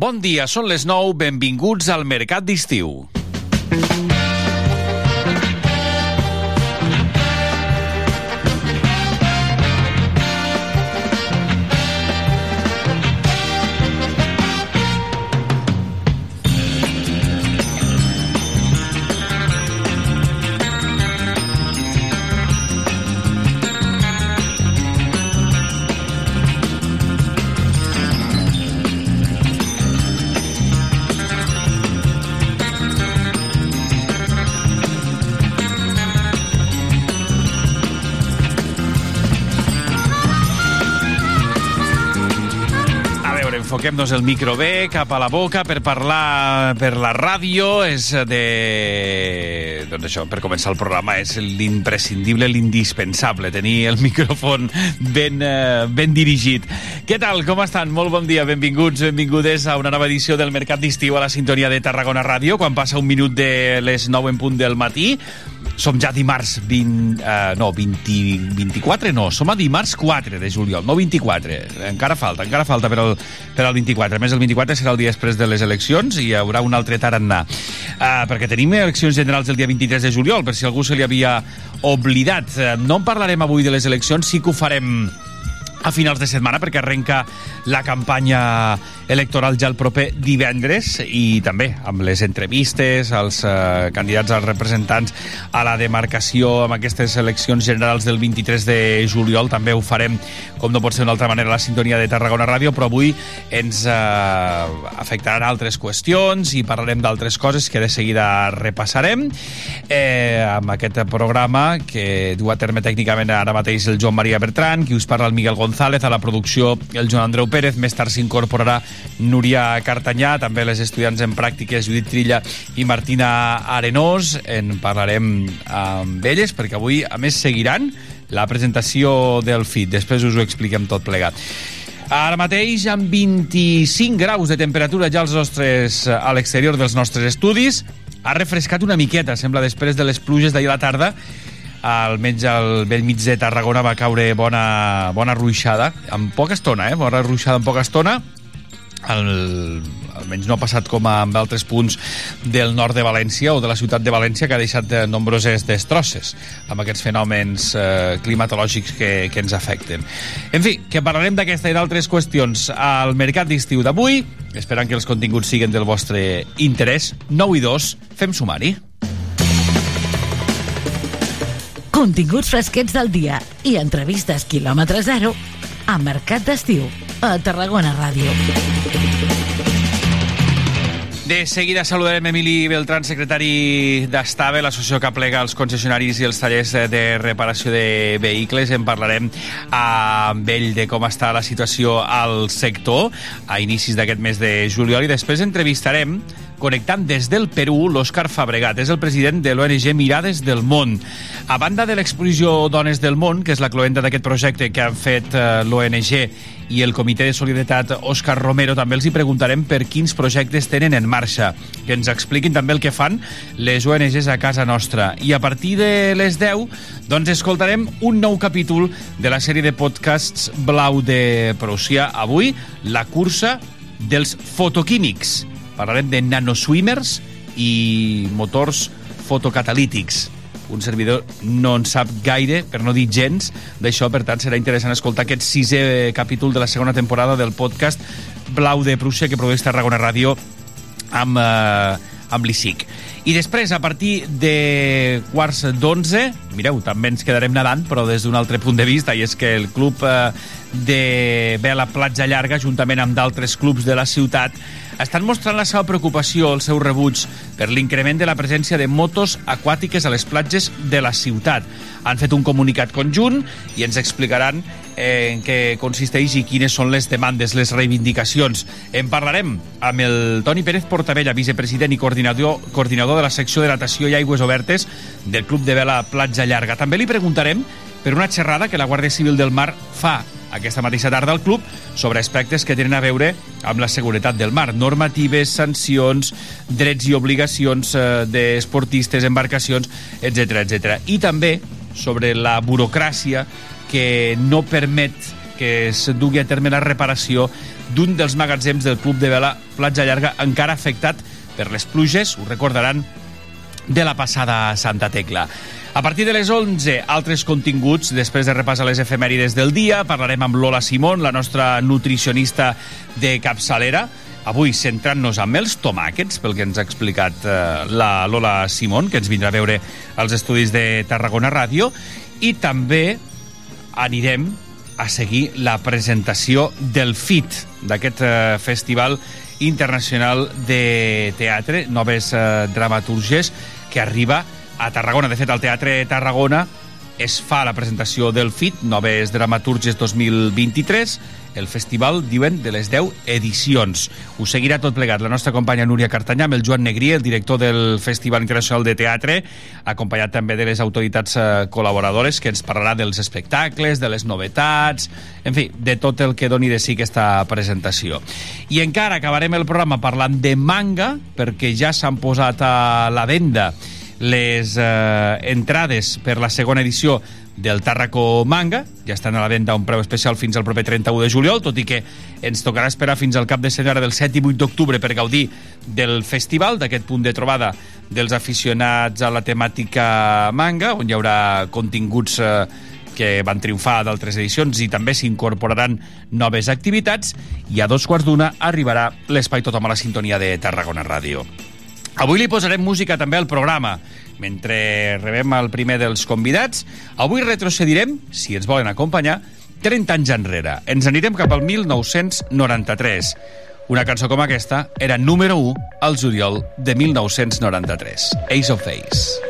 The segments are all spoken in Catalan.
Bon dia, són les 9, benvinguts al Mercat d'Estiu. Enfoquem-nos el micro bé, cap a la boca, per parlar per la ràdio. És de... Doncs això, per començar el programa, és l'imprescindible, l'indispensable, tenir el micròfon ben, eh, ben dirigit. Què tal, com estan? Molt bon dia, benvinguts, benvingudes a una nova edició del Mercat d'Estiu a la sintonia de Tarragona Ràdio, quan passa un minut de les 9 en punt del matí. Som ja dimarts 20, uh, no, 20, 24, no, som a dimarts 4 de juliol, no 24. Encara falta, encara falta per al, per al 24. A més, el 24 serà el dia després de les eleccions i hi haurà un altre tarannà. Uh, perquè tenim eleccions generals el dia 23 de juliol, per si algú se li havia oblidat. Uh, no en parlarem avui de les eleccions, sí que ho farem a finals de setmana perquè arrenca la campanya electoral ja el proper divendres i també amb les entrevistes als eh, candidats als representants a la demarcació amb aquestes eleccions generals del 23 de juliol. També ho farem com no pot ser d'una altra manera a la sintonia de Tarragona Ràdio però avui ens eh, afectaran altres qüestions i parlarem d'altres coses que de seguida repassarem. Eh, amb aquest programa que du a terme tècnicament ara mateix el Joan Maria Bertran, qui us parla el Miguel González, a la producció el Joan Andreu Pérez, més tard s'incorporarà Núria Cartanyà, també les estudiants en pràctiques Judit Trilla i Martina Arenós, en parlarem amb elles, perquè avui, a més, seguiran la presentació del FIT, després us ho expliquem tot plegat. Ara mateix, amb 25 graus de temperatura ja als nostres, a l'exterior dels nostres estudis, ha refrescat una miqueta, sembla, després de les pluges d'ahir a la tarda, almenys al vell mig de Tarragona va caure bona, bona ruixada, en poca estona, eh? bona ruixada en poca estona, el, almenys no ha passat com amb altres punts del nord de València o de la ciutat de València que ha deixat eh, nombroses destrosses amb aquests fenòmens eh, climatològics que, que ens afecten. En fi, que parlarem d'aquesta i d'altres qüestions al mercat d'estiu d'avui, esperant que els continguts siguin del vostre interès. 9 i 2, fem sumari. Continguts fresquets del dia i entrevistes quilòmetre zero a Mercat d'Estiu, a Tarragona Ràdio. De seguida saludarem Emili Beltrán, secretari d'Estave, l'associació que plega els concessionaris i els tallers de reparació de vehicles. En parlarem amb ell de com està la situació al sector a inicis d'aquest mes de juliol i després entrevistarem connectant des del Perú l'Òscar Fabregat. És el president de l'ONG Mirades del Món. A banda de l'exposició Dones del Món, que és la cloenda d'aquest projecte que han fet eh, l'ONG i el Comitè de Solidaritat Òscar Romero, també els hi preguntarem per quins projectes tenen en marxa, que ens expliquin també el que fan les ONGs a casa nostra. I a partir de les 10, doncs escoltarem un nou capítol de la sèrie de podcasts Blau de Prússia. Avui, la cursa dels fotoquímics. Parlarem de nanoswimmers i motors fotocatalítics. Un servidor no en sap gaire, per no dir gens, d'això, per tant, serà interessant escoltar aquest sisè capítol de la segona temporada del podcast Blau de Prússia que produeix Tarragona Ràdio amb, eh, amb l'ICIC. I després, a partir de quarts d'onze, mireu, també ens quedarem nedant, però des d'un altre punt de vista, i és que el club eh, de Vela Platja Llarga, juntament amb d'altres clubs de la ciutat, estan mostrant la seva preocupació, el seu rebuig, per l'increment de la presència de motos aquàtiques a les platges de la ciutat. Han fet un comunicat conjunt i ens explicaran eh, en què consisteix i quines són les demandes, les reivindicacions. En parlarem amb el Toni Pérez Portabella, vicepresident i coordinador, coordinador de la secció de natació i aigües obertes del Club de Vela Platja Llarga. També li preguntarem per una xerrada que la Guàrdia Civil del Mar fa aquesta mateixa tarda al club sobre aspectes que tenen a veure amb la seguretat del mar, normatives, sancions, drets i obligacions eh, d'esportistes, embarcacions, etc etc. I també sobre la burocràcia que no permet que es dugui a terme la reparació d'un dels magatzems del Club de Vela Platja Llarga, encara afectat per les pluges, ho recordaran, de la passada Santa Tecla. A partir de les 11, altres continguts. Després de repassar les efemèrides del dia, parlarem amb Lola Simón, la nostra nutricionista de capçalera. Avui centrant-nos amb els tomàquets, pel que ens ha explicat eh, la Lola Simón, que ens vindrà a veure als estudis de Tarragona Ràdio. I també anirem a seguir la presentació del FIT, d'aquest eh, festival internacional de teatre, noves eh, dramaturges, que arriba a a Tarragona. De fet, al Teatre Tarragona es fa la presentació del FIT, Noves Dramaturges 2023, el festival, diuen, de les 10 edicions. Ho seguirà tot plegat la nostra companya Núria Cartanyà amb el Joan Negrí, el director del Festival Internacional de Teatre, acompanyat també de les autoritats eh, col·laboradores, que ens parlarà dels espectacles, de les novetats, en fi, de tot el que doni de sí aquesta presentació. I encara acabarem el programa parlant de manga, perquè ja s'han posat a la venda les eh, entrades per la segona edició del Tàrraco Manga, ja estan a la venda a un preu especial fins al proper 31 de juliol, tot i que ens tocarà esperar fins al cap de setmana del 7 i 8 d'octubre per gaudir del festival, d'aquest punt de trobada dels aficionats a la temàtica manga, on hi haurà continguts eh, que van triomfar d'altres edicions i també s'incorporaran noves activitats i a dos quarts d'una arribarà l'espai tothom a la sintonia de Tarragona Ràdio. Avui li posarem música també al programa. Mentre rebem el primer dels convidats, avui retrocedirem, si ens volen acompanyar, 30 anys enrere. Ens anirem cap al 1993. Una cançó com aquesta era número 1 al juliol de 1993. Ace of Face.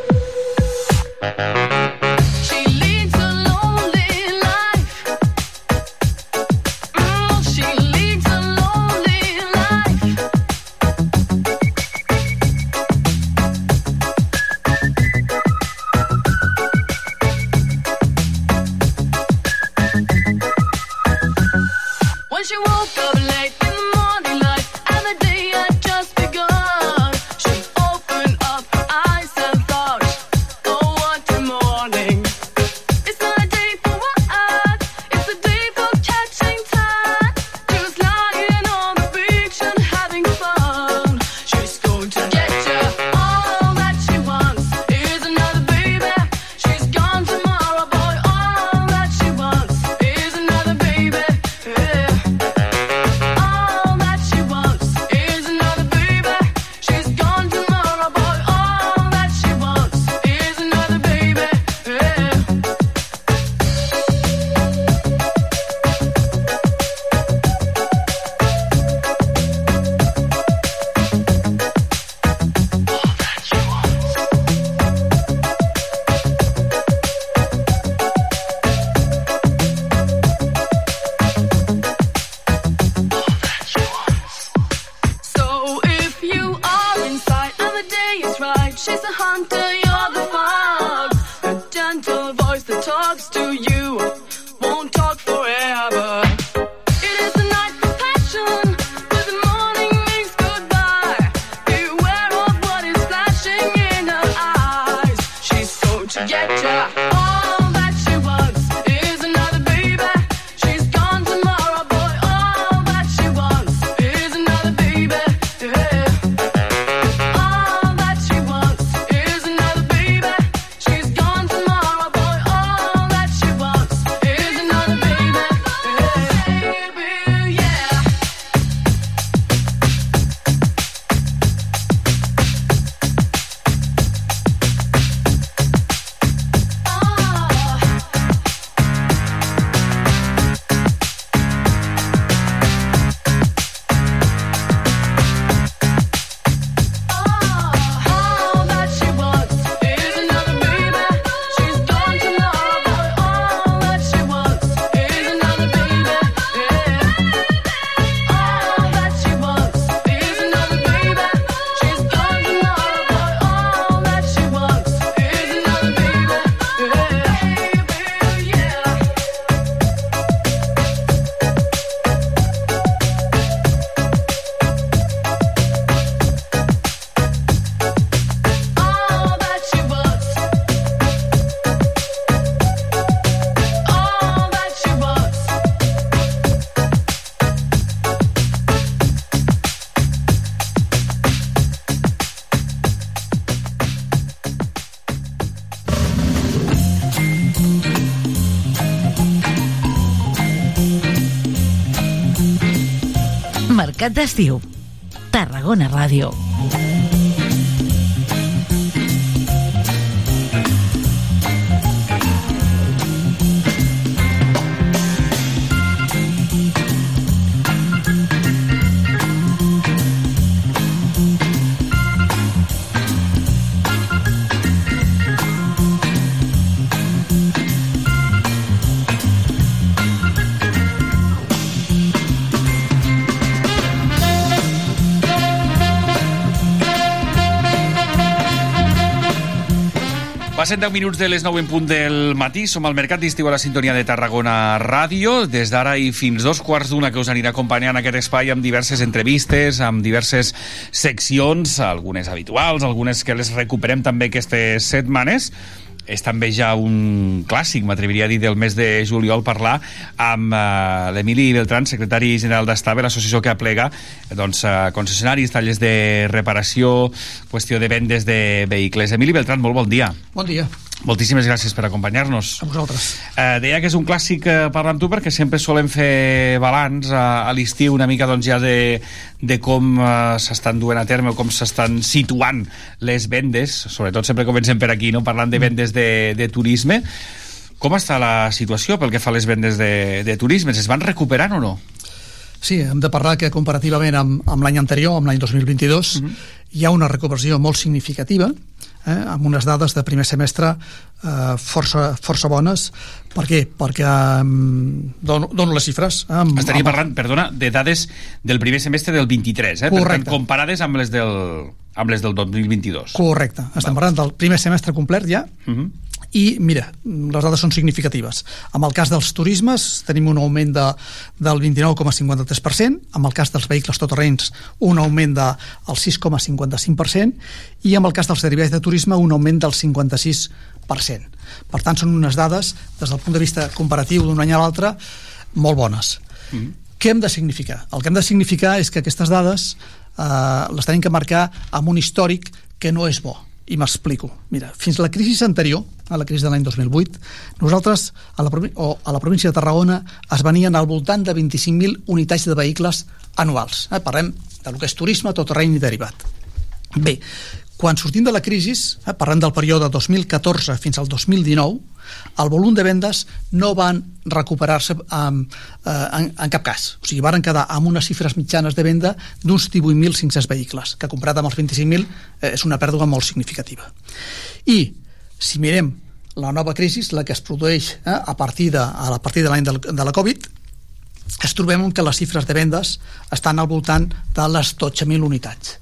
Mercat d'Estiu. Tarragona Ràdio. Passen 10 minuts de les 9 en punt del matí. Som al Mercat d'Estiu a la sintonia de Tarragona Ràdio. Des d'ara i fins dos quarts d'una que us anirà acompanyant aquest espai amb diverses entrevistes, amb diverses seccions, algunes habituals, algunes que les recuperem també aquestes setmanes és també ja un clàssic, m'atreviria a dir, del mes de juliol parlar amb uh, l'Emili Beltran, secretari general d'Estave, l'associació que aplega doncs, uh, concessionaris, talles de reparació, qüestió de vendes de vehicles. Emili Beltran, molt bon dia. Bon dia. Moltíssimes gràcies per acompanyar-nos. A vosaltres. Eh, deia que és un clàssic eh, parlar amb tu perquè sempre solem fer balanç a, a l'estiu una mica doncs, ja de, de com eh, s'estan duent a terme o com s'estan situant les vendes, sobretot sempre comencem per aquí, no? parlant de vendes de, de turisme. Com està la situació pel que fa a les vendes de, de turisme? Es van recuperant o no? Sí, hem de parlar que comparativament amb, amb l'any anterior, amb l'any 2022, uh -huh. hi ha una recuperació molt significativa, eh, amb unes dades de primer semestre eh, força, força bones. Per què? Perquè eh, dono, dono les xifres. Eh, amb, Estaria amb... parlant, perdona, de dades del primer semestre del 23, eh? Correcte. Per tant, comparades amb les del, amb les del 2022. Correcte. Estem Val. parlant del primer semestre complet ja, uh -huh i mira, les dades són significatives. Amb el cas dels turismes tenim un augment de, del 29,53% amb el cas dels vehicles toterrenys un augment del 6,55% i amb el cas dels derivats de turisme un augment del 56% per tant són unes dades des del punt de vista comparatiu d'un any a l'altre molt bones. Mm -hmm. què hem de significar? el que hem de significar és que aquestes dades eh, les tenim que marcar amb un històric que no és bo i m'explico. Mira, fins la crisi anterior, a la crisi de l'any 2008, nosaltres a la, o a la província de Tarragona es venien al voltant de 25.000 unitats de vehicles anuals. Eh? Parlem del que és turisme, tot terreny i derivat. Bé, quan sortim de la crisi, eh, parlant del període 2014 fins al 2019, el volum de vendes no van recuperar-se en, eh, en, en cap cas. O sigui, varen quedar amb unes xifres mitjanes de venda d'uns 18.500 vehicles, que comprat amb els 25.000 eh, és una pèrdua molt significativa. I, si mirem la nova crisi, la que es produeix eh, a partir de, a partir de l'any de, de la Covid, es trobem que les xifres de vendes estan al voltant de les 12.000 unitats.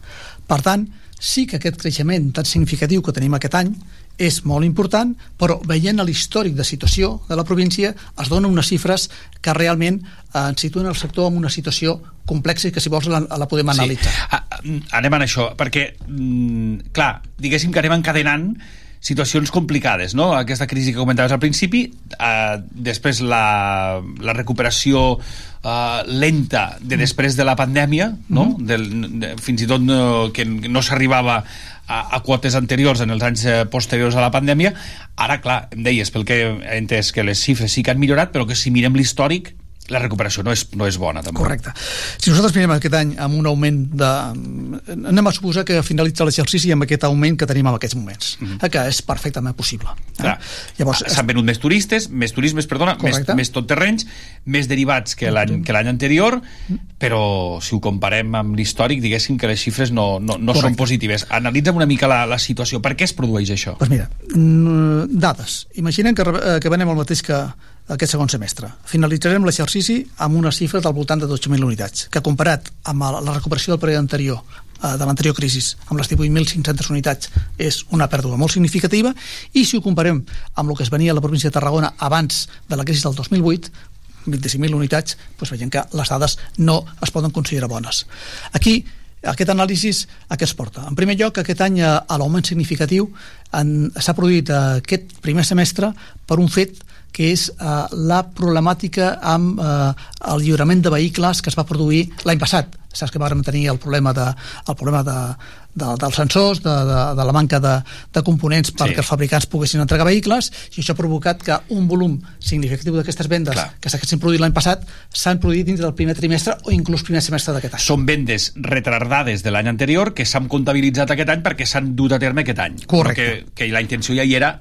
Per tant, sí que aquest creixement tan significatiu que tenim aquest any és molt important, però veient l'històric de situació de la província es donen unes xifres que realment eh, ens situen el sector en una situació complexa i que si vols la, la podem analitzar. Sí. Anem a això, perquè, mm, clar, diguéssim que anem encadenant situacions complicades, no? Aquesta crisi que comentaves al principi, eh, després la, la recuperació eh, lenta de mm. després de la pandèmia, no? Mm -hmm. Del, de, fins i tot no, que no s'arribava a, a quotes anteriors en els anys eh, posteriors a la pandèmia. Ara, clar, em deies, pel que he entès que les xifres sí que han millorat, però que si mirem l'històric, la recuperació no és, no és bona també. Correcte. Si nosaltres mirem aquest any amb un augment de... anem a suposar que finalitza l'exercici amb aquest augment que tenim en aquests moments, mm -hmm. que és perfectament possible. Eh? Clar. Llavors, S'han venut més turistes, més turismes, perdona, Correcte. més, més tot terrenys, més derivats que l'any que l'any anterior, però si ho comparem amb l'històric, diguéssim que les xifres no, no, no són positives. Analitza'm una mica la, la situació. Per què es produeix això? Doncs pues mira, dades. Imaginem que, eh, que venem el mateix que aquest segon semestre. Finalitzarem l'exercici amb una xifra del voltant de 12.000 unitats, que comparat amb la recuperació del període anterior eh, de l'anterior crisi, amb les 18.500 unitats, és una pèrdua molt significativa, i si ho comparem amb el que es venia a la província de Tarragona abans de la crisi del 2008, 25.000 unitats, doncs veiem que les dades no es poden considerar bones. Aquí aquest anàlisi a què es porta? En primer lloc, aquest any eh, l'augment significatiu s'ha produït eh, aquest primer semestre per un fet que és eh, la problemàtica amb eh, el lliurament de vehicles que es va produir l'any passat, saps que vam tenir el problema, de, el problema de, de, dels sensors, de, de, de la manca de, de components perquè Sí. els fabricants poguessin entregar vehicles i això ha provocat que un volum significatiu d'aquestes vendes Clar. que s'haguessin produït l'any passat s'han produït dins del primer trimestre o inclús primer semestre d'aquest any. Són vendes retardades de l'any anterior que s'han comptabilitzat aquest any perquè s'han dut a terme aquest any. Correcte. Que, que la intenció ja hi era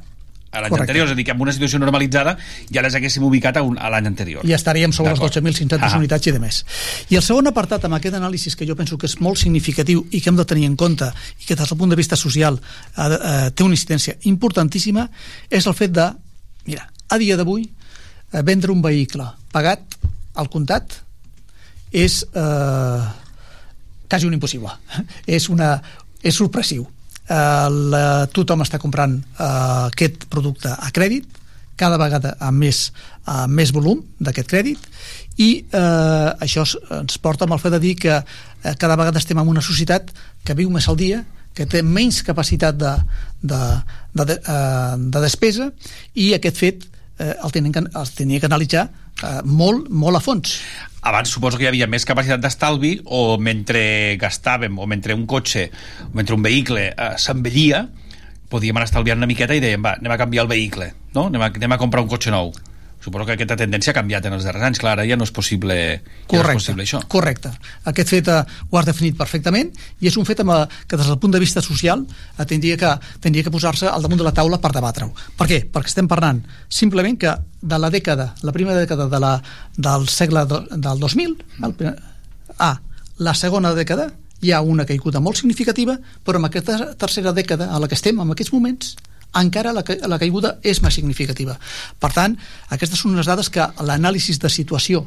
a l'any anterior, és a dir, que amb una situació normalitzada ja les haguéssim ubicat a, un, a l'any anterior. i estaríem sobre les D'acord. 12.500 Ah. unitats i de més. I el segon apartat amb aquest anàlisi que jo penso que és molt significatiu i que hem de tenir en compte i que des del punt de vista social eh, té una incidència importantíssima és el fet de, mira, a dia d'avui eh, vendre un vehicle pagat al comptat és eh, quasi un impossible. és, una, és sorpressiu. Eh, la, tothom està comprant eh, aquest producte a crèdit, cada vegada amb més, amb més volum d'aquest crèdit i eh, això ens porta amb el fet de dir que eh, cada vegada estem en una societat que viu més al dia que té menys capacitat de, de, de, de, eh, de despesa i aquest fet eh, el tenen que, el tenia que analitzar eh, molt, molt a fons Abans suposo que hi havia més capacitat d'estalvi o mentre gastàvem o mentre un cotxe o mentre un vehicle eh, s'envellia podíem anar estalviant una miqueta i dèiem, va, anem a canviar el vehicle, no? anem, a, anem a comprar un cotxe nou. Suposo que aquesta tendència ha canviat en els darrers anys, clar, ara ja no és possible, ja no és Correcte, possible això. correcte. Aquest fet eh, ho has definit perfectament i és un fet amb, eh, que des del punt de vista social eh, tindria que, tindria que posar-se al damunt de la taula per debatre-ho. Per què? Perquè estem parlant simplement que de la dècada, la primera dècada de la, del segle do, del 2000, el, primer- a la segona dècada hi ha una caiguda molt significativa, però en aquesta tercera dècada a la que estem en aquests moments encara la, la caiguda és més significativa. Per tant, aquestes són unes dades que l'anàlisi de situació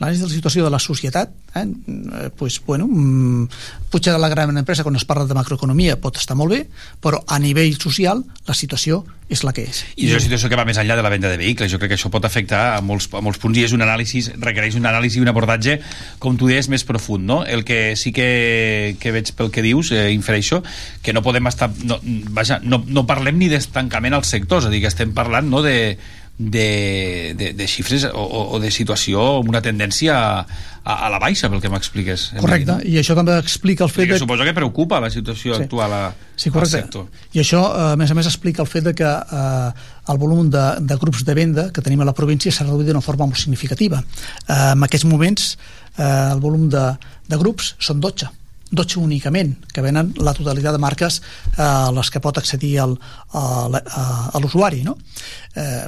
l'anàlisi de la situació de la societat eh, eh, pues, bueno, mm, potser la gran empresa quan es parla de macroeconomia pot estar molt bé, però a nivell social la situació és la que és I és una situació que va més enllà de la venda de vehicles. Jo crec que això pot afectar a molts, a molts punts i és un anàlisi, requereix un anàlisi i un abordatge, com tu deies, més profund. No? El que sí que, que veig pel que dius, eh, infereixo, que no podem estar... No, vaja, no, no parlem ni d'estancament als sectors, és a dir, que estem parlant no, de, de, de, de xifres o, o de situació amb una tendència a, a, a la baixa, pel que m'expliques. correcte, i això també explica el fet Que de suposo que preocupa la situació Sí. actual a, Sí, al correcte. sector. I això, eh, a més a més, explica el fet de que eh, el volum de, de grups de venda que tenim a la província s'ha reduït d'una forma molt significativa. Eh, en aquests moments, eh, el volum de, de grups són 12 12 únicament, que venen la totalitat de marques eh, a les que pot accedir el, a, l'usuari. No? Eh,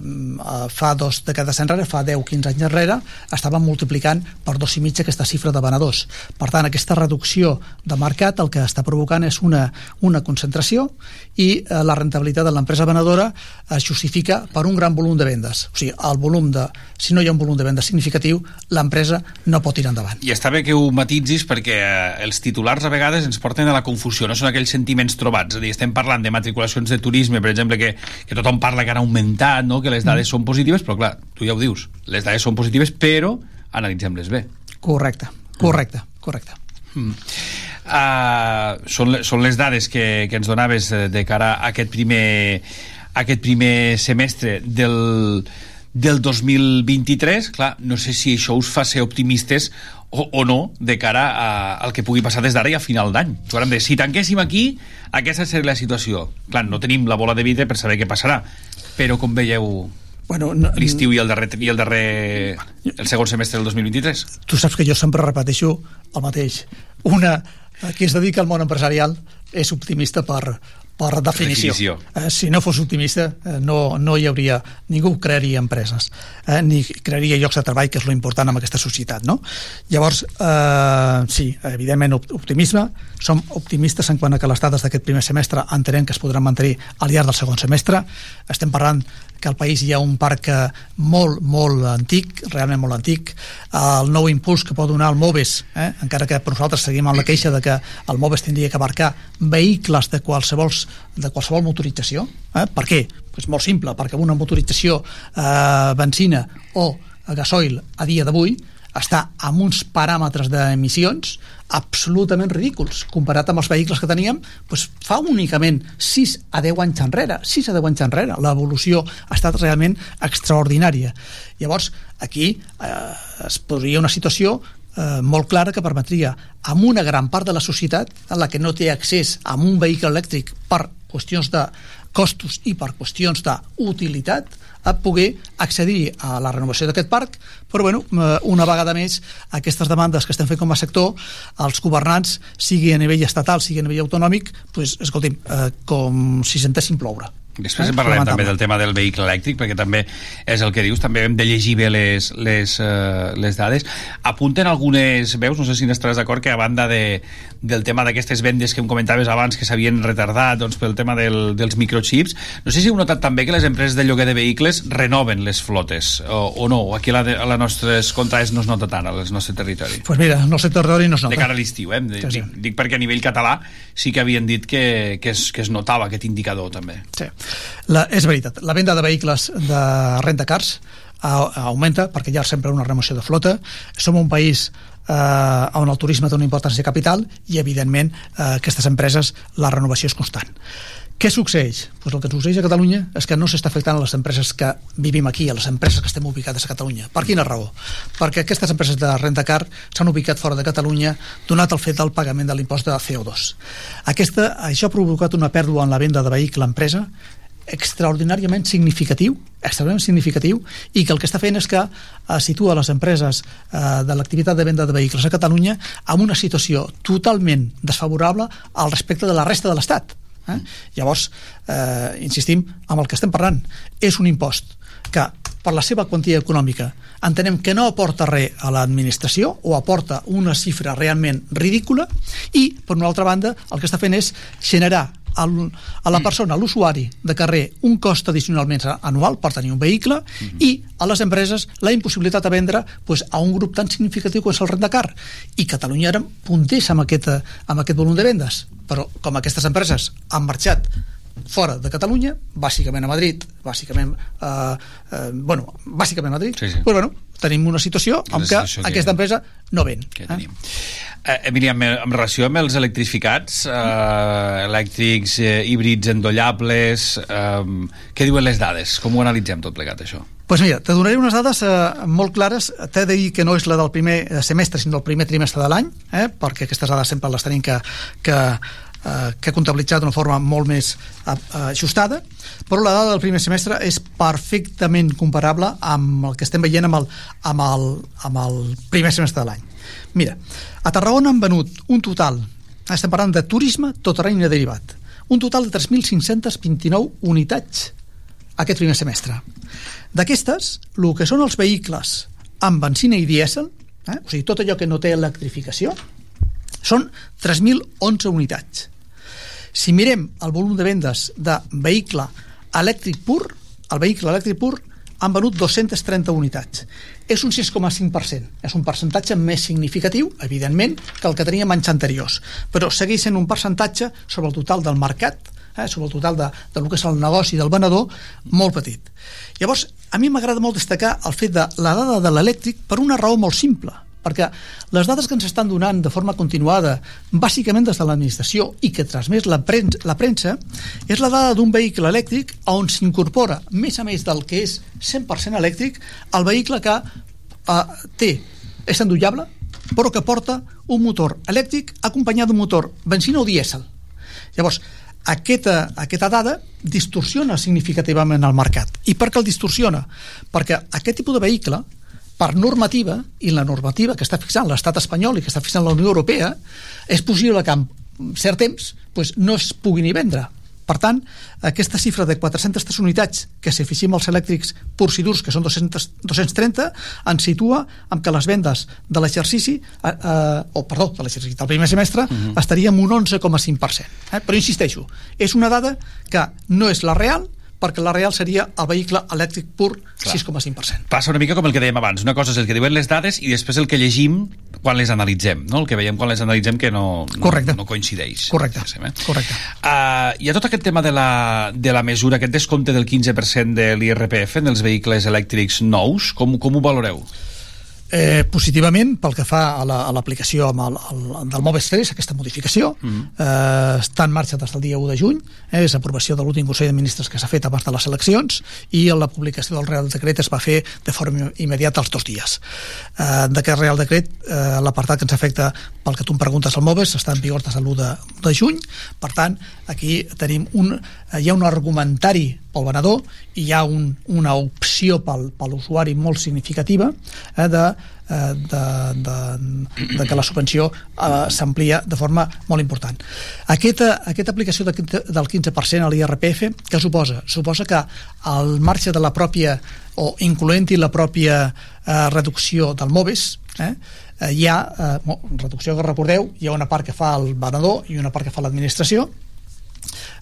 fa dos dècades enrere, fa 10-15 anys enrere, estaven multiplicant per dos i mig aquesta xifra de venedors. Per tant, aquesta reducció de mercat el que està provocant és una, una concentració i eh, la rentabilitat de l'empresa venedora es justifica per un gran volum de vendes. O sigui, el volum de, si no hi ha un volum de vendes significatiu, l'empresa no pot tirar endavant. I està bé que ho matitzis perquè eh, els titulars a vegades ens porten a la confusió, no són aquells sentiments trobats. És a dir, estem parlant de matriculacions de turisme, per exemple, que, que tothom parla que han augmentat, no? que les dades mm. són positives, però clar, tu ja ho dius, les dades són positives, però analitzem-les bé. Correcte, correcte, correcte. Mm. Uh, són, són les dades que, que ens donaves eh, de cara a aquest primer, a aquest primer semestre del, del 2023. Clar, no sé si això us fa ser optimistes o, o no de cara a, al que pugui passar des d'ara i a final d'any. Si tanquéssim aquí, aquesta seria la situació. Clar, no tenim la bola de vidre per saber què passarà, però com veieu Bueno, no, l'estiu i el darrer, i el darrer el segon semestre del 2023? tu saps que jo sempre repeteixo el mateix. Una que es dedica al món empresarial és optimista per, per definició. definició. Eh, si no fos optimista, eh, no, no hi hauria... Ningú crearia empreses, eh, ni crearia llocs de treball, que és lo important en aquesta societat, no? Llavors, eh, sí, evidentment op- optimisme, som optimistes en quant a que les dades d'aquest primer semestre entenem que es podran mantenir al llarg del segon semestre. Estem parlant que al país hi ha un parc eh, molt, molt antic, realment molt antic. El nou impuls que pot donar el MOVES, eh, encara que per nosaltres seguim amb la queixa de que el MOVES tindria que abarcar vehicles de qualsevol, de qualsevol motorització. Eh? Per què? Pues molt simple, perquè una motorització eh, benzina o gasoil a dia d'avui està amb uns paràmetres d'emissions absolutament ridículs. Comparat amb els vehicles que teníem doncs fa únicament 6 a 10 anys enrere 6 a 10 anys enrere l'evolució ha estat realment extraordinària. Llavors aquí eh, es podria una situació eh, molt clara que permetria a una gran part de la societat en la que no té accés a un vehicle elèctric per qüestions de costos i per qüestions d'utilitat a poder accedir a la renovació d'aquest parc, però bueno, eh, una vegada més aquestes demandes que estem fent com a sector, els governants, sigui a nivell estatal, sigui a nivell autonòmic, pues, escolti'm, eh, com si sentessin ploure. Després eh? parlarem també del tema del vehicle elèctric, perquè també és el que dius, també hem de llegir bé les, les, uh, les dades. Apunten algunes veus, no sé si n'estaràs d'acord, que a banda de, del tema d'aquestes vendes que em comentaves abans que s'havien retardat doncs, pel tema del, dels microchips, no sé si heu notat també que les empreses de lloguer de vehicles renoven les flotes, o, o no, aquí a, la, a les nostres contrades no es nota tant, al nostre territori. Doncs pues mira, al nostre territori no es nota. De cara a l'estiu, eh? Sí, sí. Dic, dic perquè a nivell català sí que havien dit que, que, es, que es notava aquest indicador també. Sí. La, és veritat, la venda de vehicles de renta cars augmenta perquè hi ha sempre una remoció de flota. Som un país eh, on el turisme té una importància capital i, evidentment, eh, aquestes empreses la renovació és constant. Què succeeix? Pues el que succeeix a Catalunya és que no s'està afectant a les empreses que vivim aquí, a les empreses que estem ubicades a Catalunya. Per quina raó? Perquè aquestes empreses de renta car s'han ubicat fora de Catalunya donat el fet del pagament de l'impost de CO2. Aquesta, això ha provocat una pèrdua en la venda de vehicle a empresa extraordinàriament significatiu extraordinàriament significatiu i que el que està fent és que eh, situa les empreses eh, de l'activitat de venda de vehicles a Catalunya en una situació totalment desfavorable al respecte de la resta de l'Estat eh? llavors, eh, insistim amb el que estem parlant, és un impost que per la seva quantia econòmica entenem que no aporta res a l'administració o aporta una xifra realment ridícula i, per una altra banda, el que està fent és generar al, a la persona, a l'usuari de carrer, un cost addicionalment anual per tenir un vehicle uh -huh. i a les empreses la impossibilitat de vendre pues, a un grup tan significatiu com és el Rentacar. I Catalunya era punters amb aquest, amb aquest volum de vendes. Però com aquestes empreses han marxat fora de Catalunya, bàsicament a Madrid, bàsicament, eh, eh, bueno, bàsicament a Madrid, sí, sí. Pues, bueno, tenim una situació en què aquesta empresa no ven. Que eh? Eh, Emilia, en, en relació amb els electrificats, eh, elèctrics, eh, híbrids, endollables, eh, què diuen les dades? Com ho analitzem tot plegat, això? Pues mira, te donaré unes dades eh, molt clares. T'he de dir que no és la del primer semestre, sinó el primer trimestre de l'any, eh, perquè aquestes dades sempre les tenim que, que, eh, que comptabilitzar d'una forma molt més eh, ajustada, però la dada del primer semestre és perfectament comparable amb el que estem veient amb el, amb el, amb el primer semestre de l'any. Mira, a Tarragona han venut un total, estem parlant de turisme, tot terreny derivat, un total de 3.529 unitats aquest primer semestre. D'aquestes, el que són els vehicles amb benzina i dièsel, eh? o sigui, tot allò que no té electrificació, són 3.011 unitats. Si mirem el volum de vendes de vehicle elèctric pur, el vehicle elèctric pur han venut 230 unitats. És un 6,5%. És un percentatge més significatiu, evidentment, que el que teníem anys anteriors. Però segueix sent un percentatge sobre el total del mercat, eh, sobre el total de, de lo que és el negoci del venedor, molt petit. Llavors, a mi m'agrada molt destacar el fet de la dada de l'elèctric per una raó molt simple perquè les dades que ens estan donant de forma continuada, bàsicament des de l'administració i que transmet la premsa, la premsa és la dada d'un vehicle elèctric on s'incorpora, més a més del que és 100% elèctric, el vehicle que eh, té, és endollable, però que porta un motor elèctric acompanyat d'un motor benzina o dièsel. Llavors, aquesta, aquesta dada distorsiona significativament el mercat. I per què el distorsiona? Perquè aquest tipus de vehicle per normativa, i la normativa que està fixant l'estat espanyol i que està fixant la Unió Europea, és possible que en cert temps pues, no es pugui ni vendre. Per tant, aquesta xifra de 403 unitats que s'afixim als elèctrics purs i durs, que són 200, 230, ens situa en que les vendes de l'exercici, eh, eh, o perdó, de l'exercici del primer semestre, uh mhm. -huh. estaria en un 11,5%. Eh? Però insisteixo, és una dada que no és la real, perquè la real seria el vehicle elèctric pur 6,5%. Passa una mica com el que dèiem abans. Una cosa és el que diuen les dades i després el que llegim quan les analitzem, no? El que veiem quan les analitzem que no, no, Correcte. no coincideix. Correcte. eh? Correcte. Uh, hi ha tot aquest tema de la, de la mesura, aquest descompte del 15% de l'IRPF en els vehicles elèctrics nous. Com, com ho valoreu? Eh, positivament, pel que fa a l'aplicació la, amb el, el, del Moves 3, aquesta modificació, mm. eh, està en marxa des del dia 1 de juny, eh, és aprovació de l'últim Consell de Ministres que s'ha fet abans de les eleccions, i la publicació del Real Decret es va fer de forma immediata els dos dies. Eh, D'aquest Real Decret, eh, l'apartat que ens afecta pel que tu em preguntes al Moves està en vigor des de l'1 de, de juny, per tant, aquí tenim un, eh, hi ha un argumentari pel venedor i hi ha un, una opció pel, per l'usuari molt significativa eh, de, eh, de, de, de que la subvenció eh, s'amplia de forma molt important. Aquesta, aquesta aplicació de, del 15% a l'IRPF, què suposa? Suposa que al marge de la pròpia o incloent-hi la pròpia eh, reducció del MOVES, eh, eh hi ha, eh, reducció que recordeu, hi ha una part que fa el venedor i una part que fa l'administració,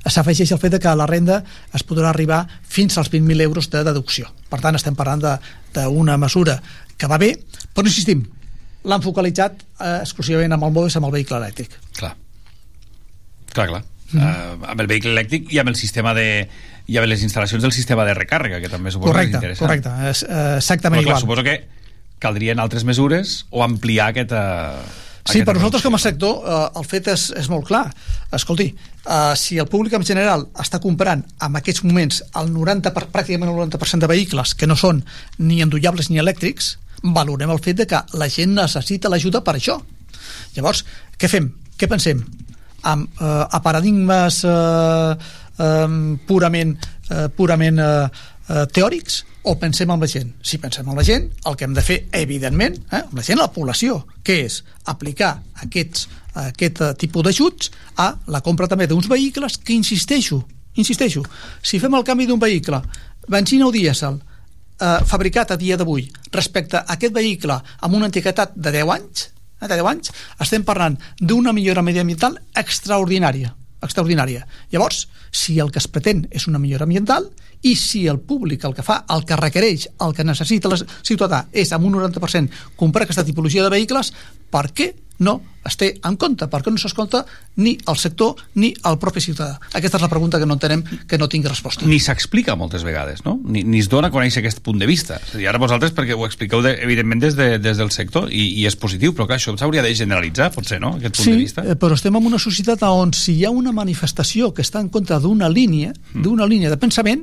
s'afegeix el fet de que la renda es podrà arribar fins als 20.000 euros de deducció. Per tant, estem parlant d'una mesura que va bé, però insistim, l'han focalitzat eh, exclusivament amb el MOVES, amb el vehicle elèctric. Clar. Clar, clar. Mm. Uh, amb el vehicle elèctric i amb el sistema de i amb les instal·lacions del sistema de recàrrega, que també suposo correcte, que és interessant. Correcte, és uh, exactament Però, clar, igual. Suposo que caldrien altres mesures o ampliar aquesta Sí, per nosaltres com a sector eh, el fet és, és molt clar. Escolti, eh, si el públic en general està comprant en aquests moments el 90 per, pràcticament el 90% de vehicles que no són ni endollables ni elèctrics, valorem el fet de que la gent necessita l'ajuda per això. Llavors, què fem? Què pensem? Amb, eh, a paradigmes eh, eh, purament, eh, purament eh, eh, teòrics o pensem en la gent? Si pensem en la gent, el que hem de fer, evidentment, eh, amb la gent, la població, que és aplicar aquests, aquest tipus d'ajuts a la compra també d'uns vehicles que, insisteixo, insisteixo, si fem el canvi d'un vehicle, benzina o dièsel, eh, fabricat a dia d'avui, respecte a aquest vehicle amb una antiguitat de 10 anys, eh, de 10 anys, estem parlant d'una millora mediambiental extraordinària extraordinària. Llavors, si el que es pretén és una millora ambiental i si el públic el que fa, el que requereix, el que necessita el ciutadà és amb un 90% comprar aquesta tipologia de vehicles, per què no es té en compte, perquè no s'escolta ni el sector ni el propi ciutadà. Aquesta és la pregunta que no entenem, que no tingui resposta. Ni s'explica moltes vegades, no? Ni, ni es dona a conèixer aquest punt de vista. I ara vosaltres, perquè ho expliqueu de, evidentment des, de, des del sector, i, i és positiu, però clar, això s'hauria de generalitzar, potser, no?, aquest punt sí, de vista. Sí, eh, però estem en una societat on si hi ha una manifestació que està en contra d'una línia, mm. d'una línia de pensament,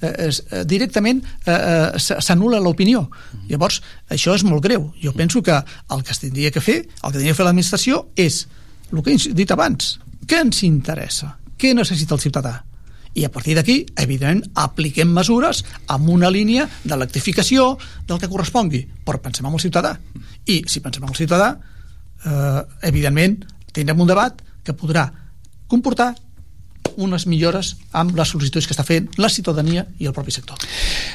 eh, eh, directament eh, eh, s'anula l'opinió. Llavors, això és molt greu. Jo penso que el que es tindria que fer, el que tindria que fer l'administració és el que he dit abans. Què ens interessa? Què necessita el ciutadà? i a partir d'aquí, evidentment, apliquem mesures amb una línia d'electrificació del que correspongui, però pensem en el ciutadà. I si pensem en el ciutadà, eh, evidentment, tindrem un debat que podrà comportar unes millores amb les sol·licituds que està fent la ciutadania i el propi sector.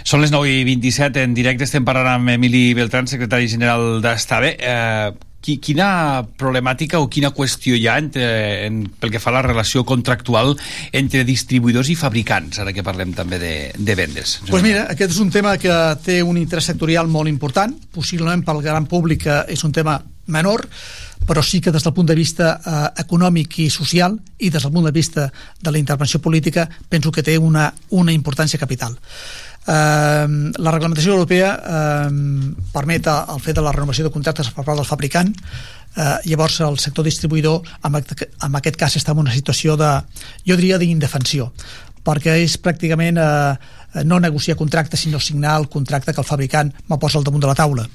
Són les 9 i 27, en directe estem parlant amb Emili Beltrán, secretari general d'Estave. Eh, quina problemàtica o quina qüestió hi ha entre, en, pel que fa a la relació contractual entre distribuïdors i fabricants, ara que parlem també de, de vendes? Doncs pues mira, aquest és un tema que té un interès sectorial molt important, possiblement pel gran públic és un tema menor, però sí que des del punt de vista eh, econòmic i social i des del punt de vista de la intervenció política penso que té una, una importància capital. Eh, la reglamentació europea eh, permet el fet de la renovació de contractes per part del fabricant eh, llavors el sector distribuïdor en, en aquest cas està en una situació de, jo diria d'indefensió perquè és pràcticament eh, no negociar contracte sinó signar el contracte que el fabricant me posa al damunt de la taula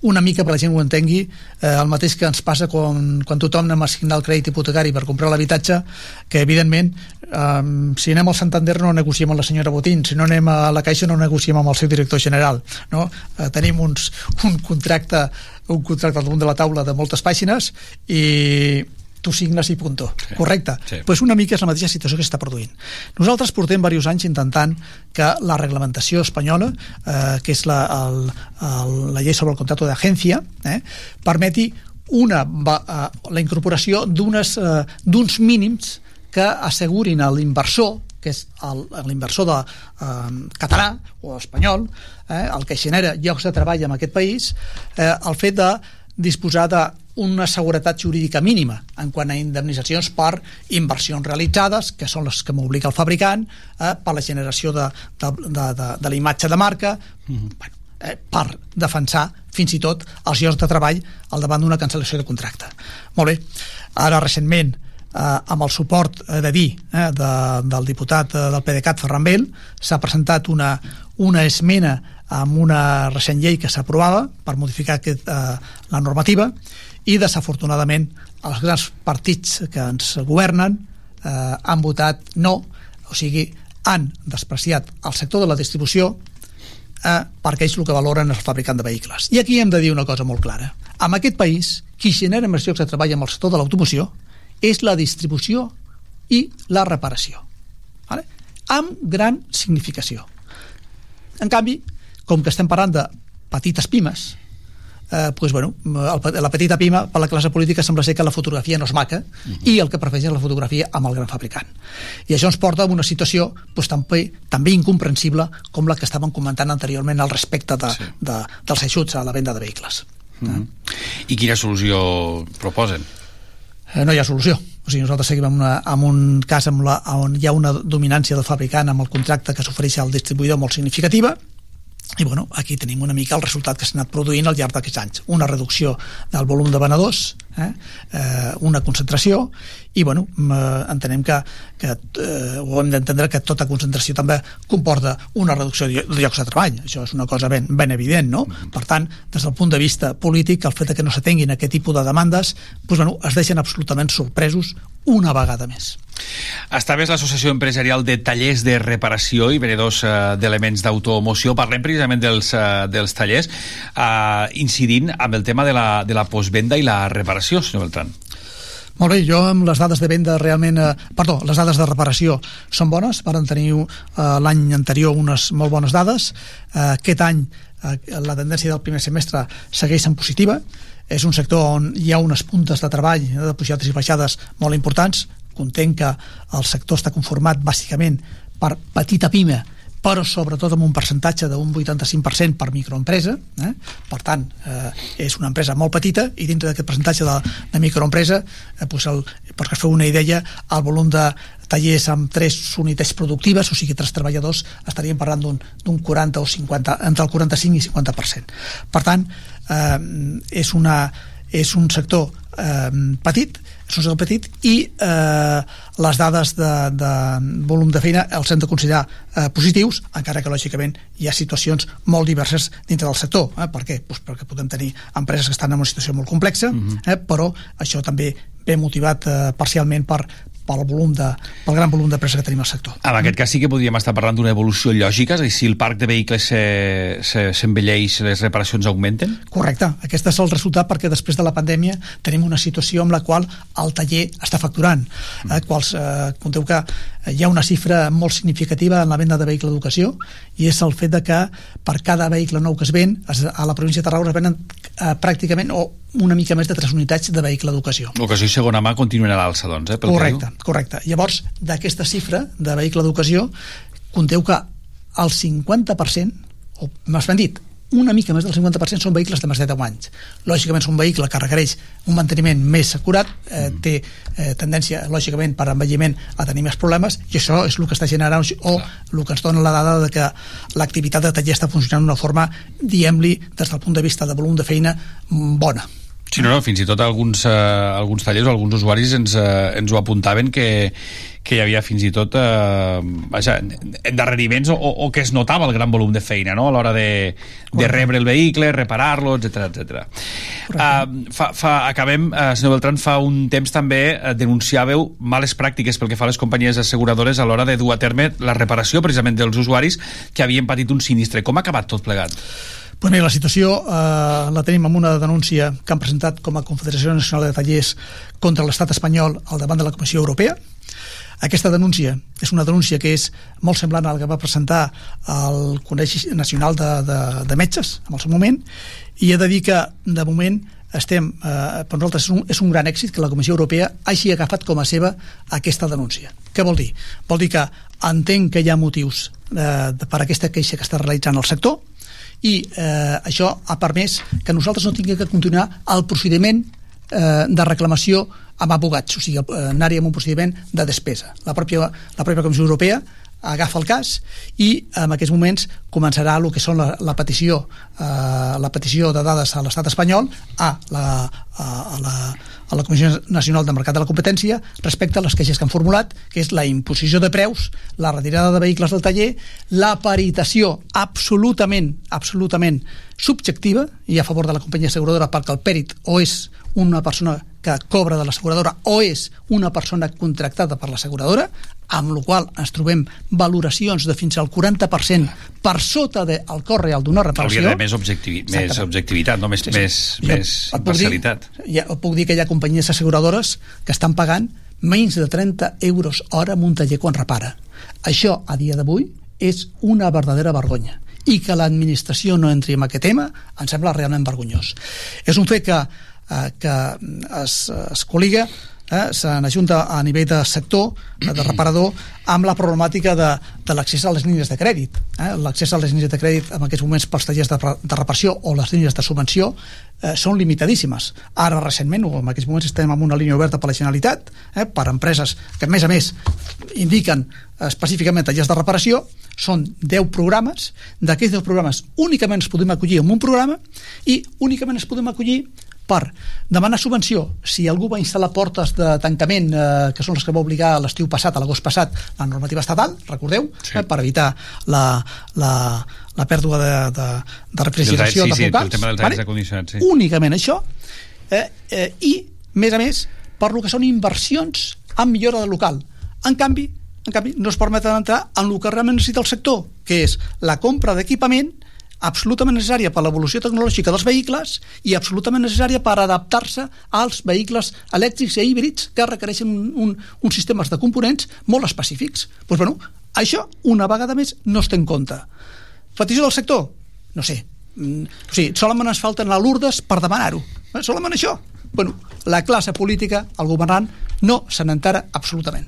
una mica per la gent ho entengui eh, el mateix que ens passa quan, quan tothom anem a signar el crèdit hipotecari per comprar l'habitatge que evidentment eh, si anem al Santander no negociem amb la senyora Botín si no anem a la Caixa no negociem amb el seu director general no? eh, tenim uns, un contracte un contracte al damunt de la taula de moltes pàgines i tu signes i punto. Sí. Correcte? Sí. Pues una mica és la mateixa situació que s'està produint. Nosaltres portem diversos anys intentant que la reglamentació espanyola, eh, que és la, el, el, la llei sobre el contracte d'agència, eh, permeti una, va, uh, la incorporació d'uns uh, mínims que assegurin a l'inversor que és l'inversor de, eh, català o espanyol, eh, el que genera llocs de treball en aquest país, eh, el fet de disposar d'una seguretat jurídica mínima en quant a indemnitzacions per inversions realitzades, que són les que m'obliga el fabricant, eh, per la generació de, de, de, de, de la imatge de marca. Mm -hmm. bueno, eh, per defensar fins i tot els llocs de treball al davant d'una cancel·lació de contracte. Molt bé, ara recentment eh, amb el suport, eh, de dir, eh, de, del diputat eh, del PDeCAT, Ferran Bell, s'ha presentat una, una esmena amb una recent llei que s'aprovava per modificar aquest, eh, la normativa i desafortunadament els grans partits que ens governen eh, han votat no, o sigui, han despreciat el sector de la distribució eh, perquè ells el que valoren és el fabricant de vehicles. I aquí hem de dir una cosa molt clara. En aquest país, qui genera més llocs de treball amb el sector de l'automoció és la distribució i la reparació. Vale? Amb gran significació. En canvi, com que estem parlant de petites pimes, eh, pues, bueno, el, la petita pima per la classe política sembla ser que la fotografia no és maca uh -huh. i el que prefereix és la fotografia amb el gran fabricant i això ens porta a una situació pues, també, també incomprensible com la que estàvem comentant anteriorment al respecte de, sí. de, dels ajuts a la venda de vehicles uh -huh. I quina solució proposen? Eh, no hi ha solució o sigui, nosaltres seguim en, una, en un cas amb la, on hi ha una dominància del fabricant amb el contracte que s'ofereix al distribuïdor molt significativa i bueno, aquí tenim una mica el resultat que s'ha anat produint al llarg d'aquests anys. Una reducció del volum de venedors eh? Eh, una concentració i bueno, eh, entenem que, que eh, ho hem d'entendre que tota concentració també comporta una reducció de llocs de treball això és una cosa ben, ben evident no? per tant, des del punt de vista polític el fet que no s'atenguin aquest tipus de demandes doncs, bueno, es deixen absolutament sorpresos una vegada més Estaves l'Associació Empresarial de Tallers de Reparació i venedors eh, d'elements d'automoció. Parlem precisament dels, eh, dels tallers, eh, incidint amb el tema de la, de la postvenda i la reparació, senyor Beltran. Molt bé, jo amb les dades de venda realment... Eh, perdó, les dades de reparació són bones, varen tenir eh, l'any anterior unes molt bones dades. Eh, aquest any eh, la tendència del primer semestre segueix en positiva, és un sector on hi ha unes puntes de treball de pujades i baixades molt importants content que el sector està conformat bàsicament per petita pime però sobretot amb un percentatge d'un 85% per microempresa eh? per tant eh, és una empresa molt petita i dintre d'aquest percentatge de, de microempresa eh, pues el, perquè feu una idea el volum de tallers amb tres unitats productives, o sigui, tres treballadors estaríem parlant d'un 40 o 50 entre el 45 i 50% per tant eh, és, una, és un sector eh, petit és un sector petit i eh, les dades de, de volum de feina els hem de considerar eh, positius, encara que lògicament hi ha situacions molt diverses dintre del sector. Eh? Per què? Pues perquè podem tenir empreses que estan en una situació molt complexa, uh mhm. -huh. eh? però això també ve motivat eh, parcialment per, pel, volum de, pel gran volum de pressa que tenim al sector. En aquest cas sí que podríem estar parlant d'una evolució lògica, és a dir, si el parc de vehicles s'envelleix, les reparacions augmenten? Correcte, aquest és el resultat perquè després de la pandèmia tenim una situació amb la qual el taller està facturant. Mm. Eh, quals, eh, conteu que hi ha una xifra molt significativa en la venda de vehicle d'educació i és el fet de que per cada vehicle nou que es ven a la província de Tarragona es venen eh, pràcticament o una mica més de 3 unitats de vehicle d'educació. L'ocasió i segona mà continuarà a l'alça, doncs, eh? Pel correcte, correcte. Llavors, d'aquesta xifra de vehicle d'ocasió, conteu que el 50%, o m'has ben dit, una mica més del 50% són vehicles de més de 10 anys. Lògicament és un vehicle que requereix un manteniment més acurat, eh, mm. té eh, tendència, lògicament, per envelliment a tenir més problemes, i això és el que està generant, o el que ens dona la dada de que l'activitat de taller està funcionant d'una forma, diem-li, des del punt de vista de volum de feina, bona. Sí, no, no, fins i tot alguns, eh, alguns tallers o alguns usuaris ens, eh, ens ho apuntaven que, que hi havia fins i tot eh, vaja, endarreriments o, o que es notava el gran volum de feina no? a l'hora de, de rebre el vehicle, reparar-lo, etc etc. Uh, fa, fa, acabem, uh, senyor Beltran, fa un temps també uh, denunciàveu males pràctiques pel que fa a les companyies asseguradores a l'hora de dur a terme la reparació precisament dels usuaris que havien patit un sinistre. Com ha acabat tot plegat? Pues bé, la situació eh, la tenim amb una denúncia que han presentat com a Confederació Nacional de Tallers contra l'estat espanyol al davant de la Comissió Europea. Aquesta denúncia és una denúncia que és molt semblant a la que va presentar el Col·legi Nacional de, de, de Metges en el seu moment i he de dir que de moment estem, eh, per nosaltres és un, és un gran èxit que la Comissió Europea hagi agafat com a seva aquesta denúncia. Què vol dir? Vol dir que entenc que hi ha motius eh, per aquesta queixa que està realitzant el sector, i eh, això ha permès que nosaltres no tinguem que continuar el procediment eh, de reclamació amb abogats, o sigui, eh, anar-hi amb un procediment de despesa. La pròpia, la pròpia Comissió Europea agafa el cas i en aquests moments començarà el que són la, la petició eh, la petició de dades a l'estat espanyol a la, a, a la a la Comissió Nacional de Mercat de la Competència respecte a les queixes que han formulat, que és la imposició de preus, la retirada de vehicles del taller, la paritació absolutament, absolutament subjectiva i a favor de la companyia asseguradora perquè el pèrit o és una persona que cobra de l'asseguradora o és una persona contractada per l'asseguradora, amb la qual ens trobem valoracions de fins al 40% per sota del cost real d'una reparació. Hauria de més, objectivi més objectivitat, no? més, sí, sí. més, més imparcialitat. Dir, ja puc dir que hi ha companyies asseguradores que estan pagant menys de 30 euros hora en un taller quan repara. Això, a dia d'avui, és una verdadera vergonya i que l'administració no entri en aquest tema em sembla realment vergonyós. És un fet que eh, que es, es col·liga eh, se n'ajunta a nivell de sector, eh, de reparador, amb la problemàtica de, de l'accés a les línies de crèdit. Eh? L'accés a les línies de crèdit en aquests moments pels tallers de, de reparació o les línies de subvenció eh, són limitadíssimes. Ara, recentment, o en aquests moments estem amb una línia oberta per la Generalitat, eh, per empreses que, a més a més, indiquen específicament tallers de reparació, són 10 programes, d'aquests 10 programes únicament ens podem acollir en un programa i únicament ens podem acollir per demanar subvenció si algú va instal·lar portes de tancament eh, que són les que va obligar l'estiu passat, a l'agost passat, la normativa estatal, recordeu, sí. eh, per evitar la, la, la pèrdua de, de, de refrigeració sí, de locals. Sí, el tema dels vale? sí. Únicament això. Eh, eh, I, més a més, per lo que són inversions en millora del local. En canvi, en canvi, no es permeten entrar en el que realment necessita el sector, que és la compra d'equipament absolutament necessària per l'evolució tecnològica dels vehicles i absolutament necessària per adaptar-se als vehicles elèctrics i híbrids que requereixen un, un, un sistemes de components molt específics. Doncs, bueno, això, una vegada més, no es té en compte. Petició del sector? No sé. Mm, o sigui, solament ens falten a Lourdes per demanar-ho. Eh? Solament això. Bueno, la classe política, el governant, no se n'entara absolutament.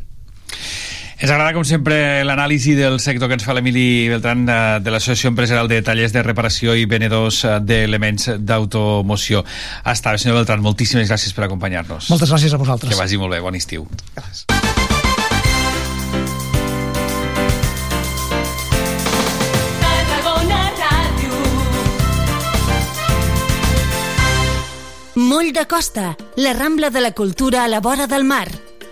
Ens agrada, com sempre, l'anàlisi del sector que ens fa l'Emili Beltran de, eh, de l'Associació Empresarial de Tallers de Reparació i Venedors eh, d'Elements d'Automoció. Hasta, senyor Beltran, moltíssimes gràcies per acompanyar-nos. Moltes gràcies a vosaltres. Que vagi molt bé, bon estiu. Gràcies. Moll de Costa, la Rambla de la Cultura a la vora del mar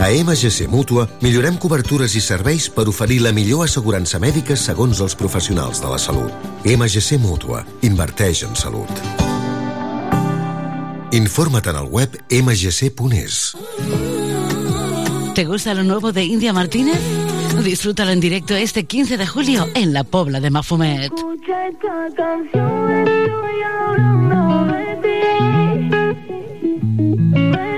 A MGC Mútua millorem cobertures i serveis per oferir la millor assegurança mèdica segons els professionals de la salut. MGC Mútua. Inverteix en salut. Informa't en el web mgc.es. ¿Te gusta lo nuevo de India Martínez? Disfrútalo en directo este 15 de julio en la Pobla de Mafumet. Escucha esta canción, estoy hablando de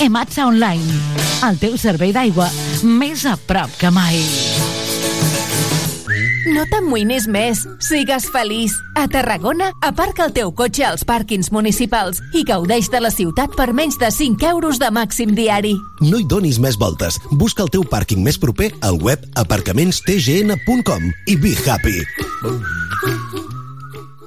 Ematsa Online, el teu servei d'aigua més a prop que mai. No t'amoïnis més. Sigues feliç. A Tarragona, aparca el teu cotxe als pàrquings municipals i gaudeix de la ciutat per menys de 5 euros de màxim diari. No hi donis més voltes. Busca el teu pàrquing més proper al web aparcamentstgn.com i be happy.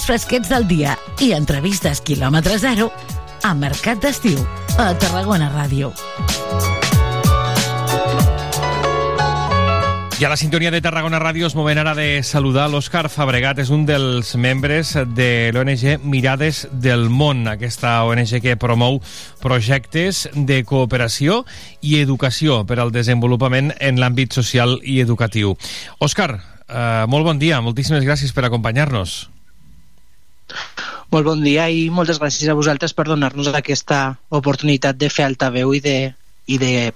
continguts fresquets del dia i entrevistes quilòmetre zero a Mercat d'Estiu, a Tarragona Ràdio. I a la sintonia de Tarragona Ràdio és moment ara de saludar l'Òscar Fabregat, és un dels membres de l'ONG Mirades del Món, aquesta ONG que promou projectes de cooperació i educació per al desenvolupament en l'àmbit social i educatiu. Òscar, eh, molt bon dia, moltíssimes gràcies per acompanyar-nos. Molt bon dia i moltes gràcies a vosaltres per donar-nos aquesta oportunitat de fer altaveu i de, i de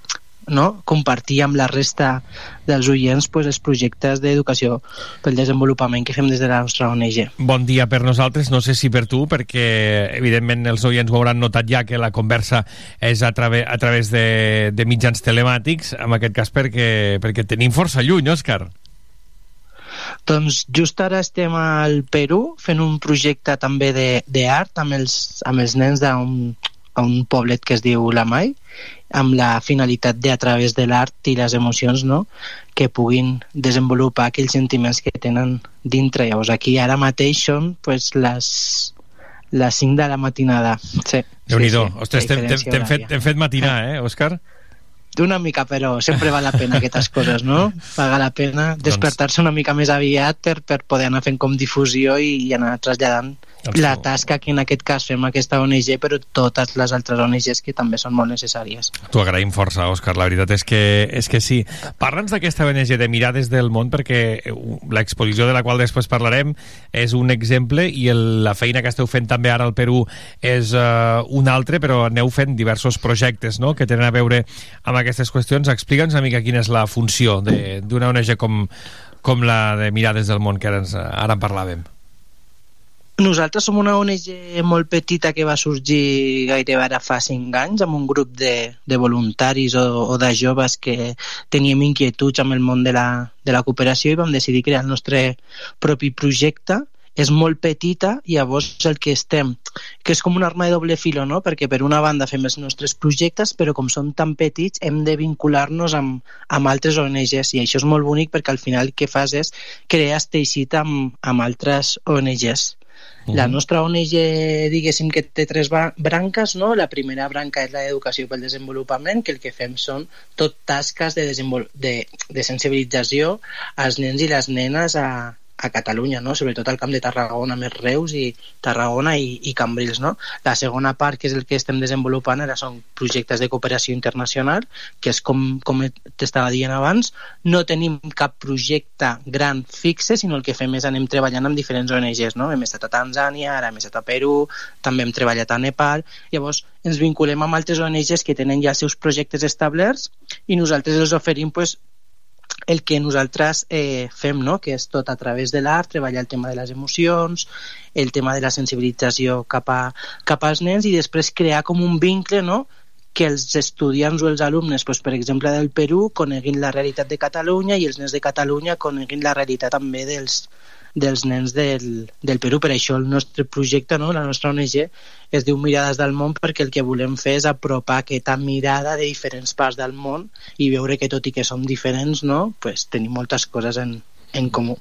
no? compartir amb la resta dels oients pues, els projectes d'educació pel desenvolupament que fem des de la nostra ONG. Bon dia per nosaltres, no sé si per tu, perquè evidentment els oients ho hauran notat ja que la conversa és a, trave, a través de, de mitjans telemàtics, en aquest cas perquè, perquè tenim força lluny, Òscar. Doncs just ara estem al Perú fent un projecte també d'art amb, els, amb els nens d'un un poblet que es diu La Mai amb la finalitat de a través de l'art i les emocions no? que puguin desenvolupar aquells sentiments que tenen dintre. Llavors aquí ara mateix són pues, les, les 5 de la matinada. Sí, Déu-n'hi-do. Sí, sí, Ostres, t'hem fet, fet matinar, eh, Òscar? Una mica, però sempre val la pena aquestes coses, no? Paga la pena doncs despertar-se una mica més aviat per, per poder anar fent com difusió i, i anar traslladant la tasca que en aquest cas fem aquesta ONG, però totes les altres ONGs que també són molt necessàries. T'ho agraïm força, Òscar, la veritat és que, és que sí. Parla'ns d'aquesta ONG de Mirades del Món, perquè eh, l'exposició de la qual després parlarem és un exemple i el, la feina que esteu fent també ara al Perú és uh, un altre, però aneu fent diversos projectes no?, que tenen a veure amb aquestes qüestions. Explica'ns una mica quina és la funció d'una ONG com, com la de Mirades del Món, que ara, ens, ara en parlàvem. Nosaltres som una ONG molt petita que va sorgir gairebé ara fa 5 anys amb un grup de, de voluntaris o, o de joves que teníem inquietuds amb el món de la, de la cooperació i vam decidir crear el nostre propi projecte és molt petita i llavors el que estem, que és com una arma de doble filo, no? perquè per una banda fem els nostres projectes, però com són tan petits hem de vincular-nos amb, amb altres ONGs i això és molt bonic perquè al final el que fas és crear teixit amb, amb altres ONGs. -huh. La nostra ONG, diguéssim que té tres branques, no? La primera branca és l'educació pel desenvolupament, que el que fem són tot tasques de, de, de sensibilització als nens i les nenes a, a Catalunya, no? sobretot al camp de Tarragona, més Reus i Tarragona i, i Cambrils. No? La segona part, que és el que estem desenvolupant, ara són projectes de cooperació internacional, que és com, com t'estava dient abans, no tenim cap projecte gran fixe, sinó el que fem és anem treballant amb diferents ONGs. No? Hem estat a Tanzània, ara hem estat a Perú, també hem treballat a Nepal, llavors ens vinculem amb altres ONGs que tenen ja els seus projectes establerts i nosaltres els oferim pues, el que nosaltres eh, fem, no? que és tot a través de l'art, treballar el tema de les emocions, el tema de la sensibilització cap, a, cap als nens i després crear com un vincle no? que els estudiants o els alumnes, doncs, per exemple, del Perú, coneguin la realitat de Catalunya i els nens de Catalunya coneguin la realitat també dels, dels nens del, del Perú. Per això el nostre projecte, no? la nostra ONG, es diu Mirades del món perquè el que volem fer és apropar aquesta mirada de diferents parts del món i veure que tot i que som diferents, no? pues tenim moltes coses en, en comú.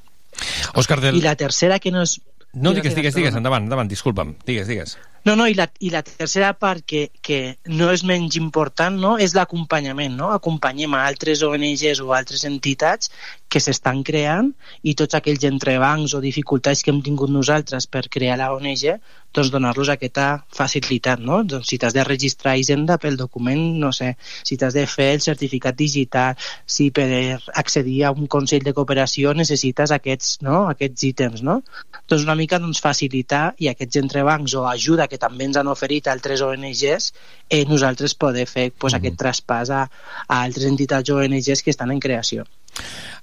Òscar del... I la tercera que no és... No, digues, digues, digues, endavant, endavant, disculpa'm, digues, digues. No, no, i la, i la tercera part que, que no és menys important no, és l'acompanyament. No? Acompanyem a altres ONGs o altres entitats que s'estan creant i tots aquells entrebancs o dificultats que hem tingut nosaltres per crear la ONG, doncs donar-los aquesta facilitat, no? Doncs si t'has de registrar Hisenda pel document, no sé, si t'has de fer el certificat digital, si per accedir a un Consell de Cooperació necessites aquests, no? aquests ítems, no? Doncs una mica doncs, facilitar i aquests entrebancs o ajuda que també ens han oferit altres ONGs, eh, nosaltres poder fer pues, mm. aquest traspàs a, a altres entitats ONGs que estan en creació.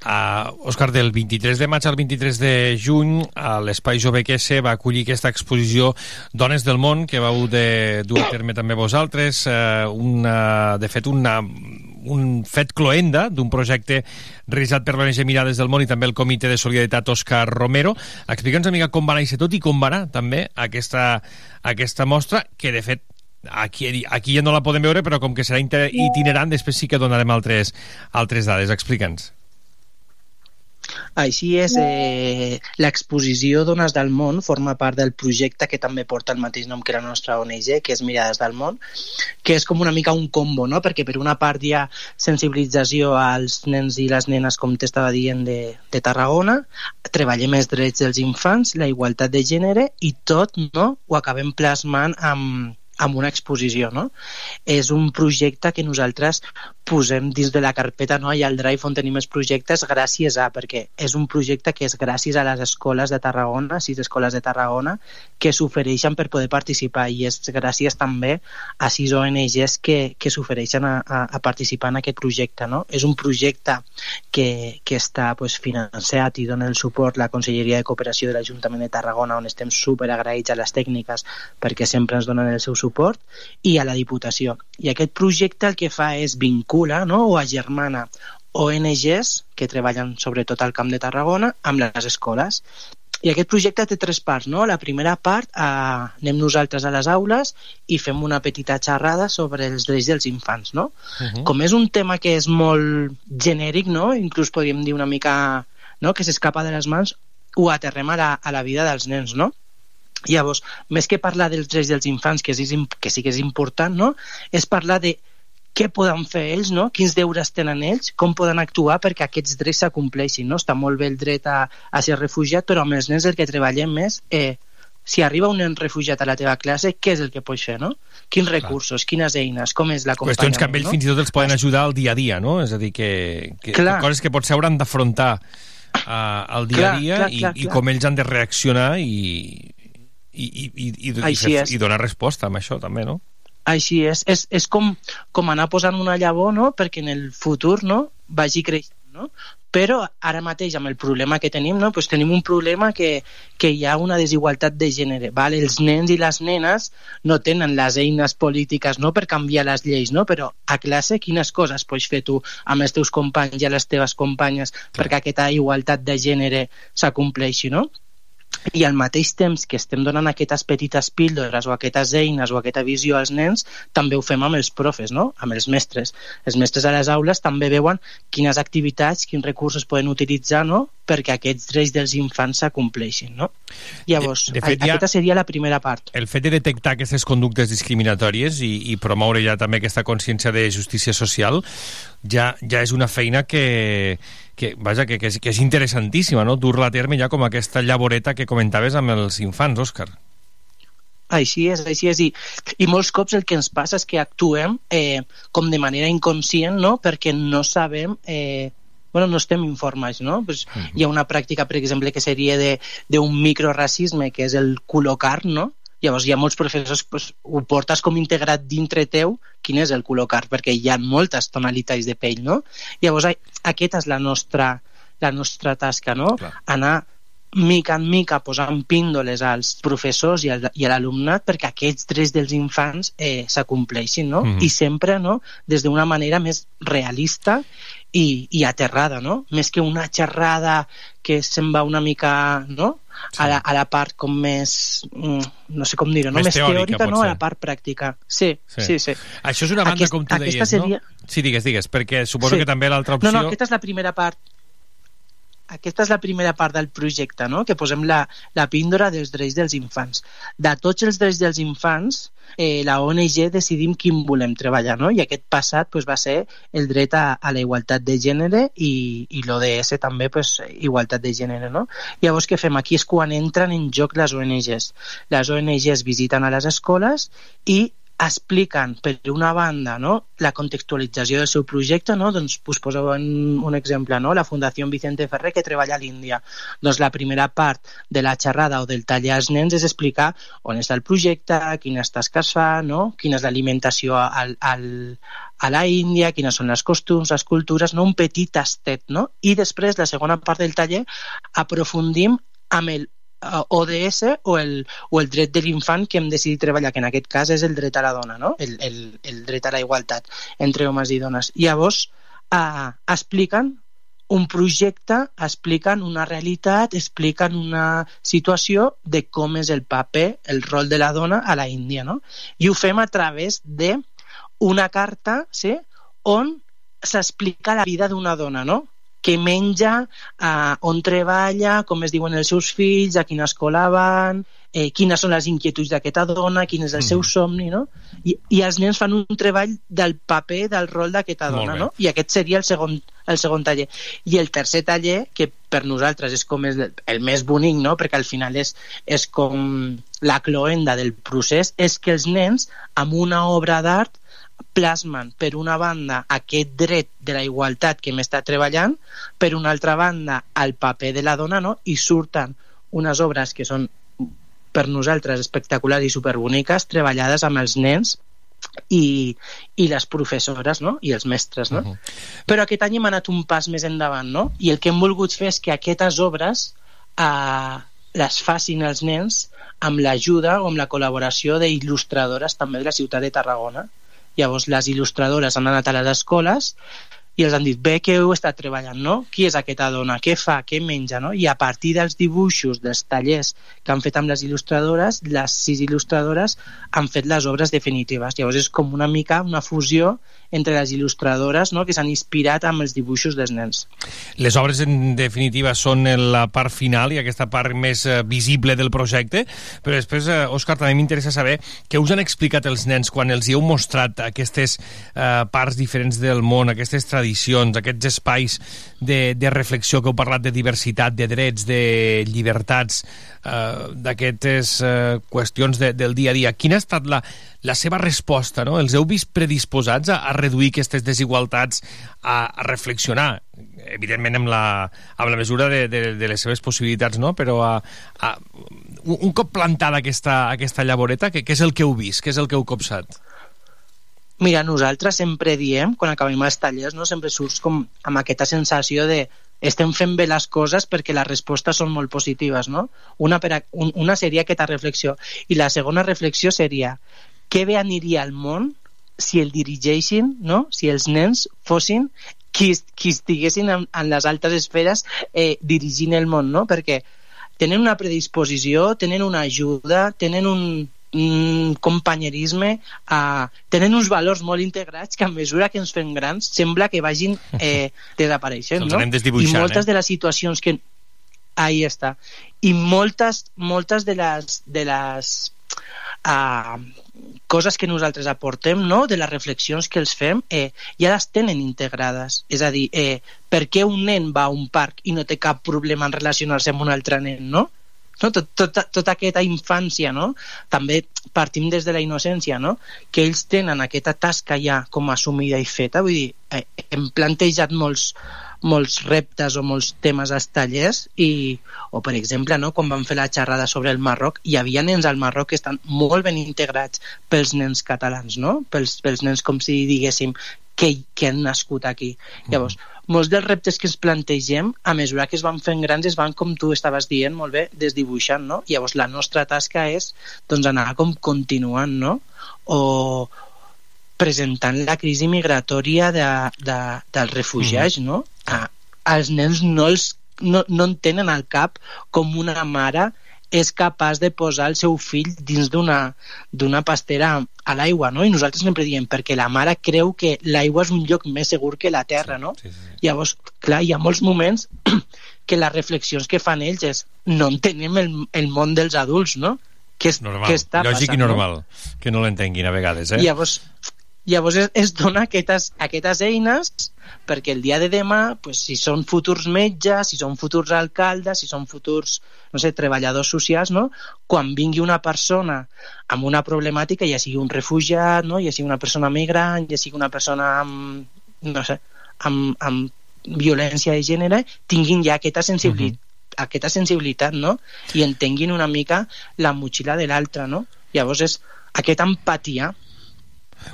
Uh, Òscar, del 23 de maig al 23 de juny a l'Espai Jove QS va acollir aquesta exposició Dones del món que vau de dur a terme també vosaltres uh, una, de fet una, un fet cloenda d'un projecte realitzat per l'ONG Mirades del Món i també el Comitè de Solidaritat Òscar Romero. Explica'ns una mica com va néixer tot i com va anar també aquesta, aquesta mostra que de fet aquí, aquí ja no la podem veure però com que serà itinerant després sí que donarem altres, altres dades. Explica'ns. Així és, eh, l'exposició Dones del Món forma part del projecte que també porta el mateix nom que la nostra ONG, que és Mirades del Món, que és com una mica un combo, no? perquè per una part hi ha sensibilització als nens i les nenes, com t'estava dient, de, de Tarragona, treballem els drets dels infants, la igualtat de gènere i tot no? ho acabem plasmant amb, amb una exposició, no? És un projecte que nosaltres posem dins de la carpeta, no? I al Drive on tenim els projectes gràcies a, perquè és un projecte que és gràcies a les escoles de Tarragona, sis escoles de Tarragona, que s'ofereixen per poder participar i és gràcies també a sis ONGs que, que s'ofereixen a, a, a participar en aquest projecte, no? És un projecte que, que està pues, financiat i dona el suport la Conselleria de Cooperació de l'Ajuntament de Tarragona, on estem super agraïts a les tècniques perquè sempre ens donen el seu suport, i a la Diputació. I aquest projecte el que fa és vincula no? o agermana ONGs que treballen sobretot al Camp de Tarragona amb les escoles. I aquest projecte té tres parts, no? La primera part, eh, anem nosaltres a les aules i fem una petita xerrada sobre els drets dels infants, no? Uh -huh. Com és un tema que és molt genèric, no? Inclús podríem dir una mica no? que s'escapa de les mans, ho aterrem a la, a la vida dels nens, no? Llavors, més que parlar dels drets dels infants, que, és, que sí que és important, no? és parlar de què poden fer ells, no? quins deures tenen ells, com poden actuar perquè aquests drets s'acompleixin. No? Està molt bé el dret a, a ser refugiat, però amb els nens el que treballem és eh, si arriba un nen refugiat a la teva classe, què és el que pots fer, no? Quins recursos, quines eines, com és l'acompanyament, Qüestions que amb ells no? fins i tot els poden ajudar al dia a dia, no? És a dir, que, que, Clar. que coses que potser hauran d'afrontar uh, al dia Clar, a dia clar, i, clar, i clar. com ells han de reaccionar i, i, i, i, i, i, fer, i donar resposta amb això també, no? Així és. És, és com, com anar posant una llavor, no?, perquè en el futur, no?, vagi creixent, no? Però ara mateix, amb el problema que tenim, no?, pues tenim un problema que, que hi ha una desigualtat de gènere, val? Els nens i les nenes no tenen les eines polítiques, no?, per canviar les lleis, no?, però a classe quines coses pots fer tu amb els teus companys i les teves companyes perquè aquesta igualtat de gènere s'acompleixi, no? I al mateix temps que estem donant aquestes petites píldores o aquestes eines o aquesta visió als nens, també ho fem amb els profes, no? amb els mestres. Els mestres a les aules també veuen quines activitats, quins recursos poden utilitzar no? perquè aquests drets dels infants s'acompleixin. No? Llavors, De- de fet, a- ja- aquesta seria la primera part. El fet de detectar aquestes conductes discriminatòries i, i promoure ja també aquesta consciència de justícia social ja, ja és una feina que, que, vaja, que, que, és, que és interessantíssima, no? dur-la a terme ja com aquesta llavoreta que comentaves amb els infants, Òscar. Així és, així és. I, I molts cops el que ens passa és que actuem eh, com de manera inconscient, no?, perquè no sabem... Eh, bueno, no estem informats, no? Pues, uh -huh. Hi ha una pràctica, per exemple, que seria de- d'un microracisme, que és el col·locar, no? Llavors hi ha molts professors, pues, ho portes com integrat dintre teu, quin és el col·locar, perquè hi ha moltes tonalitats de pell, no? Llavors aquesta és la nostra, la nostra tasca, no? Clar. Anar mica en mica posant píndoles als professors i, al, i a l'alumnat perquè aquests drets dels infants eh, s'acompleixin, no? Mhm. I sempre, no?, des d'una manera més realista i, i aterrada, no? Més que una xerrada que se'n va una mica, no?, a, la, a la part com més, mm, no sé com dir-ho, no? Més més teòrica, teòrica, no? A la part pràctica. Sí, sí, sí. sí. Això és una banda, Aquest- com tu deies, seria... no? Sí, digues, digues, perquè suposo Sí. que també l'altra opció... No, no, aquesta és la primera part. Aquesta és la primera part del projecte, no? que posem la, la píndola dels drets dels infants. De tots els drets dels infants, eh, la ONG decidim quin volem treballar, no? i aquest passat pues, va ser el dret a, a la igualtat de gènere i, i l'ODS també pues, igualtat de gènere. No? Llavors, què fem? Aquí és quan entren en joc les ONGs. Les ONGs visiten a les escoles i expliquen, per una banda, no, la contextualització del seu projecte, no? doncs us poso un, un exemple, no? la Fundació Vicente Ferrer que treballa a l'Índia. Doncs la primera part de la xerrada o del taller als nens és explicar on està el projecte, quines tasques fa, no? quina és l'alimentació al, al, a la Índia, quines són les costums, les cultures, no? un petit tastet. No? I després, la segona part del taller, aprofundim amb el ODS o el, o el dret de l'infant que hem decidit treballar, que en aquest cas és el dret a la dona, no? el, el, el dret a la igualtat entre homes i dones. Llavors, eh, expliquen un projecte, expliquen una realitat, expliquen una situació de com és el paper, el rol de la dona a la Índia, no? I ho fem a través de una carta, sí?, on s'explica la vida d'una dona, no? Què menja, uh, on treballa, com es diuen els seus fills, a quina escola van, eh, quines són les inquietuds d'aquesta dona, quin és el seu somni, no? I, I els nens fan un treball del paper, del rol d'aquesta dona, no? I aquest seria el segon, el segon taller. I el tercer taller, que per nosaltres és com el, el més bonic, no? perquè al final és, és com la cloenda del procés, és que els nens, amb una obra d'art, plasmen, per una banda, aquest dret de la igualtat que hem estat treballant, per una altra banda, el paper de la dona, no? i surten unes obres que són per nosaltres espectaculars i superboniques, treballades amb els nens i, i les professores no? i els mestres. No? Uh -huh. Però aquest any hem anat un pas més endavant no? i el que hem volgut fer és que aquestes obres eh, les facin els nens amb l'ajuda o amb la col·laboració d'il·lustradores també de la ciutat de Tarragona. Llavors les il·lustradores han anat a les escoles i els han dit, bé que heu estat treballant, no? Qui és aquesta dona? Què fa? Què menja? No? I a partir dels dibuixos, dels tallers que han fet amb les il·lustradores, les sis il·lustradores han fet les obres definitives. Llavors és com una mica una fusió entre les il·lustradores no? que s'han inspirat amb els dibuixos dels nens. Les obres, en definitiva, són la part final i aquesta part més eh, visible del projecte, però després, eh, Òscar, també m'interessa saber què us han explicat els nens quan els hi heu mostrat aquestes eh, parts diferents del món, aquestes tradicions, aquests espais de, de reflexió que heu parlat de diversitat, de drets, de llibertats, eh, d'aquestes eh, qüestions de, del dia a dia. Quina ha estat la, la seva resposta? No? Els heu vist predisposats a, a reduir aquestes desigualtats, a, a reflexionar, evidentment amb la, amb la mesura de, de, de les seves possibilitats, no? però a, a, un, cop plantada aquesta, aquesta llavoreta, què és el que heu vist? Què és el que heu copsat? Mira, nosaltres sempre diem, quan acabem els tallers, no? sempre surts com amb aquesta sensació de estem fent bé les coses perquè les respostes són molt positives, no? Una, per a, un, una seria aquesta reflexió. I la segona reflexió seria què bé aniria al món si el dirigeixin, no? si els nens fossin qui, qui estiguessin en, en les altes esferes eh, dirigint el món, no? perquè tenen una predisposició, tenen una ajuda, tenen un companyerisme, uh, tenen uns valors molt integrats que a mesura que ens fem grans sembla que vagin eh, desapareixent. No? I moltes eh? de les situacions que... Ahí està. I moltes, moltes de les, de les uh, coses que nosaltres aportem, no? de les reflexions que els fem, eh, ja les tenen integrades. És a dir, eh, per què un nen va a un parc i no té cap problema en relacionar-se amb un altre nen, no? No? Tot, tota, tota aquesta infància, no? també partim des de la innocència, no? que ells tenen aquesta tasca ja com assumida i feta, vull dir, eh, hem plantejat molts, molts reptes o molts temes als tallers i, o per exemple no, quan vam fer la xerrada sobre el Marroc hi havia nens al Marroc que estan molt ben integrats pels nens catalans no? pels, pels nens com si diguéssim que, que han nascut aquí llavors, molts dels reptes que ens plantegem a mesura que es van fent grans es van, com tu estaves dient molt bé, desdibuixant no? llavors la nostra tasca és doncs, anar com continuant no? o, presentant la crisi migratòria de, de, dels refugiats, mm. no? A, als nens no, els, no, no en tenen al cap com una mare és capaç de posar el seu fill dins d'una d'una pastera a l'aigua, no? I nosaltres sempre diem perquè la mare creu que l'aigua és un lloc més segur que la terra, no? Sí, sí. Llavors, clar, hi ha molts moments que les reflexions que fan ells és no entenem el, el món dels adults, no? Què, és, Normal, què està lògic passant, i normal, no? que no l'entenguin a vegades, eh? Llavors, llavors es, es dona aquestes, aquestes eines perquè el dia de demà, pues, si són futurs metges, si són futurs alcaldes, si són futurs, no sé, treballadors socials, no? quan vingui una persona amb una problemàtica, ja sigui un refugiat, no? ja sigui una persona migrant, ja sigui una persona amb, no sé, amb, amb violència de gènere, tinguin ja aquesta sensibilitat, uh -huh aquesta sensibilitat, no? I entenguin una mica la motxilla de l'altre, no? Llavors és aquesta empatia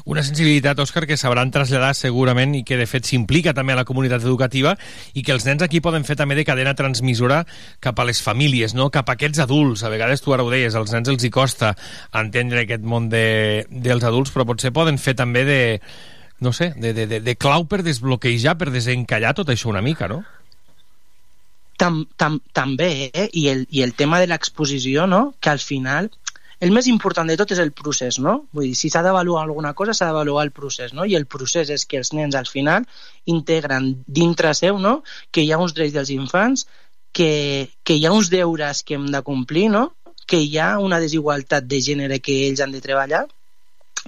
una sensibilitat, Òscar, que sabran traslladar segurament i que de fet s'implica també a la comunitat educativa i que els nens aquí poden fer també de cadena transmissora cap a les famílies, no? cap a aquests adults. A vegades tu ara ho deies, als nens els hi costa entendre aquest món de, dels adults, però potser poden fer també de, no sé, de, de, de, de clau per desbloquejar, per desencallar tot això una mica, no? Tam, tam, també, eh? I el, i el tema de l'exposició, no? que al final el més important de tot és el procés, no? Vull dir, si s'ha d'avaluar alguna cosa, s'ha d'avaluar el procés, no? I el procés és que els nens al final integren dintre seu, no?, que hi ha uns drets dels infants, que, que hi ha uns deures que hem de complir, no?, que hi ha una desigualtat de gènere que ells han de treballar,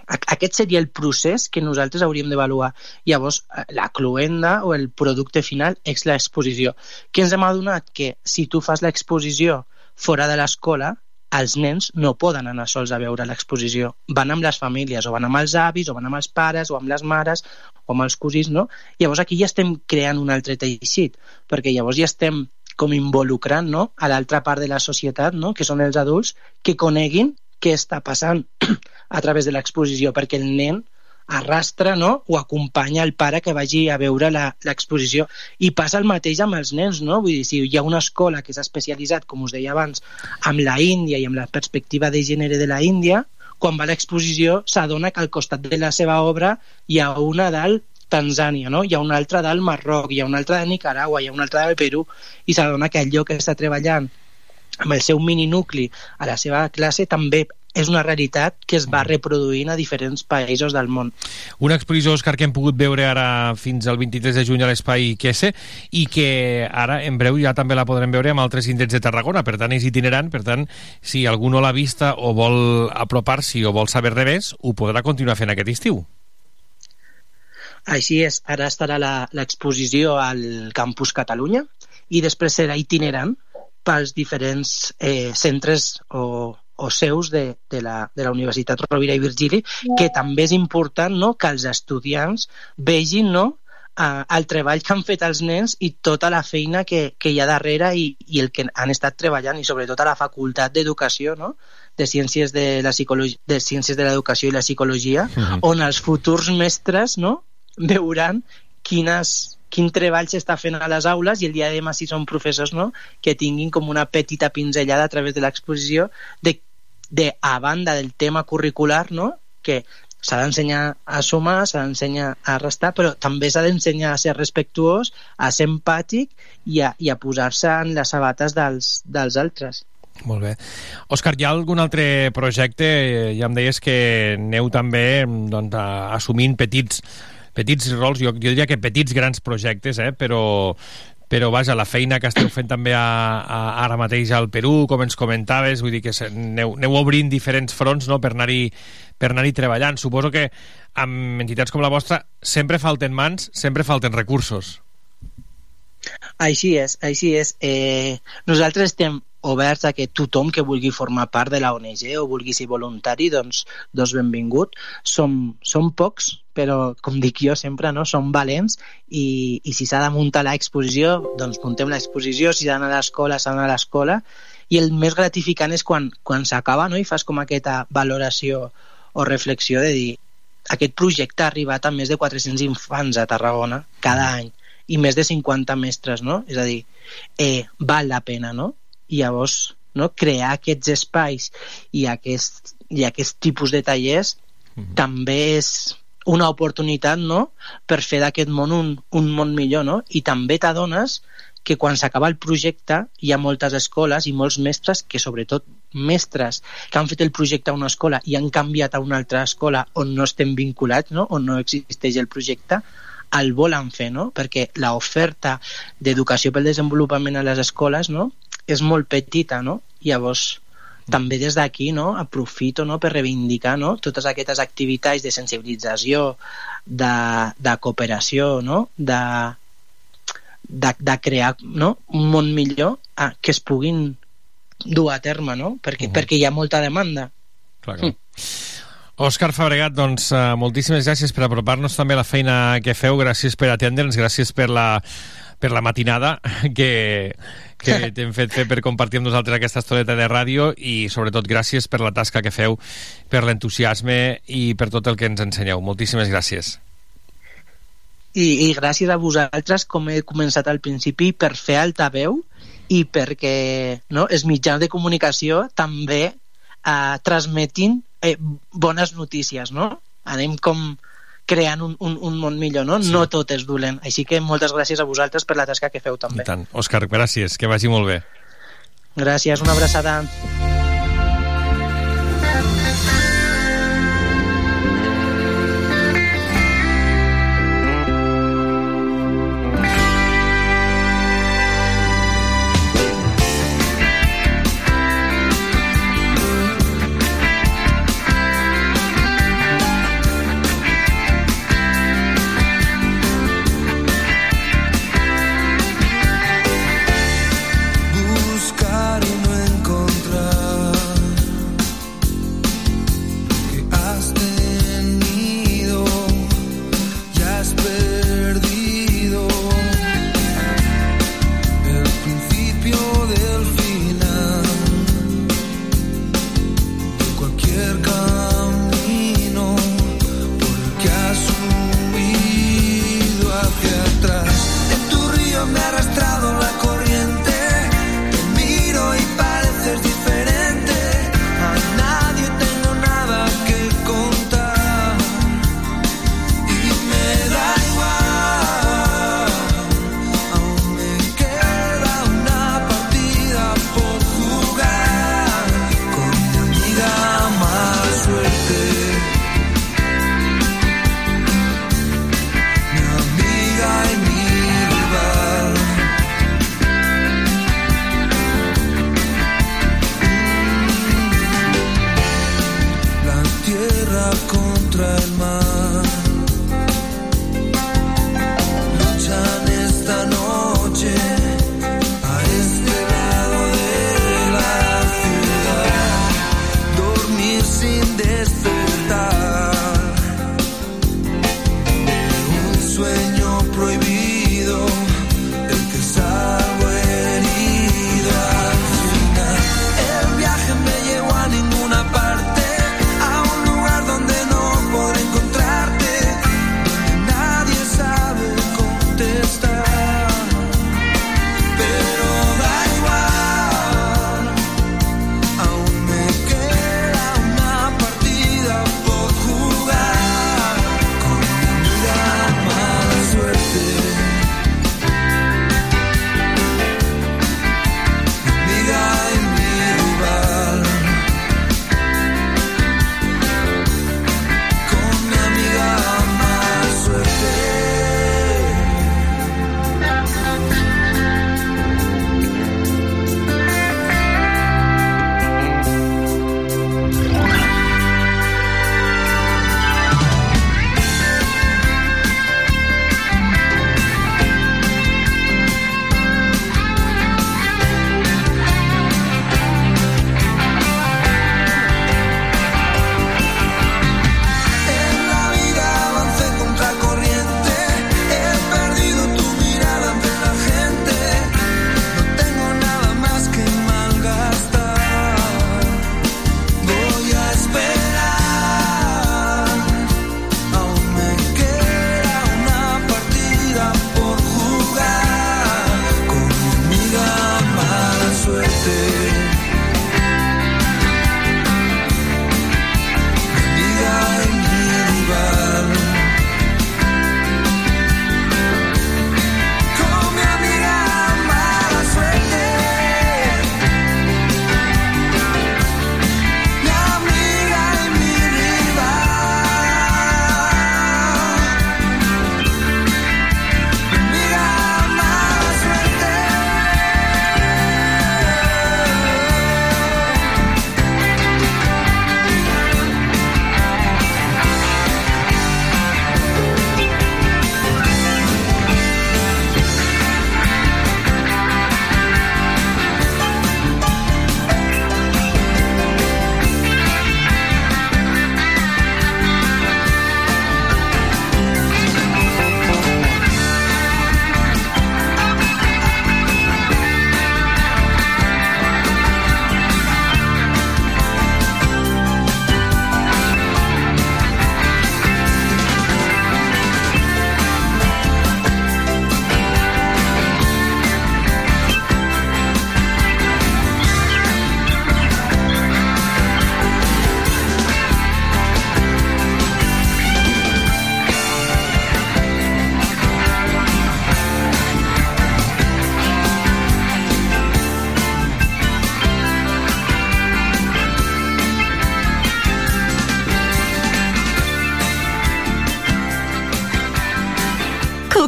aquest seria el procés que nosaltres hauríem d'avaluar. Llavors, eh, la cluenda o el producte final és l'exposició. Que ens hem adonat que si tu fas l'exposició fora de l'escola, els nens no poden anar sols a veure l'exposició. Van amb les famílies, o van amb els avis, o van amb els pares, o amb les mares, o amb els cosins, no? Llavors aquí ja estem creant un altre teixit, perquè llavors ja estem com involucrant no? a l'altra part de la societat, no? que són els adults, que coneguin què està passant a través de l'exposició, perquè el nen arrastra no? o acompanya el pare que vagi a veure l'exposició. I passa el mateix amb els nens, no? Vull dir, si hi ha una escola que s'ha especialitzat, com us deia abans, amb la Índia i amb la perspectiva de gènere de la Índia, quan va a l'exposició s'adona que al costat de la seva obra hi ha una dalt Tanzània, no? hi ha una altra del Marroc, hi ha una altra de Nicaragua, hi ha una altra del Perú, i s'adona que allò que està treballant amb el seu mini nucli a la seva classe també és una realitat que es va mm. reproduint a diferents països del món. Una exposició, Òscar, que hem pogut veure ara fins al 23 de juny a l'Espai Quese i que ara, en breu, ja també la podrem veure amb altres indrets de Tarragona. Per tant, és itinerant. Per tant, si algú no l'ha vista o vol apropar-s'hi o vol saber de més, ho podrà continuar fent aquest estiu. Així és, ara estarà l'exposició al Campus Catalunya i després serà itinerant pels diferents eh, centres o, o seus de, de, la, de la Universitat Rovira i Virgili, que també és important no, que els estudiants vegin no, eh, el treball que han fet els nens i tota la feina que, que hi ha darrere i, i el que han estat treballant i sobretot a la Facultat d'Educació no? de Ciències de la Psicologia, de Ciències de l'Educació i la Psicologia, uh -huh. on els futurs mestres no, veuran quines, quin treball s'està fent a les aules i el dia de demà si són professors no, que tinguin com una petita pinzellada a través de l'exposició de, de a banda del tema curricular no, que s'ha d'ensenyar a sumar, s'ha d'ensenyar a restar, però també s'ha d'ensenyar a ser respectuós, a ser empàtic i a, i a posar-se en les sabates dels, dels altres. Molt bé. Òscar, hi ha algun altre projecte? Ja em deies que aneu també doncs, assumint petits petits rols, jo, jo diria que petits grans projectes, eh? però, però vaja, la feina que esteu fent també a, a, ara mateix al Perú, com ens comentaves, vull dir que aneu, aneu obrint diferents fronts no? per anar-hi per anar treballant. Suposo que amb entitats com la vostra sempre falten mans, sempre falten recursos. Així és, així és. Eh, nosaltres estem oberts a que tothom que vulgui formar part de la ONG o vulgui ser voluntari, doncs, doncs benvingut. Som, som pocs, però com dic jo sempre, no? som valents i, i si s'ha de muntar l'exposició, doncs muntem l'exposició, si s'ha d'anar a l'escola, s'ha d'anar a l'escola i el més gratificant és quan, quan s'acaba no? i fas com aquesta valoració o reflexió de dir aquest projecte ha arribat a més de 400 infants a Tarragona cada any i més de 50 mestres, no? És a dir, eh, val la pena, no? I llavors, no? crear aquests espais i aquest, i aquest tipus de tallers mm -hmm. també és una oportunitat no? per fer d'aquest món un, un món millor no? i també t'adones que quan s'acaba el projecte hi ha moltes escoles i molts mestres que sobretot mestres que han fet el projecte a una escola i han canviat a una altra escola on no estem vinculats, no? on no existeix el projecte, el volen fer, no? perquè l'oferta d'educació pel desenvolupament a les escoles no? És molt petita, no? Llavors, també des d'aquí no, aprofito no, per reivindicar no, totes aquestes activitats de sensibilització, de, de cooperació, no, de, de, de crear no, un món millor ah, que es puguin dur a terme, no? perquè, uh -huh. perquè hi ha molta demanda. Clar, clar. Mm. Òscar Fabregat, doncs, uh, moltíssimes gràcies per apropar-nos també a la feina que feu, gràcies per atendre'ns, gràcies per la, per la matinada que, que t'hem fet fer per compartir amb nosaltres aquesta estoneta de ràdio i sobretot gràcies per la tasca que feu, per l'entusiasme i per tot el que ens ensenyeu. Moltíssimes gràcies. I, I gràcies a vosaltres, com he començat al principi, per fer altaveu i perquè no, els mitjans de comunicació també eh, transmetin eh, bones notícies, no? Anem com creant un, un, un món millor, no? Sí. No tot és dolent. Així que moltes gràcies a vosaltres per la tasca que feu també. I tant. Òscar, gràcies. Que vagi molt bé. Gràcies, una abraçada.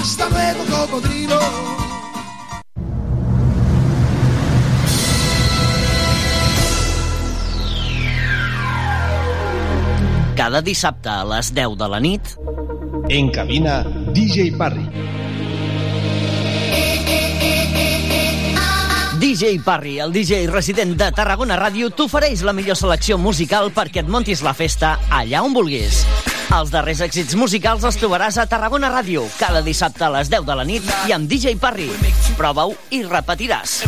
Hasta luego, cocodrilo. Cada dissabte a les 10 de la nit... En cabina, DJ Parry. DJ Parry, el DJ resident de Tarragona Ràdio, t'ofereix la millor selecció musical perquè et montis la festa allà on vulguis. Els darrers èxits musicals els trobaràs a Tarragona Ràdio, cada dissabte a les 10 de la nit i amb DJ Parry. Prova-ho i repetiràs.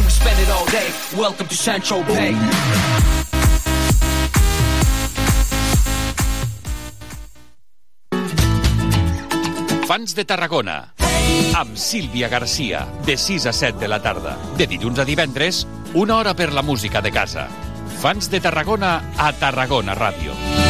Fans de Tarragona amb Sílvia Garcia de 6 a 7 de la tarda de dilluns a divendres una hora per la música de casa Fans de Tarragona a Tarragona Ràdio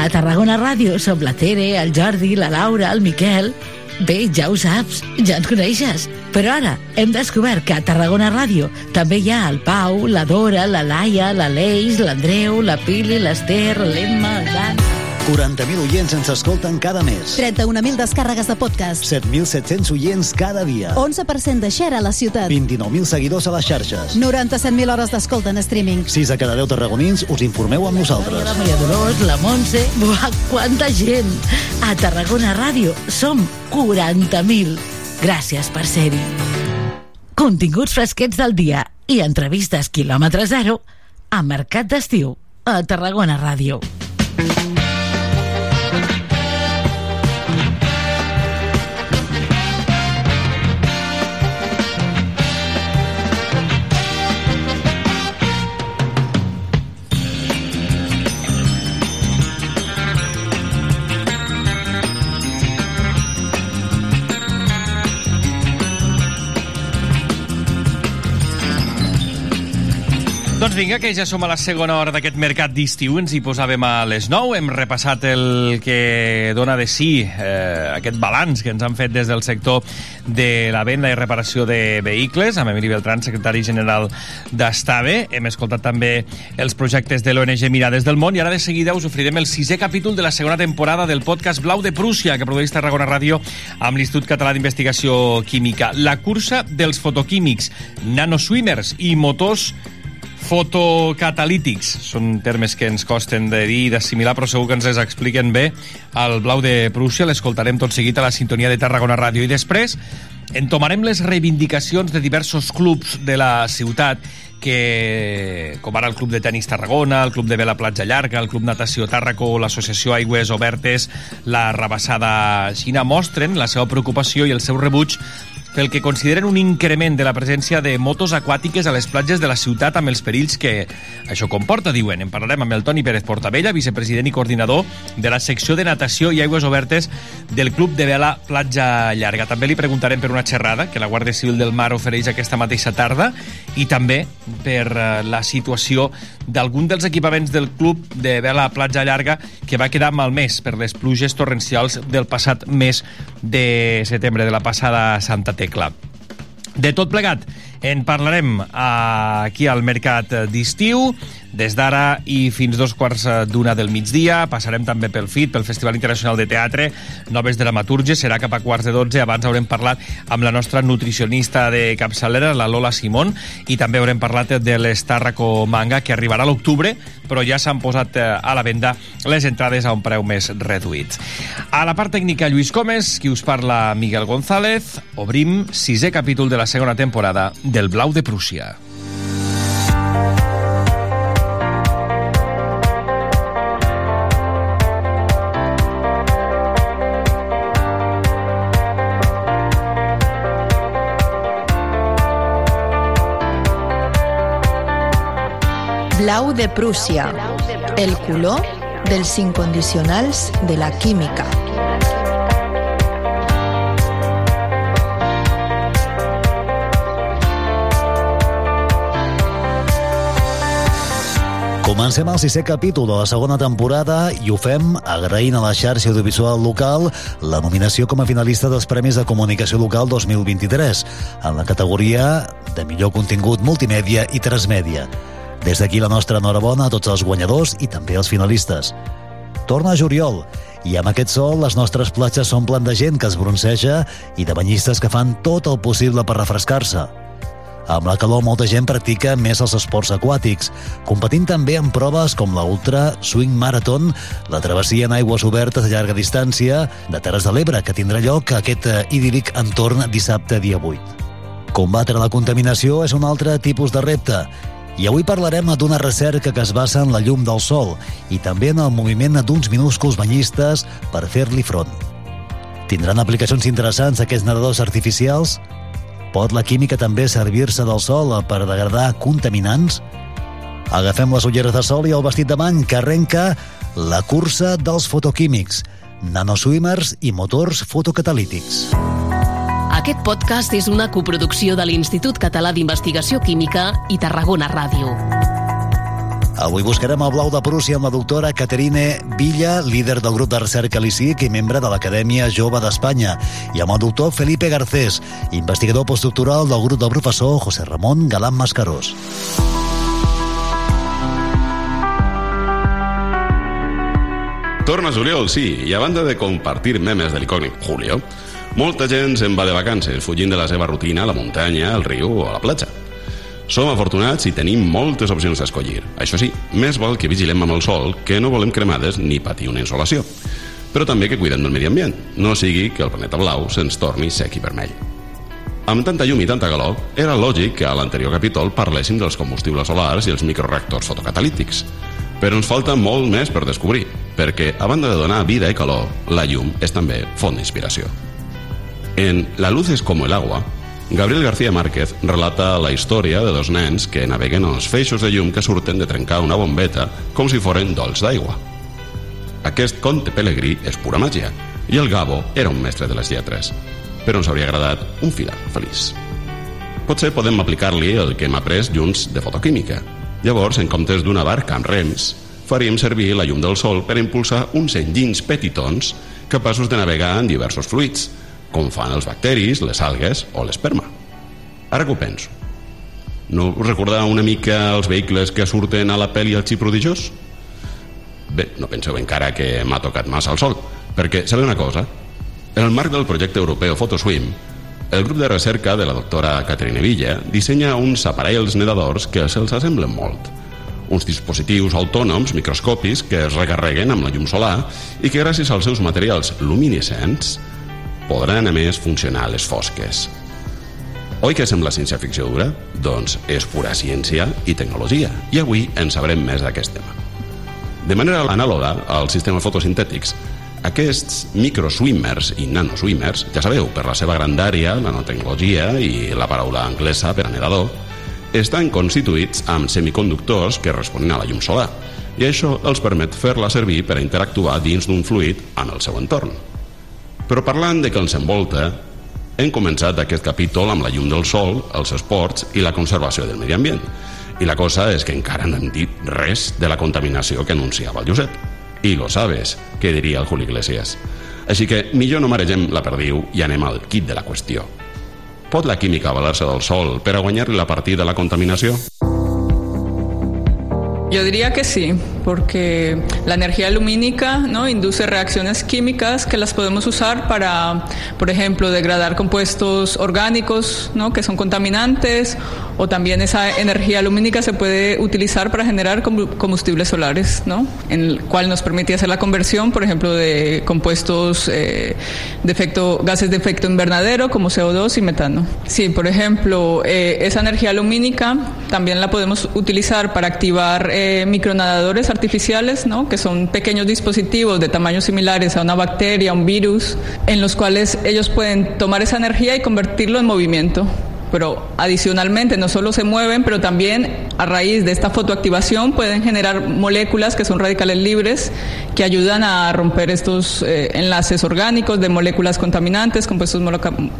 A Tarragona Ràdio som la Tere, el Jordi, la Laura, el Miquel... Bé, ja ho saps, ja ens coneixes. Però ara hem descobert que a Tarragona Ràdio també hi ha el Pau, la Dora, la Laia, la Leix, l'Andreu, la Pili, l'Ester, l'Emma, el Dan... 40.000 oients ens escolten cada mes. 31.000 descàrregues de podcast. 7.700 oients cada dia. 11% de share a la ciutat. 29.000 seguidors a les xarxes. 97.000 hores d'escolta en streaming. 6 a cada 10 tarragonins us informeu amb nosaltres. La Maria Dolors, la Montse... Buah, quanta gent! A Tarragona Ràdio som 40.000. Gràcies per ser-hi. Continguts fresquets del dia i entrevistes quilòmetre zero a Mercat d'Estiu a Tarragona Ràdio. Vinga, que ja som a la segona hora d'aquest mercat d'estiu. Ens hi posàvem a les 9. Hem repassat el que dona de sí eh, aquest balanç que ens han fet des del sector de la venda i reparació de vehicles, amb Emili Beltran, secretari general d'Estave. Hem escoltat també els projectes de l'ONG Mirades del Món i ara de seguida us oferirem el sisè capítol de la segona temporada del podcast Blau de Prússia, que produeix Tarragona Ràdio amb l'Institut Català d'Investigació Química. La cursa dels fotoquímics, nanoswimmers i motors fotocatalítics. Són termes que ens costen de dir i d'assimilar, però segur que ens els expliquen bé al Blau de Prússia. L'escoltarem tot seguit a la sintonia de Tarragona Ràdio. I després entomarem les reivindicacions de diversos clubs de la ciutat que, com ara el Club de Tenis Tarragona, el Club de Vela Platja Llarga, el Club Natació Tàrraco, l'Associació Aigües Obertes, la Rabassada Xina, mostren la seva preocupació i el seu rebuig pel que consideren un increment de la presència de motos aquàtiques a les platges de la ciutat amb els perills que això comporta, diuen. En parlarem amb el Toni Pérez Portabella, vicepresident i coordinador de la secció de natació i aigües obertes del Club de Vela Platja Llarga. També li preguntarem per una xerrada que la Guàrdia Civil del Mar ofereix aquesta mateixa tarda i també per eh, la situació d'algun dels equipaments del Club de Vela Platja Llarga que va quedar malmès per les pluges torrencials del passat mes de setembre, de la passada Santa Tecla. De tot plegat, en parlarem aquí al mercat d'estiu, des d'ara i fins dos quarts eh, d'una del migdia. Passarem també pel FIT, pel Festival Internacional de Teatre, Noves Dramaturges, serà cap a quarts de dotze. Abans haurem parlat amb la nostra nutricionista de capçalera, la Lola Simón, i també haurem parlat de l'Estàrraco Manga, que arribarà a l'octubre, però ja s'han posat eh, a la venda les entrades a un preu més reduït. A la part tècnica, Lluís Comes, qui us parla, Miguel González, obrim sisè capítol de la segona temporada del Blau de Prússia. Blau de Prússia, el color dels incondicionals de la química. Comencem el sisè capítol de la segona temporada i ho fem agraint a la xarxa audiovisual local la nominació com a finalista dels Premis de Comunicació Local 2023 en la categoria de millor contingut multimèdia i transmèdia. Des d'aquí la nostra enhorabona a tots els guanyadors i també als finalistes. Torna a juliol i amb aquest sol les nostres platges s'omplen de gent que es bronceja i de banyistes que fan tot el possible per refrescar-se. Amb la calor, molta gent practica més els esports aquàtics, competint també en proves com la Ultra Swing Marathon, la travessia en aigües obertes a llarga distància de Terres de l'Ebre, que tindrà lloc a aquest eh, idíl·lic entorn dissabte dia 8. Combatre la contaminació és un altre tipus de repte, i avui parlarem d'una recerca que es basa en la llum del sol i també en el moviment d'uns minúsculs banyistes per fer-li front. Tindran aplicacions interessants aquests nedadors artificials? Pot la química també servir-se del sol per degradar contaminants? Agafem les ulleres de sol i el vestit de bany que arrenca la cursa dels fotoquímics, nanoswimmers i motors fotocatalítics. Aquest podcast és una coproducció de l'Institut Català d'Investigació Química i Tarragona Ràdio. Avui buscarem el blau de Prússia amb la doctora Caterine Villa, líder del grup de recerca LICIC i membre de l'Acadèmia Jove d'Espanya, i amb el doctor Felipe Garcés, investigador postdoctoral del grup del professor José Ramon Galán Mascarós. Torna juliol, sí, i a banda de compartir memes de l'icònic Julio, molta gent se'n va de vacances, fugint de la seva rutina a la muntanya, al riu o a la platja. Som afortunats i tenim moltes opcions a escollir. Això sí, més val que vigilem amb el sol, que no volem cremades ni patir una insolació. Però també que cuidem del medi ambient, no sigui que el planeta blau se'ns torni sec i vermell. Amb tanta llum i tanta calor, era lògic que a l'anterior capítol parléssim dels combustibles solars i els microreactors fotocatalítics. Però ens falta molt més per descobrir, perquè, a banda de donar vida i calor, la llum és també font d'inspiració. En La luz es como el agua, Gabriel García Márquez relata la història de dos nens que naveguen els feixos de llum que surten de trencar una bombeta com si foren dolç d'aigua. Aquest conte pelegrí és pura màgia, i el Gabo era un mestre de les lletres, però ens hauria agradat un final feliç. Potser podem aplicar-li el que hem après junts de fotoquímica. Llavors, en comptes d'una barca amb rems, faríem servir la llum del sol per impulsar uns enginys petitons capaços de navegar en diversos fluids, com fan els bacteris, les algues o l'esperma. Ara que ho penso, no us recordeu una mica els vehicles que surten a la pel·li El xip prodigiós? Bé, no penseu encara que m'ha tocat massa el sol, perquè sabeu una cosa? En el marc del projecte europeu Photoswim, el grup de recerca de la doctora Caterina Villa dissenya uns aparells nedadors que se'ls assemblen molt. Uns dispositius autònoms microscopis que es recarreguen amb la llum solar i que gràcies als seus materials luminescents podran a més funcionar a les fosques. Oi que sembla ciència-ficció dura? Doncs és pura ciència i tecnologia, i avui en sabrem més d'aquest tema. De manera anàloga als sistemes fotosintètics, aquests microswimmers i nanoswimmers, ja sabeu, per la seva grandària, nanotecnologia i la paraula anglesa per a nedador, estan constituïts amb semiconductors que responen a la llum solar, i això els permet fer-la servir per a interactuar dins d'un fluid en el seu entorn. Però parlant de que ens envolta, hem començat aquest capítol amb la llum del sol, els esports i la conservació del medi ambient. I la cosa és que encara no hem dit res de la contaminació que anunciava el Josep. I lo sabes, que diria el Juli Iglesias. Així que millor no maregem la perdiu i anem al kit de la qüestió. Pot la química valer-se del sol per a guanyar-li la partida a la contaminació? Yo diría que sí, porque la energía lumínica ¿no? induce reacciones químicas que las podemos usar para, por ejemplo, degradar compuestos orgánicos ¿no? que son contaminantes o también esa energía lumínica se puede utilizar para generar combustibles solares, ¿no? en el cual nos permite hacer la conversión, por ejemplo, de compuestos eh, de gases de efecto invernadero como CO2 y metano. Sí, por ejemplo, eh, esa energía lumínica también la podemos utilizar para activar eh, micronadadores artificiales, ¿no? que son pequeños dispositivos de tamaños similares a una bacteria, un virus, en los cuales ellos pueden tomar esa energía y convertirlo en movimiento pero adicionalmente no solo se mueven, pero también a raíz de esta fotoactivación pueden generar moléculas que son radicales libres que ayudan a romper estos eh, enlaces orgánicos de moléculas contaminantes, compuestos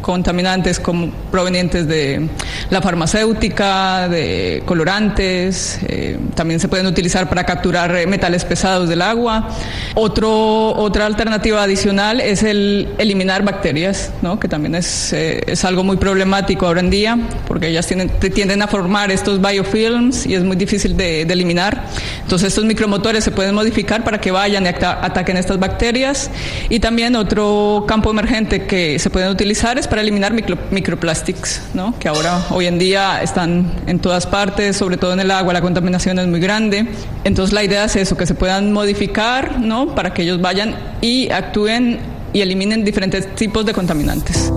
contaminantes como provenientes de la farmacéutica, de colorantes, eh, también se pueden utilizar para capturar eh, metales pesados del agua. Otro, otra alternativa adicional es el eliminar bacterias, ¿no? que también es, es algo muy problemático ahora en día porque ellas tienden, tienden a formar estos biofilms y es muy difícil de, eliminar. Entonces estos micromotores se pueden modificar para que vayan y ataquen estas bacterias. Y también otro campo emergente que se pueden utilizar es para eliminar micro, microplastics, ¿no? que ahora hoy en día están en todas partes, sobre todo en el agua, la contaminación es muy grande. Entonces la idea es eso, que se puedan modificar ¿no? para que ellos vayan y actúen y eliminen diferentes tipos de contaminantes.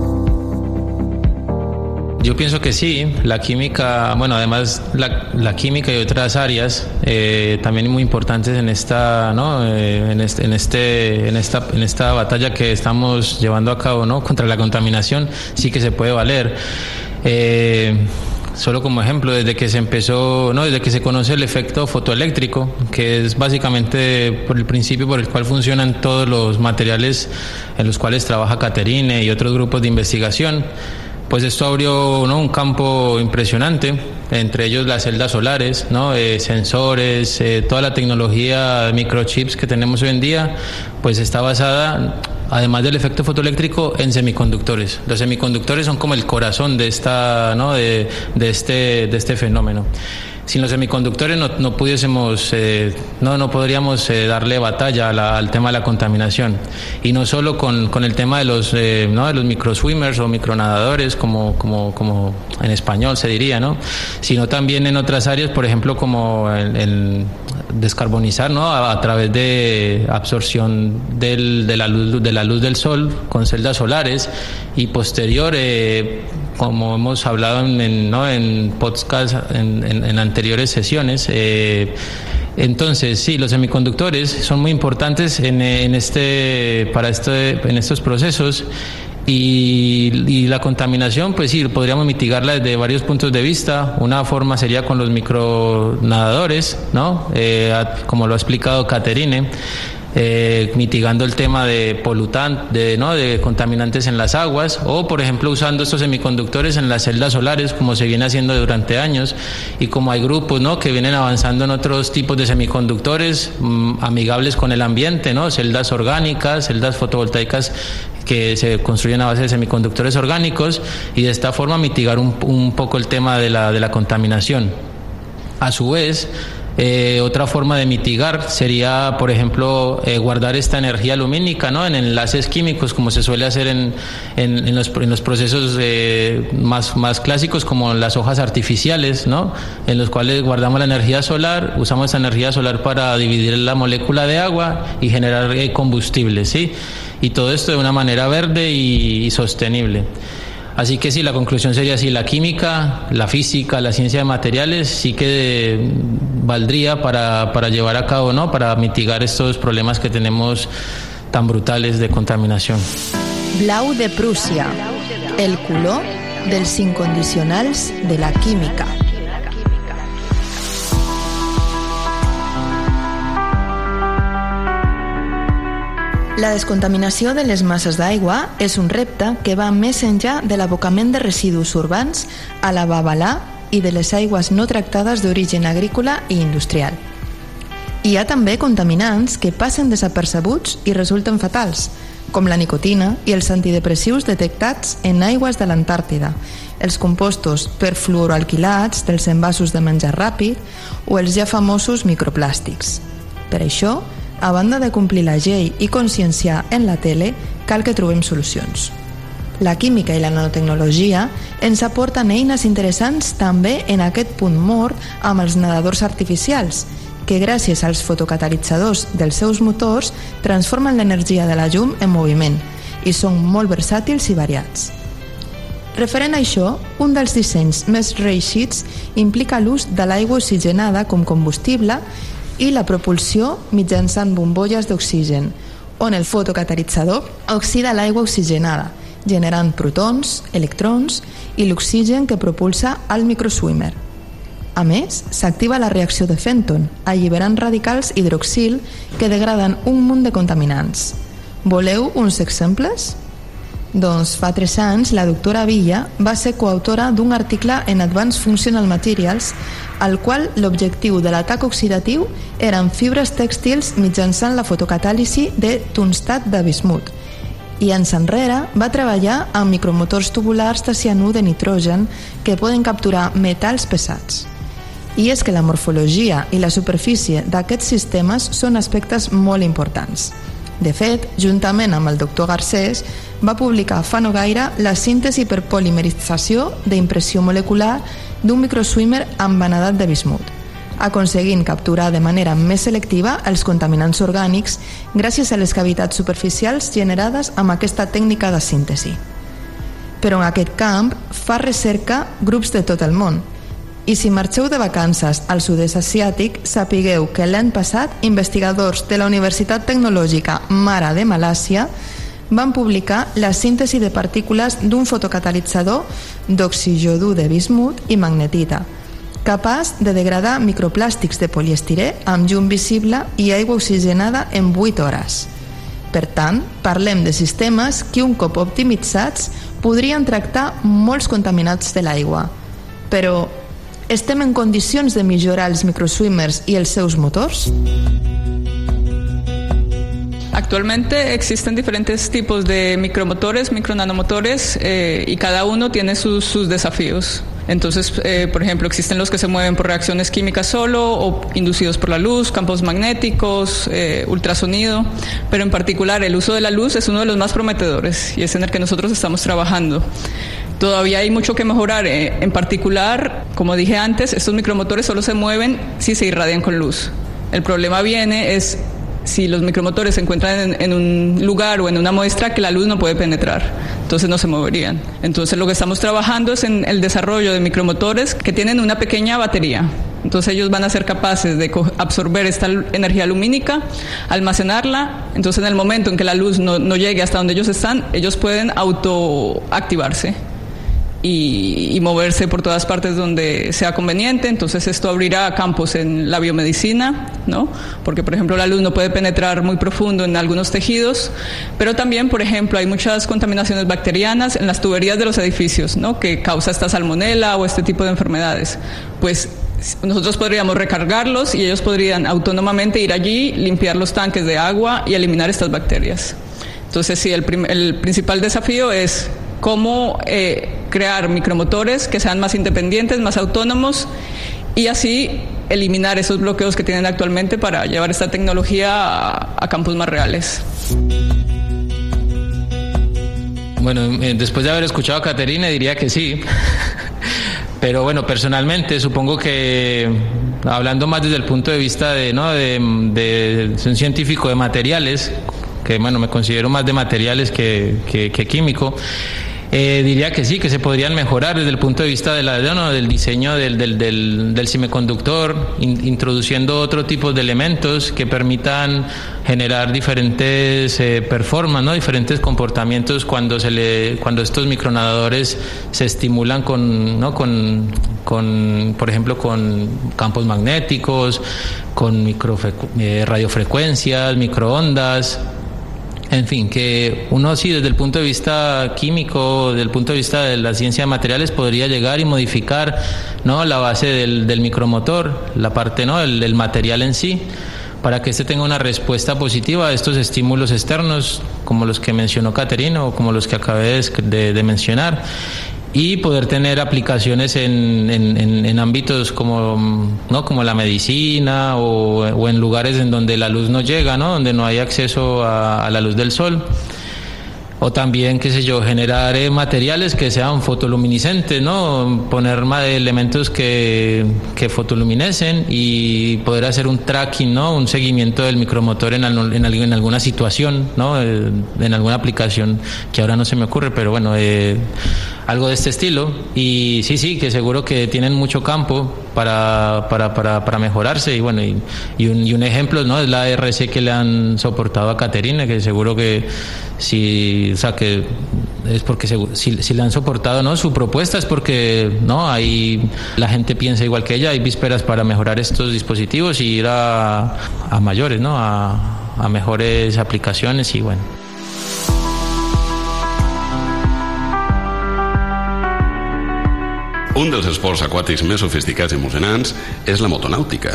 Yo pienso que sí, la química, bueno, además la, química y otras áreas eh, también muy importantes en esta, ¿no? Eh, en, este, en, este, en, esta, en esta batalla que estamos llevando a cabo, ¿no? Contra la contaminación, sí que se puede valer. Eh, solo como ejemplo, desde que se empezó, no, desde que se conoce el efecto fotoeléctrico, que es básicamente por el principio por el cual funcionan todos los materiales en los cuales trabaja Caterine y otros grupos de investigación pues esto abrió un campo impresionante, entre ellos las celdas solares, ¿no? Eh, sensores, eh, toda la tecnología microchips que tenemos hoy en día, pues está basada, además del efecto fotoeléctrico, en semiconductores. Los semiconductores son como el corazón de, esta, ¿no? de, de, este, de este fenómeno sin los semiconductores no, no pudiésemos, eh, no, no podríamos eh, darle batalla al tema de la contaminación. Y no solo con, con el tema de los, eh, ¿no? de los microswimmers o micronadadores, como, como, como en español se diría, ¿no? sino también en otras áreas, por ejemplo, como el, descarbonizar ¿no? a, través de absorción del, de, la luz, de la luz del sol con celdas solares y posterior como hemos hablado en, ¿no? en podcast, en, en, anteriores sesiones. Eh, entonces, sí, los semiconductores son muy importantes en, en este, para este, en estos procesos. Y, y, la contaminación, pues sí, podríamos mitigarla desde varios puntos de vista. Una forma sería con los micronadadores, ¿no? Eh, como lo ha explicado Caterine eh, mitigando el tema de polutantes, de, ¿no? de contaminantes en las aguas, o por ejemplo usando estos semiconductores en las celdas solares, como se viene haciendo durante años, y como hay grupos ¿no? que vienen avanzando en otros tipos de semiconductores mm, amigables con el ambiente, ¿no? celdas orgánicas, celdas fotovoltaicas que se construyen a base de semiconductores orgánicos y de esta forma mitigar un, un poco el tema de la, de la contaminación. A su vez, eh, otra forma de mitigar sería, por ejemplo, eh, guardar esta energía lumínica ¿no? en enlaces químicos, como se suele hacer en, en, los, en los, procesos eh, más, más clásicos, como las hojas artificiales, ¿no? en los cuales guardamos la energía solar, usamos esa energía solar para dividir la molécula de agua y generar combustible. ¿sí? Y todo esto de una manera verde y sostenible. Así que sí, la conclusión sería así, la química, la física, la ciencia de materiales sí que valdría para, para llevar a cabo, ¿no? Para mitigar estos problemas que tenemos tan brutales de contaminación. Blau de Prússia, el color dels incondicionals de la química. La descontaminació de les masses d'aigua és un repte que va més enllà de l'abocament de residus urbans a la babalà i de les aigües no tractades d'origen agrícola i industrial. Hi ha també contaminants que passen desapercebuts i resulten fatals, com la nicotina i els antidepressius detectats en aigües de l'Antàrtida, els compostos perfluoroalquilats dels envasos de menjar ràpid o els ja famosos microplàstics. Per això, a banda de complir la llei i conscienciar en la tele, cal que trobem solucions. La química i la nanotecnologia ens aporten eines interessants també en aquest punt mort amb els nedadors artificials, que gràcies als fotocatalitzadors dels seus motors transformen l'energia de la llum en moviment i són molt versàtils i variats. Referent a això, un dels dissenys més reeixits implica l'ús de l'aigua oxigenada com combustible i la propulsió mitjançant bombolles d'oxigen, on el fotocatalitzador oxida l'aigua oxigenada, generant protons, electrons i l'oxigen que propulsa al microswimmer. A més, s'activa la reacció de Fenton, alliberant radicals hidroxil que degraden un munt de contaminants. Voleu uns exemples? Doncs fa tres anys la doctora Villa va ser coautora d'un article en Advanced Functional Materials al qual l'objectiu de l'atac oxidatiu eren fibres tèxtils mitjançant la fotocatàlisi de tungstat de bismut i anys enrere va treballar amb micromotors tubulars de cianur de nitrogen que poden capturar metalls pesats. I és que la morfologia i la superfície d'aquests sistemes són aspectes molt importants. De fet, juntament amb el doctor Garcés, va publicar fa no gaire la síntesi per polimerització d'impressió molecular d'un microswimmer amb vanadat de bismut, aconseguint capturar de manera més selectiva els contaminants orgànics gràcies a les cavitats superficials generades amb aquesta tècnica de síntesi. Però en aquest camp fa recerca grups de tot el món, i si marxeu de vacances al sud-est asiàtic, sapigueu que l'any passat investigadors de la Universitat Tecnològica Mara de Malàsia van publicar la síntesi de partícules d'un fotocatalitzador d'oxijodú de bismut i magnetita, capaç de degradar microplàstics de poliestirè amb llum visible i aigua oxigenada en 8 hores. Per tant, parlem de sistemes que un cop optimitzats podrien tractar molts contaminats de l'aigua. Però estem en condicions de millorar els microswimmers y els seus motors? Actualmente existen diferentes tipos de micromotores, micronanomotores, eh, y cada uno tiene sus, desafíos. Entonces, eh, por ejemplo, existen los que se mueven por reacciones químicas solo o inducidos por la luz, campos magnéticos, eh, ultrasonido, pero en particular el uso de la luz es uno de los más prometedores y es en el que nosotros estamos trabajando. Todavía hay mucho que mejorar. eh, En particular, como dije antes, estos micromotores solo se mueven si se irradian con luz. El problema viene es si los micromotores se encuentran en, en un lugar o en una muestra que la luz no puede penetrar, entonces no se moverían. Entonces lo que estamos trabajando es en el desarrollo de micromotores que tienen una pequeña batería. Entonces ellos van a ser capaces de absorber esta energía lumínica, almacenarla, entonces en el momento en que la luz no, no llegue hasta donde ellos están, ellos pueden autoactivarse y, moverse por todas partes donde sea conveniente. Entonces esto abrirá campos en la biomedicina, ¿no? Porque por ejemplo la luz no puede penetrar muy profundo en algunos tejidos, pero también por ejemplo hay muchas contaminaciones bacterianas en las tuberías de los edificios, ¿no? Que causa esta salmonela o este tipo de enfermedades. Pues nosotros podríamos recargarlos y ellos podrían autónomamente ir allí, limpiar los tanques de agua y eliminar estas bacterias. Entonces, sí, el, el principal desafío es cómo eh, crear micromotores que sean más independientes, más autónomos y así eliminar esos bloqueos que tienen actualmente para llevar esta tecnología a, campos más reales. Bueno, eh, después de haber escuchado a Caterina diría que sí. Pero bueno, personalmente supongo que hablando más desde el punto de vista de, ¿no? de, de- de un científico de materiales, que bueno, me considero más de materiales que, que- químico, eh, diría que sí, que se podrían mejorar desde el punto de vista de la, de, del diseño del, del, del, del semiconductor, in- introduciendo otro tipo de elementos que permitan generar diferentes eh, performance, ¿no? diferentes comportamientos cuando, se le, cuando estos micronadadores se estimulan con, ¿no? con, con, por ejemplo, con campos magnéticos, con eh, radiofrecuencias, microondas, en fin, que uno sí desde el punto de vista químico, desde el punto de vista de la ciencia de materiales, podría llegar y modificar ¿no? la base del, del micromotor, la parte ¿no? del, material en sí, para que éste tenga una respuesta positiva a estos estímulos externos, como los que mencionó Caterina o como los que acabé de mencionar y poder tener aplicaciones en, en- en- ámbitos como, ¿no? como la medicina o, o en lugares en donde la luz no llega, ¿no? donde no hay acceso a, la luz del sol. O también, qué sé yo, generar eh, materiales que sean fotoluminiscentes, ¿no? Poner elementos que, que fotoluminescen y poder hacer un tracking, ¿no? Un seguimiento del micromotor en, al- en, en alguna situación, ¿no? Eh, en alguna aplicación que ahora no se me ocurre, pero bueno, eh, algo de este estilo. Y sí, sí, que seguro que tienen mucho campo para, para, para, para mejorarse. Y bueno, y, y un, y un ejemplo, ¿no? Es la RC que le han soportado a Caterina, que seguro que si, o sea, que es porque si, si le han soportado, ¿no? Su propuesta es porque, ¿no? Ahí la gente piensa igual que ella, hay vísperas para mejorar estos dispositivos y ir a, a mayores, ¿no? A, a mejores aplicaciones y bueno. Un dels esports aquàtics més sofisticats i emocionants és la motonàutica.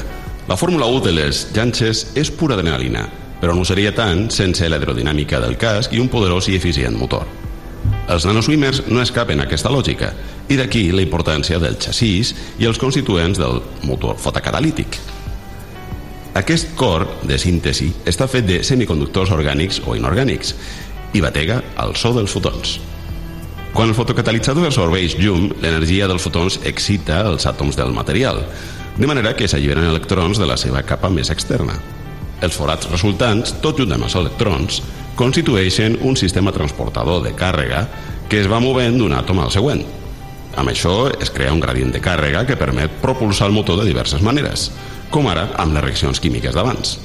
La Fórmula 1 de les llanxes és pura adrenalina, però no seria tant sense l'aerodinàmica del casc i un poderós i eficient motor. Els nanoswimmers no escapen a aquesta lògica, i d'aquí la importància del xassís i els constituents del motor fotocatalític. Aquest cor de síntesi està fet de semiconductors orgànics o inorgànics i batega al so dels fotons. Quan el fotocatalitzador absorbeix llum, l'energia dels fotons excita els àtoms del material, de manera que s'alliberen electrons de la seva capa més externa. Els forats resultants, tot junt amb els electrons, constitueixen un sistema transportador de càrrega que es va movent d'un àtom al següent. Amb això es crea un gradient de càrrega que permet propulsar el motor de diverses maneres, com ara amb les reaccions químiques d'abans.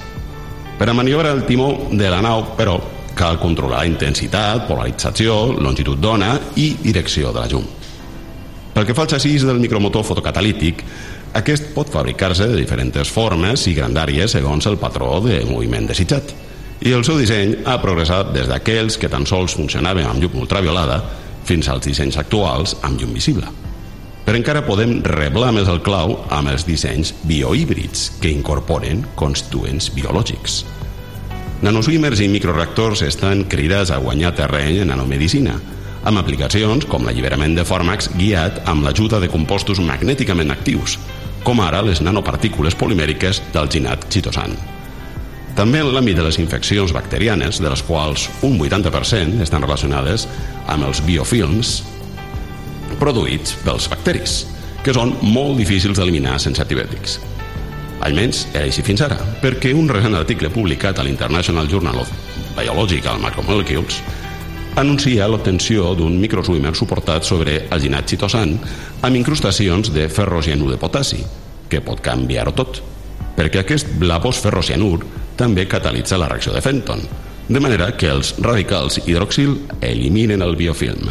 Per a maniobrar el timó de la nau, però, cal controlar la intensitat, polarització, longitud d'ona i direcció de la llum. Pel que fa al xassís del micromotor fotocatalític, aquest pot fabricar-se de diferents formes i grandàries segons el patró de moviment desitjat. I el seu disseny ha progressat des d'aquells que tan sols funcionaven amb llum ultraviolada fins als dissenys actuals amb llum visible. Però encara podem reblar més el clau amb els dissenys biohíbrids que incorporen constituents biològics. Nanoswimmers i microreactors estan cridats a guanyar terreny en nanomedicina, amb aplicacions com l'alliberament de fàrmacs guiat amb l'ajuda de compostos magnèticament actius, com ara les nanopartícules polimèriques del ginat chitosan. També en l'àmbit de les infeccions bacterianes, de les quals un 80% estan relacionades amb els biofilms produïts pels bacteris, que són molt difícils d'eliminar sense antibiòtics. Almenys era així fins ara, perquè un recent article publicat a l'International Journal of Biological Macromolecules anuncia l'obtenció d'un microswimmer suportat sobre alginat chitosan amb incrustacions de ferrocianur de potassi, que pot canviar-ho tot, perquè aquest blavós ferrocianur també catalitza la reacció de Fenton, de manera que els radicals hidroxil eliminen el biofilm.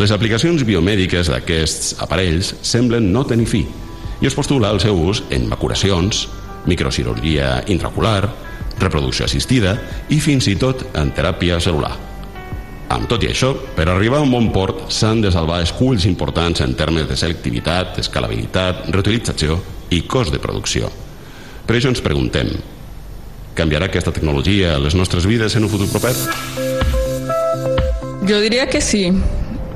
Les aplicacions biomèdiques d'aquests aparells semblen no tenir fi i es postula el seu ús en vacunacions, microcirurgia intraocular, reproducció assistida i fins i tot en teràpia celular. Amb tot i això, per arribar a un bon port s'han de salvar esculls importants en termes de selectivitat, escalabilitat, reutilització i cost de producció. Per això ens preguntem, canviarà aquesta tecnologia les nostres vides en un futur proper? Yo diría que sí.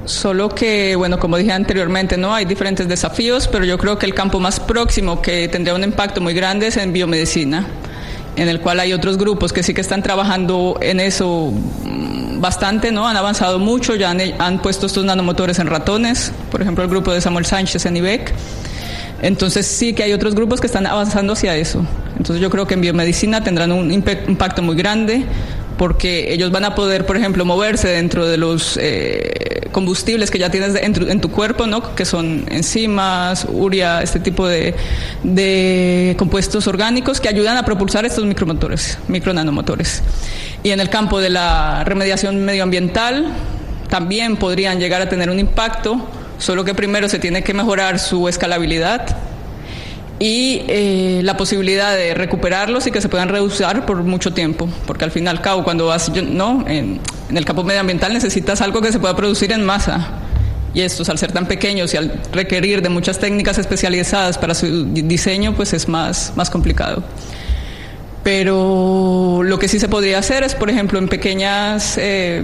Solo que, bueno, como dije anteriormente, no hay diferentes desafíos, pero yo creo que el campo más próximo que tendría un impacto muy grande es en biomedicina, en el cual hay otros grupos que sí que están trabajando en eso mm, bastante, ¿no? Han avanzado mucho, ya han, han puesto estos nanomotores en ratones, por ejemplo, el grupo de Samuel Sánchez en IBEC. Entonces sí que hay otros grupos que están avanzando hacia eso. Entonces yo creo que en biomedicina tendrán un impacto muy grande porque ellos van a poder, por ejemplo, moverse dentro de los eh, combustibles que ya tienes en tu, en tu cuerpo, ¿no? que son enzimas, urea, este tipo de, de compuestos orgánicos que ayudan a propulsar estos micromotores, micronanomotores. Y en el campo de la remediación medioambiental también podrían llegar a tener un impacto, solo que primero se tiene que mejorar su escalabilidad y eh, la posibilidad de recuperarlos y que se puedan reusar por mucho tiempo, porque al fin y al cabo cuando vas no en, en el campo medioambiental necesitas algo que se pueda producir en masa y estos al ser tan pequeños y al requerir de muchas técnicas especializadas para su di- diseño pues es más, más complicado. Pero lo que sí se podría hacer es, por ejemplo, en pequeñas... eh,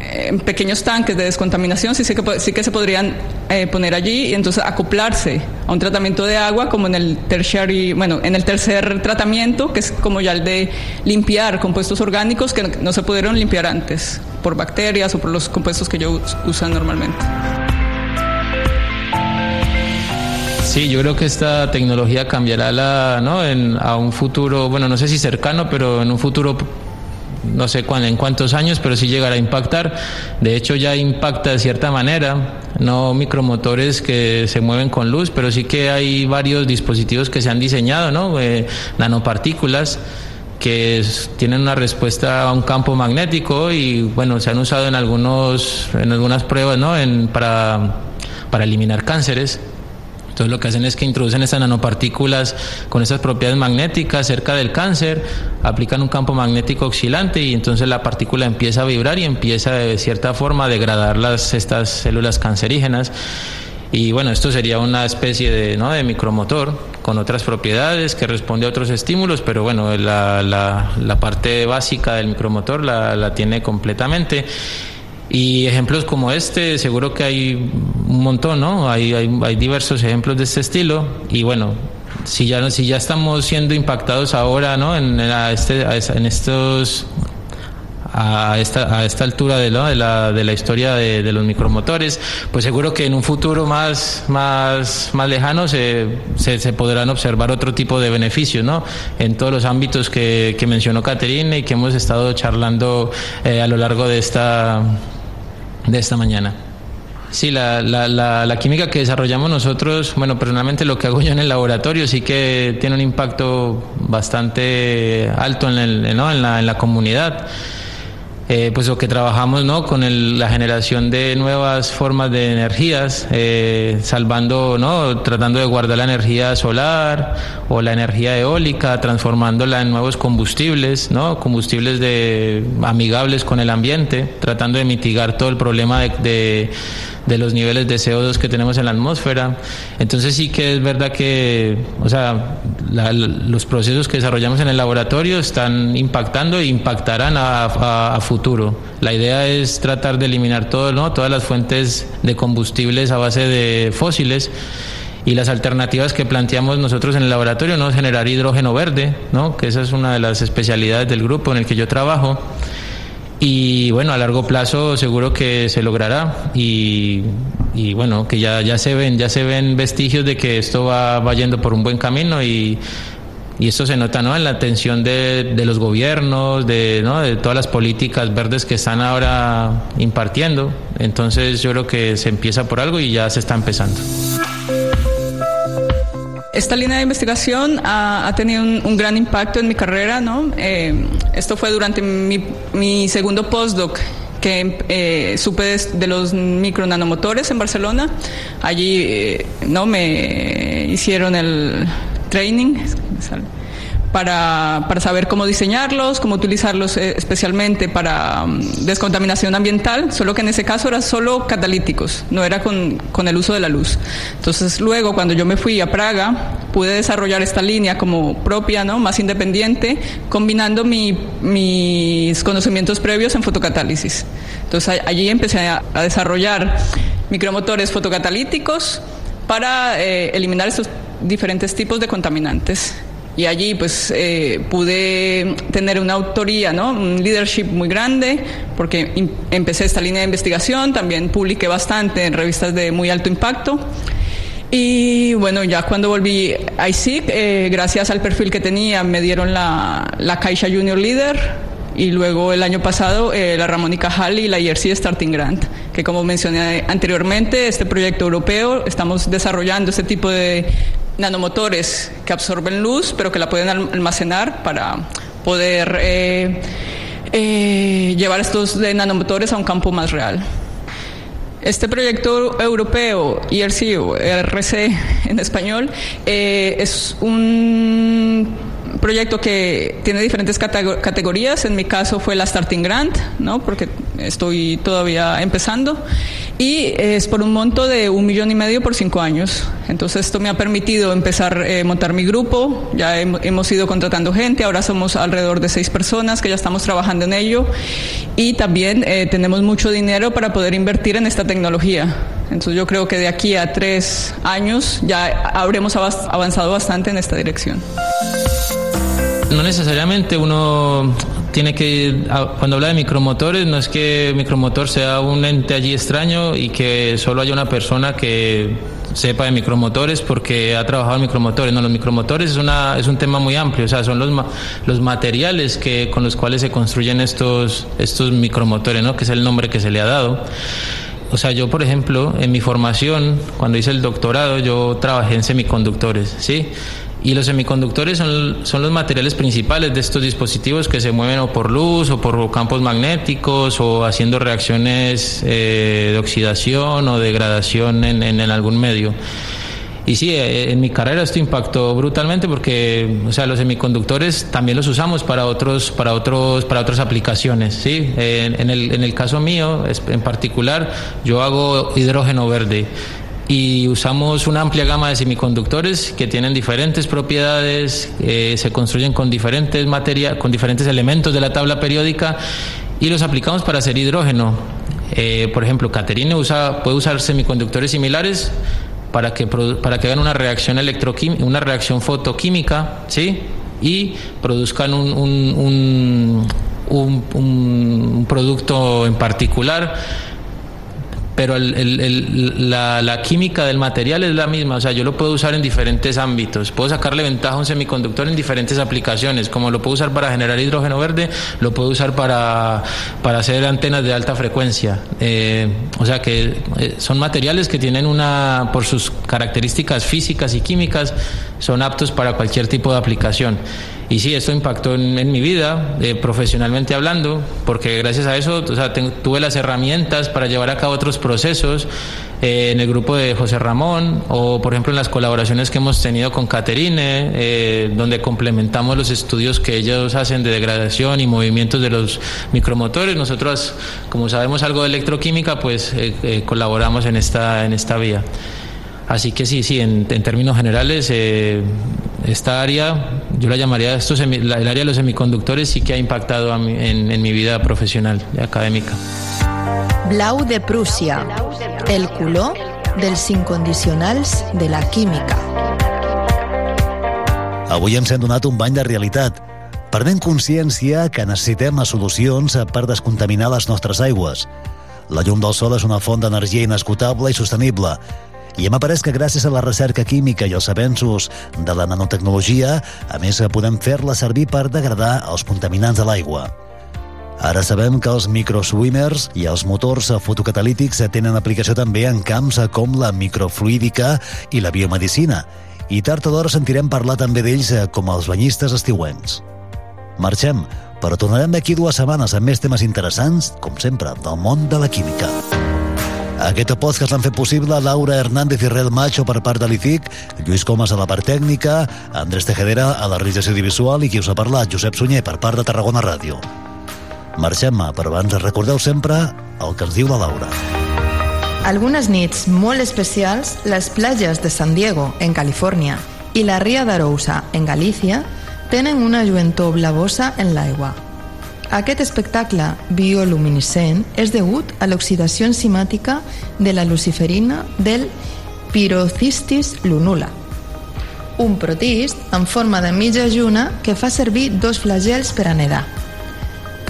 en pequeños tanques de descontaminación sí, sé que, sí que se podrían eh, poner allí y entonces acoplarse a un tratamiento de agua como en el tertiary, bueno, en el tercer tratamiento, que es como ya el de limpiar compuestos orgánicos que no se pudieron limpiar antes por bacterias o por los compuestos que ellos usan normalmente. Sí, yo creo que esta tecnología cambiará la, ¿no? en, a un futuro, bueno, no sé si cercano, pero en un futuro, no sé cuán, en cuántos años, pero sí llegará a impactar. De hecho, ya impacta de cierta manera, no micromotores que se mueven con luz, pero sí que hay varios dispositivos que se han diseñado, ¿no? Eh, nanopartículas que tienen una respuesta a un campo magnético y bueno se han usado en algunos en algunas pruebas no en, para para eliminar cánceres entonces lo que hacen es que introducen estas nanopartículas con esas propiedades magnéticas cerca del cáncer, aplican un campo magnético oscilante y entonces la partícula empieza a vibrar y empieza de cierta forma a degradar las, estas células cancerígenas. Y bueno, esto sería una especie de, ¿no? de micromotor con otras propiedades que responde a otros estímulos, pero bueno, la, la- la parte básica del micromotor la, la tiene completamente. Y ejemplos como este, seguro que hay un montón, ¿no? Hay, hay, hay diversos ejemplos de este estilo. Y bueno, si ya, si ya estamos siendo impactados ahora, ¿no? En, a este, a esa- en estos a esta, a esta altura de, ¿no? de, la, de la historia de, de los micromotores, pues seguro que en un futuro más, más, más lejano se, se, podrán observar otro tipo de beneficios ¿no? en todos los ámbitos que, que mencionó Caterina y que hemos estado charlando eh, a lo largo de esta, de esta mañana. Sí, la, la, la, la química que desarrollamos nosotros, bueno, personalmente lo que hago yo en el laboratorio sí que tiene un impacto bastante alto en, el, ¿no? en, en la comunidad. Eh, pues lo que trabajamos ¿no? con la generación de nuevas formas de energías, eh, salvando, ¿no? tratando de guardar la energía solar o la energía eólica, transformándola en nuevos combustibles, ¿no? combustibles de, amigables con el ambiente, tratando de mitigar todo el problema de, de- los niveles de CO2 que tenemos en la atmósfera. Entonces sí que es verdad que, o sea, los procesos que desarrollamos en el laboratorio están impactando e impactarán a, a- a futuro. La idea es tratar de eliminar todo, ¿no? todas las fuentes de combustibles a base de fósiles y las alternativas que planteamos nosotros en el laboratorio no generar hidrógeno verde, ¿no? que esa es una de las especialidades del grupo en el que yo trabajo. Y bueno, a largo plazo seguro que se logrará y, y bueno, que ya, ya se ven, ya se ven vestigios de que esto va, va yendo por un buen camino y, y esto se nota ¿no? en la atención de, de los gobiernos, de, ¿no? de todas las políticas verdes que están ahora impartiendo. Entonces yo creo que se empieza por algo y ya se está empezando. Esta línea de investigación ha, tenido un, gran impacto en mi carrera, ¿no? Eh, esto fue durante mi, segundo postdoc que eh, supe de, de los micronanomotores en Barcelona. Allí, eh, ¿no? Me hicieron el training para, para saber cómo diseñarlos, cómo utilizarlos eh, especialmente para mm, descontaminación ambiental, solo que en ese caso era solo catalíticos, no era con, con el uso de la luz. Entonces luego cuando yo me fui a Praga pude desarrollar esta línea como propia, ¿no? más independiente, combinando mi- mis conocimientos previos en fotocatálisis. Entonces allí empecé a, a desarrollar micromotores fotocatalíticos para eh, eliminar estos diferentes tipos de contaminantes. Y allí pues eh, pude tener una autoría, ¿no? un leadership muy grande, porque empecé esta línea de investigación, también publiqué bastante en revistas de muy alto impacto. Y bueno, ya cuando volví a ISIC, eh, gracias al perfil que tenía, me dieron la, la Caixa Junior Leader y luego el año pasado eh, la Ramón y Cajal y la IRC Starting Grant, que como mencioné anteriormente, este proyecto europeo, estamos desarrollando este tipo de nanomotores que absorben luz, pero que la pueden al- almacenar para poder eh, eh, llevar estos nanomotores a un campo más real. Este proyecto europeo, ERC o ERC en español, eh, es un proyecto que tiene diferentes catego- categorías. En mi caso fue la Starting Grant, ¿no? porque estoy todavía empezando. Y es por un monto de un millón y medio por cinco años. Entonces esto me ha permitido empezar a eh, montar mi grupo. Ya hem- hemos ido contratando gente. Ahora somos alrededor de seis personas que ya estamos trabajando en ello. Y también eh, tenemos mucho dinero para poder invertir en esta tecnología. Entonces yo creo que de aquí a tres años ya habremos avanzado bastante en esta dirección. No necesariamente uno tiene que, cuando habla de micromotores, no es que micromotor sea un ente allí extraño y que solo haya una persona que sepa de micromotores porque ha trabajado en micromotores. No, los micromotores es, una, es un tema muy amplio, o sea, son los, los materiales que, con los cuales se construyen estos, estos micromotores, ¿no? que es el nombre que se le ha dado. O sea, yo, por ejemplo, en mi formación, cuando hice el doctorado, yo trabajé en semiconductores, ¿sí? Y los semiconductores son, son los materiales principales de estos dispositivos que se mueven o por luz o por campos magnéticos o haciendo reacciones eh, de oxidación o degradación en, en- algún medio. Y sí, eh, en mi carrera esto impactó brutalmente porque, o sea, los semiconductores también los usamos para otros, para otros, para otras aplicaciones, sí. En, el, en el caso mío, en particular, yo hago hidrógeno verde y usamos una amplia gama de semiconductores que tienen diferentes propiedades, eh, se construyen con diferentes materia, con diferentes elementos de la tabla periódica y los aplicamos para hacer hidrógeno. Eh, por ejemplo, Caterine usa, puede usar semiconductores similares para que, para que hagan una reacción electroquímica, una reacción fotoquímica, ¿sí? Y produzcan un- un- un producto en particular pero el- la, la química del material es la misma, o sea, yo lo puedo usar en diferentes ámbitos, puedo sacarle ventaja a un semiconductor en diferentes aplicaciones, como lo puedo usar para generar hidrógeno verde, lo puedo usar para, para hacer antenas de alta frecuencia, Eh, o sea que eh, son materiales que tienen una, por sus características físicas y químicas, son aptos para cualquier tipo de aplicación. Y sí, esto impactó en, mi vida, eh, profesionalmente hablando, porque gracias a eso tuve las herramientas para llevar a cabo otros procesos eh, en el grupo de José Ramón o, por ejemplo, en las colaboraciones que hemos tenido con Caterine, eh, donde complementamos los estudios que ellos hacen de degradación y movimientos de los micromotores. Nosotros, como sabemos algo de electroquímica, pues colaboramos en esta, en esta vía. Así que sí, sí, en, en términos generales, eh, esta área, yo la llamaría, esto el área de los semiconductores sí que ha impactado a mi- en, en mi vida profesional y académica. Blau de Prússia, el color dels incondicionals de la química. Avui ens hem donat un bany de realitat. Prenent consciència que necessitem solucions per descontaminar les nostres aigües. La llum del sol és una font d'energia inesgotable i sostenible. I hem après que gràcies a la recerca química i els avenços de la nanotecnologia, a més, podem fer-la servir per degradar els contaminants de l'aigua. Ara sabem que els microswimmers i els motors fotocatalítics tenen aplicació també en camps com la microfluídica i la biomedicina, i tard o d'hora sentirem parlar també d'ells eh, com els banyistes estiuencs. Marxem, però tornarem d'aquí dues setmanes amb més temes interessants, com sempre, del món de la química. Aquest podcast l'han fet possible Laura Hernández i Rel Macho per part de l'ICIC, Lluís Comas a la part tècnica, Andrés Tejedera a la realització audiovisual i qui us ha parlat, Josep Sunyer, per part de Tarragona Ràdio. Marxem, però abans recordeu sempre el que ens diu la Laura. Algunes nits molt especials, les platges de San Diego, en Califòrnia, i la Ria d'Arousa, en Galícia, tenen una lluentor blavosa en l'aigua. Aquest espectacle bioluminescent és degut a l'oxidació enzimàtica de la luciferina del Pyrocistis lunula, un protist en forma de mitja lluna que fa servir dos flagels per a nedar.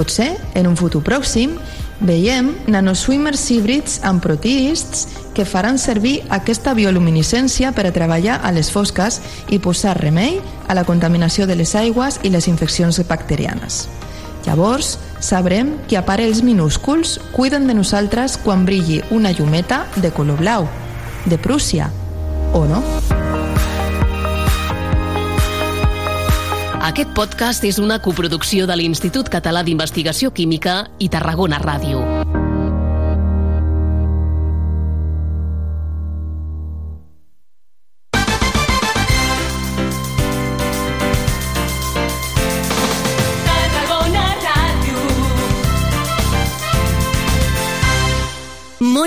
Potser, en un futur pròxim, veiem nanoswimmers híbrids amb protists que faran servir aquesta bioluminescència per a treballar a les fosques i posar remei a la contaminació de les aigües i les infeccions bacterianes. Llavors, sabrem que aparells minúsculs cuiden de nosaltres quan brilli una llumeta de color blau, de Prússia, o no? Aquest podcast és una coproducció de l'Institut Català d'Investigació Química i Tarragona Ràdio.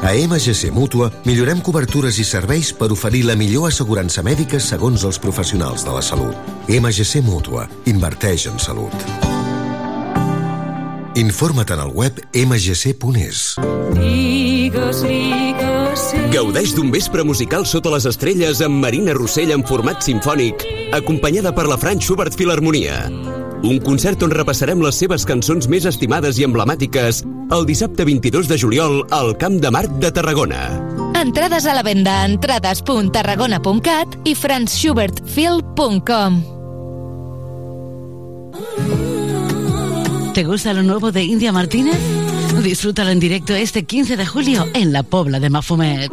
A MGC Mútua millorem cobertures i serveis per oferir la millor assegurança mèdica segons els professionals de la salut. MGC Mútua. Inverteix en salut. Informa't en el web mgc.es. Gaudeix d'un vespre musical sota les estrelles amb Marina Rossell en format sinfònic, acompanyada per la Franz Schubert Filharmonia. Un concert on repassarem les seves cançons més estimades i emblemàtiques el dissabte 22 de juliol al Camp de Marc de Tarragona. Entrades a la venda a entrades.tarragona.cat i franzschubertfil.com. ¿Te gusta lo nuevo de India Martínez? Disfrútalo en directo este 15 de julio en la Pobla de Mafumet.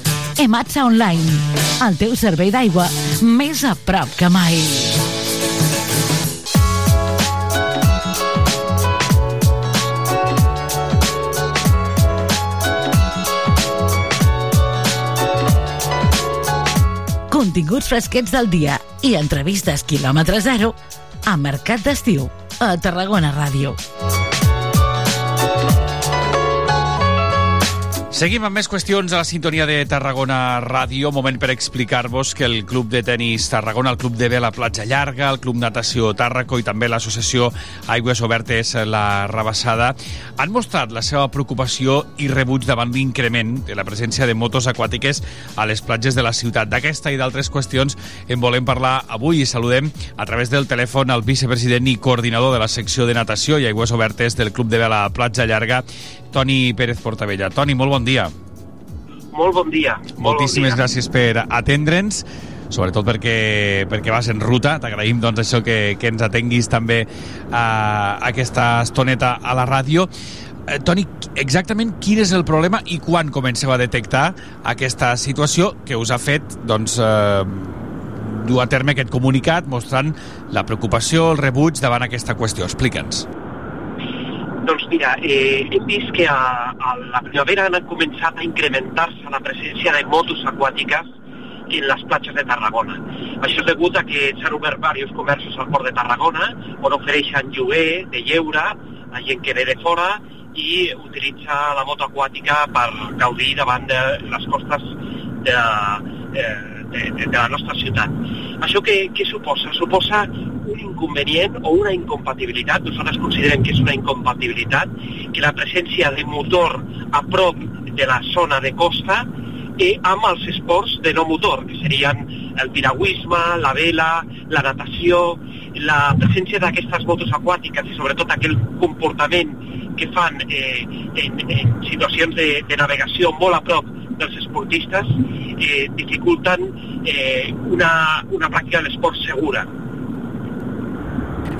Ematsa Online, el teu servei d'aigua més a prop que mai. Continguts fresquets del dia i entrevistes quilòmetre zero a Mercat d'Estiu, a Tarragona Ràdio. Seguim amb més qüestions a la sintonia de Tarragona Ràdio. Moment per explicar-vos que el Club de Tenis Tarragona, el Club de Vela Platja Llarga, el Club Natació Tàrraco i també l'associació Aigües Obertes La Rabassada han mostrat la seva preocupació i rebuig davant l'increment de la presència de motos aquàtiques a les platges de la ciutat. D'aquesta i d'altres qüestions en volem parlar avui i saludem a través del telèfon al vicepresident i coordinador de la secció de natació i aigües obertes del Club de Vela Platja Llarga, Toni Pérez Portavella. Toni, molt bon dia. Molt bon dia. Molt Moltíssimes bon dia. gràcies per atendre'ns sobretot perquè, perquè vas en ruta. T'agraïm doncs, això que, que ens atenguis també a aquesta estoneta a la ràdio. Eh, Toni, exactament quin és el problema i quan comenceu a detectar aquesta situació que us ha fet doncs, eh, dur a terme aquest comunicat mostrant la preocupació, el rebuig davant aquesta qüestió. Explica'ns. Doncs mira, eh, hem vist que a, a la primavera han començat a incrementar-se la presència de motos aquàtiques en les platges de Tarragona. Això és degut a que s'han obert diversos comerços al port de Tarragona on ofereixen lloguer de lleure a gent que ve de fora i utilitza la moto aquàtica per gaudir davant de les costes de, eh, de, de, de la nostra ciutat. Això què, què suposa? Suposa un inconvenient o una incompatibilitat, nosaltres considerem que és una incompatibilitat, que la presència de motor a prop de la zona de costa eh, amb els esports de no motor, que serien el piragüisme, la vela, la natació, la presència d'aquestes motos aquàtiques i sobretot aquell comportament que fan eh, en, en situacions de, de navegació molt a prop dels esportistes eh, dificulten eh, una, una pràctica de l'esport segura.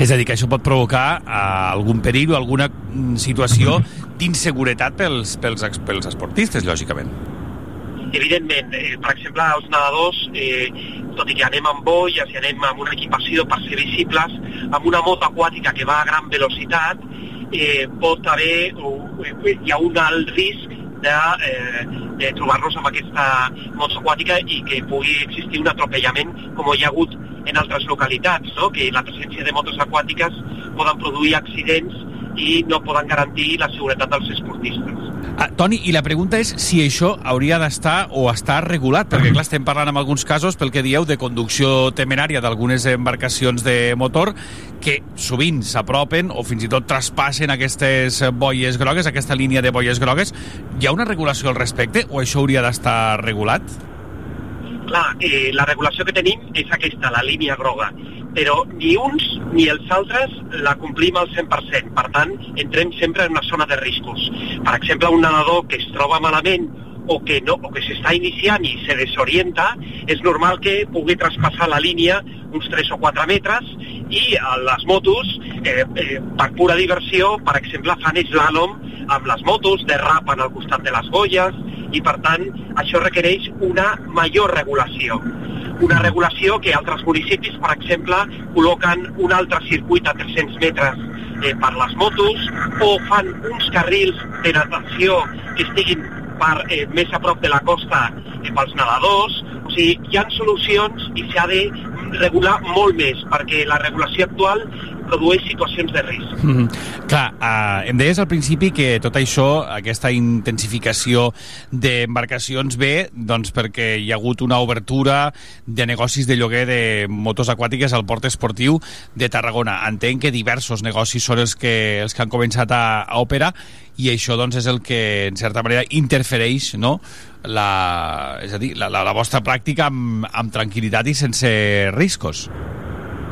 És a dir, que això pot provocar uh, algun perill o alguna mm, situació d'inseguretat pels, pels, pels esportistes, lògicament. Evidentment, eh, per exemple, els nedadors, eh, tot i que anem amb boies i anem amb una equipació per ser visibles, amb una moto aquàtica que va a gran velocitat, eh, pot haver, o, eh, hi ha un alt risc de, eh, de trobar-nos amb aquesta moto aquàtica i que pugui existir un atropellament com hi ha hagut en altres localitats, no? que la presència de motos aquàtiques poden produir accidents i no poden garantir la seguretat dels esportistes. Ah, Toni, i la pregunta és si això hauria d'estar o està regulat, perquè clar, estem parlant en alguns casos, pel que dieu, de conducció temerària d'algunes embarcacions de motor que sovint s'apropen o fins i tot traspassen aquestes boies grogues, aquesta línia de boies grogues. Hi ha una regulació al respecte o això hauria d'estar regulat? Clar, eh, la regulació que tenim és aquesta, la línia groga, però ni uns ni els altres la complim al 100%. Per tant, entrem sempre en una zona de riscos. Per exemple, un nedador que es troba malament o que, no, o que s'està iniciant i se desorienta, és normal que pugui traspassar la línia uns 3 o 4 metres i a les motos, eh, eh, per pura diversió, per exemple, fan slalom amb les motos, derrapen al costat de les boies i, per tant, això requereix una major regulació. Una regulació que altres municipis, per exemple, col·loquen un altre circuit a 300 metres eh, per les motos o fan uns carrils de natació que estiguin per, eh, més a prop de la costa eh, pels nedadors. O sigui, hi ha solucions i s'ha de regular molt més perquè la regulació actual produeix situacions de risc. Mm -hmm. Clar, uh, em deies al principi que tot això, aquesta intensificació d'embarcacions ve doncs, perquè hi ha hagut una obertura de negocis de lloguer de motos aquàtiques al port esportiu de Tarragona. Entenc que diversos negocis són els que, els que han començat a, a operar i això doncs, és el que, en certa manera, interfereix no? la, és a dir, la, la, la vostra pràctica amb, amb tranquil·litat i sense riscos.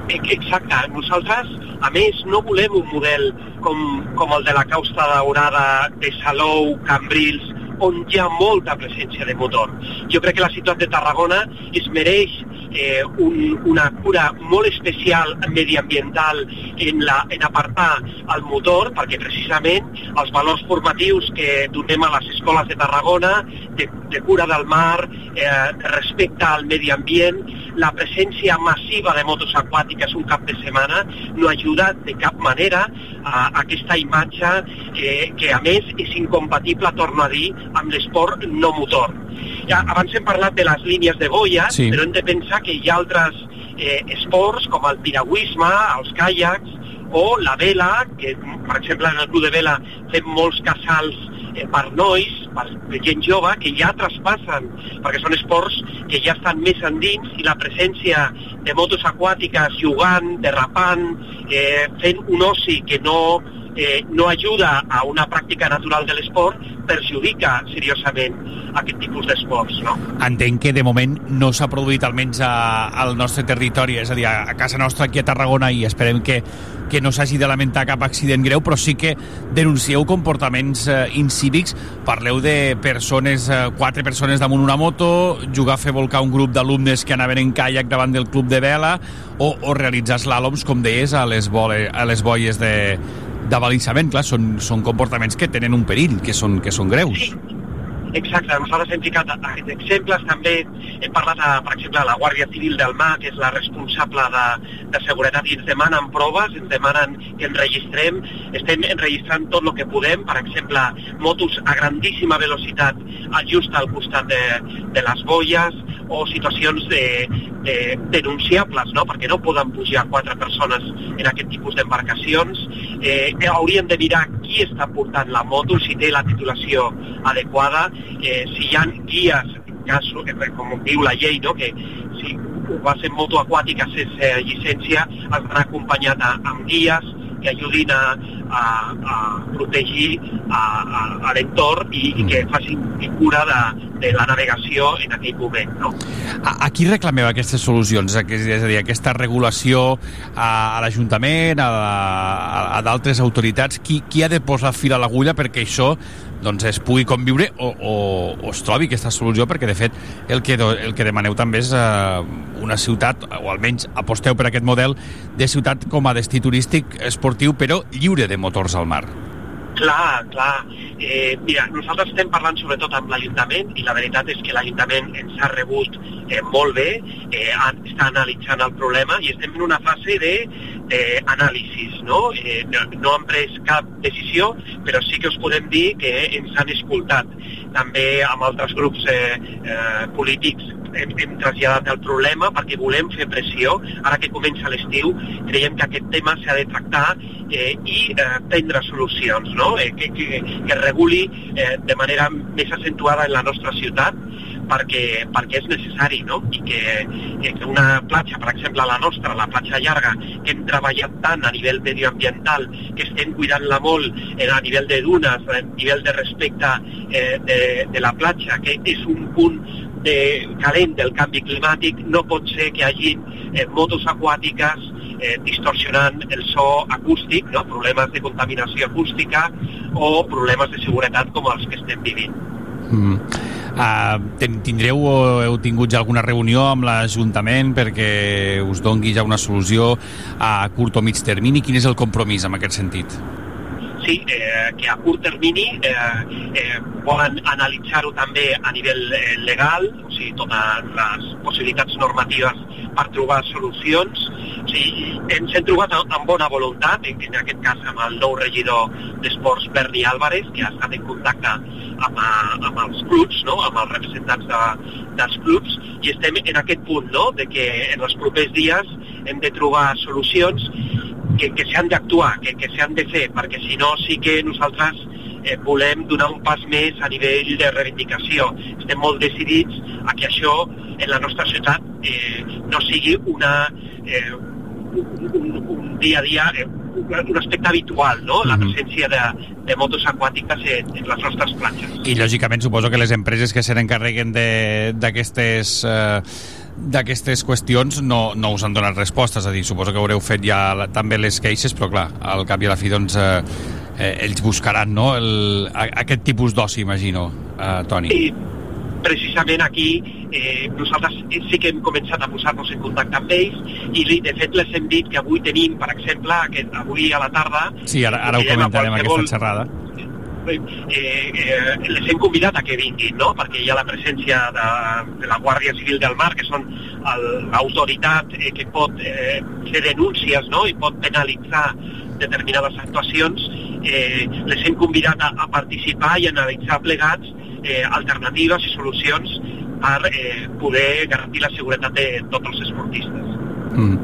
Eh, Exacte. Nosaltres, a més, no volem un model com, com el de la Causta Daurada de Salou, Cambrils, on hi ha molta presència de motor. Jo crec que la ciutat de Tarragona es mereix eh, un, una cura molt especial mediambiental en, la, en apartar el motor, perquè precisament els valors formatius que donem a les escoles de Tarragona, de, de cura del mar, eh, de respecte al medi ambient, la presència massiva de motos aquàtiques un cap de setmana no ha ajudat de cap manera a, aquesta imatge que, que a més és incompatible, torno a dir, amb l'esport no motor. Ja, abans hem parlat de les línies de boia, Sí. però hem de pensar que hi ha altres eh, esports com el piragüisme, els caiacs o la vela, que per exemple en el club de vela fem molts casals per nois, per gent jove, que ja traspassen, perquè són esports que ja estan més endins i la presència de motos aquàtiques jugant, derrapant, eh, fent un oci que no, eh, no ajuda a una pràctica natural de l'esport, perjudica seriosament aquest tipus d'esports, no? entenc que de moment no s'ha produït almenys a, al nostre territori, és a dir, a, casa nostra aquí a Tarragona i esperem que, que no s'hagi de lamentar cap accident greu, però sí que denuncieu comportaments eh, incívics, parleu de persones, eh, quatre persones damunt una moto, jugar a fer volcar un grup d'alumnes que anaven en caiac davant del club de vela o, o realitzar slàloms, com deies, a les, vole, a les boies de, d'avalisament, clar, són, són comportaments que tenen un perill, que són, que són greus. Exacte, nosaltres hem ficat aquests exemples, també hem parlat, a, per exemple, a la Guàrdia Civil del Mar, que és la responsable de, de seguretat, i ens demanen proves, ens demanen que enregistrem, estem enregistrant tot el que podem, per exemple, motos a grandíssima velocitat just al costat de, de les boies, o situacions de, de, denunciables, no? perquè no poden pujar quatre persones en aquest tipus d'embarcacions. Eh, hauríem de mirar qui està portant la moto, si té la titulació adequada, eh, si hi ha guies, caso, que, com diu la llei, no? que si va ser moto aquàtica sense llicència, has d'anar acompanyat a, amb guies que ajudin a, a, a protegir a, a, a l'entorn i, i que facin cura de, de la navegació en aquell moment. No? A, a qui reclameu aquestes solucions? És a dir aquesta regulació a, a l'Ajuntament, a, a, a d'altres autoritats, qui, qui ha de posar fil a l'agulla perquè això doncs es pugui conviure o, o, o es trobi aquesta solució perquè de fet el que, el que demaneu també és eh, una ciutat o almenys aposteu per aquest model de ciutat com a destí turístic esportiu però lliure de motors al mar Clar, clar. Eh, mira, nosaltres estem parlant sobretot amb l'Ajuntament i la veritat és que l'Ajuntament ens ha rebut eh, molt bé, eh, està analitzant el problema i estem en una fase de eh, no? Eh, no? No han pres cap decisió, però sí que us podem dir que ens han escoltat. També amb altres grups eh, eh, polítics hem, hem traslladat el problema perquè volem fer pressió. Ara que comença l'estiu, creiem que aquest tema s'ha de tractar eh, i eh, prendre solucions, no? eh, que, que, que reguli eh, de manera més accentuada en la nostra ciutat perquè, perquè és necessari, no? I que, que una platja, per exemple, la nostra, la platja llarga, que hem treballat tant a nivell medioambiental, que estem cuidant-la molt eh, a nivell de dunes, a nivell de respecte eh, de, de la platja, que és un punt de calent del canvi climàtic, no pot ser que hi hagi eh, motos aquàtiques eh, distorsionant el so acústic, no? problemes de contaminació acústica o problemes de seguretat com els que estem vivint. Mm. Uh, ten, tindreu o heu tingut ja alguna reunió amb l'Ajuntament perquè us dongui ja una solució a curt o mig termini? Quin és el compromís en aquest sentit? Sí, eh, que a curt termini eh, eh, volen analitzar-ho també a nivell eh, legal, o sigui, totes les possibilitats normatives per trobar solucions. O sigui, ens hem trobat amb, bona voluntat, en, en aquest cas amb el nou regidor d'Esports, Berni Álvarez, que ha estat en contacte amb, a- amb els clubs, no? amb els representants de, dels clubs, i estem en aquest punt, no? de que en els propers dies hem de trobar solucions que, que s'han d'actuar, que, que s'han de fer, perquè si no sí que nosaltres eh, volem donar un pas més a nivell de reivindicació. Estem molt decidits a que això en la nostra ciutat eh, no sigui una, eh, un, un, un dia a dia, eh, un, aspecte habitual, no? la presència de, de motos aquàtiques en, en les nostres platges. I, lògicament, suposo que les empreses que se n'encarreguen de- d'aquestes eh, d'aquestes qüestions no, no us han donat respostes, és a dir, suposo que haureu fet ja la, també les queixes, però clar, al cap i a la fi, doncs, eh, eh, ells buscaran no, el, a, aquest tipus d'oci, imagino, eh, Toni. I precisament aquí eh, nosaltres sí que hem començat a posar-nos en contacte amb ells i li- de fet les hem dit que avui tenim, per exemple, aquest, avui a la tarda Sí, ara, ara ho comentarem, qualsevol- aquesta xerrada. Eh, eh, les hem convidat a que vinguin, no? perquè hi ha la presència de, de la Guàrdia Civil del Mar, que són l'autoritat eh, que pot eh, fer denúncies no? i pot penalitzar determinades actuacions, eh, les hem convidat a, a participar i analitzar plegats eh, alternatives i solucions per eh, poder garantir la seguretat de tots els esportistes. Mm.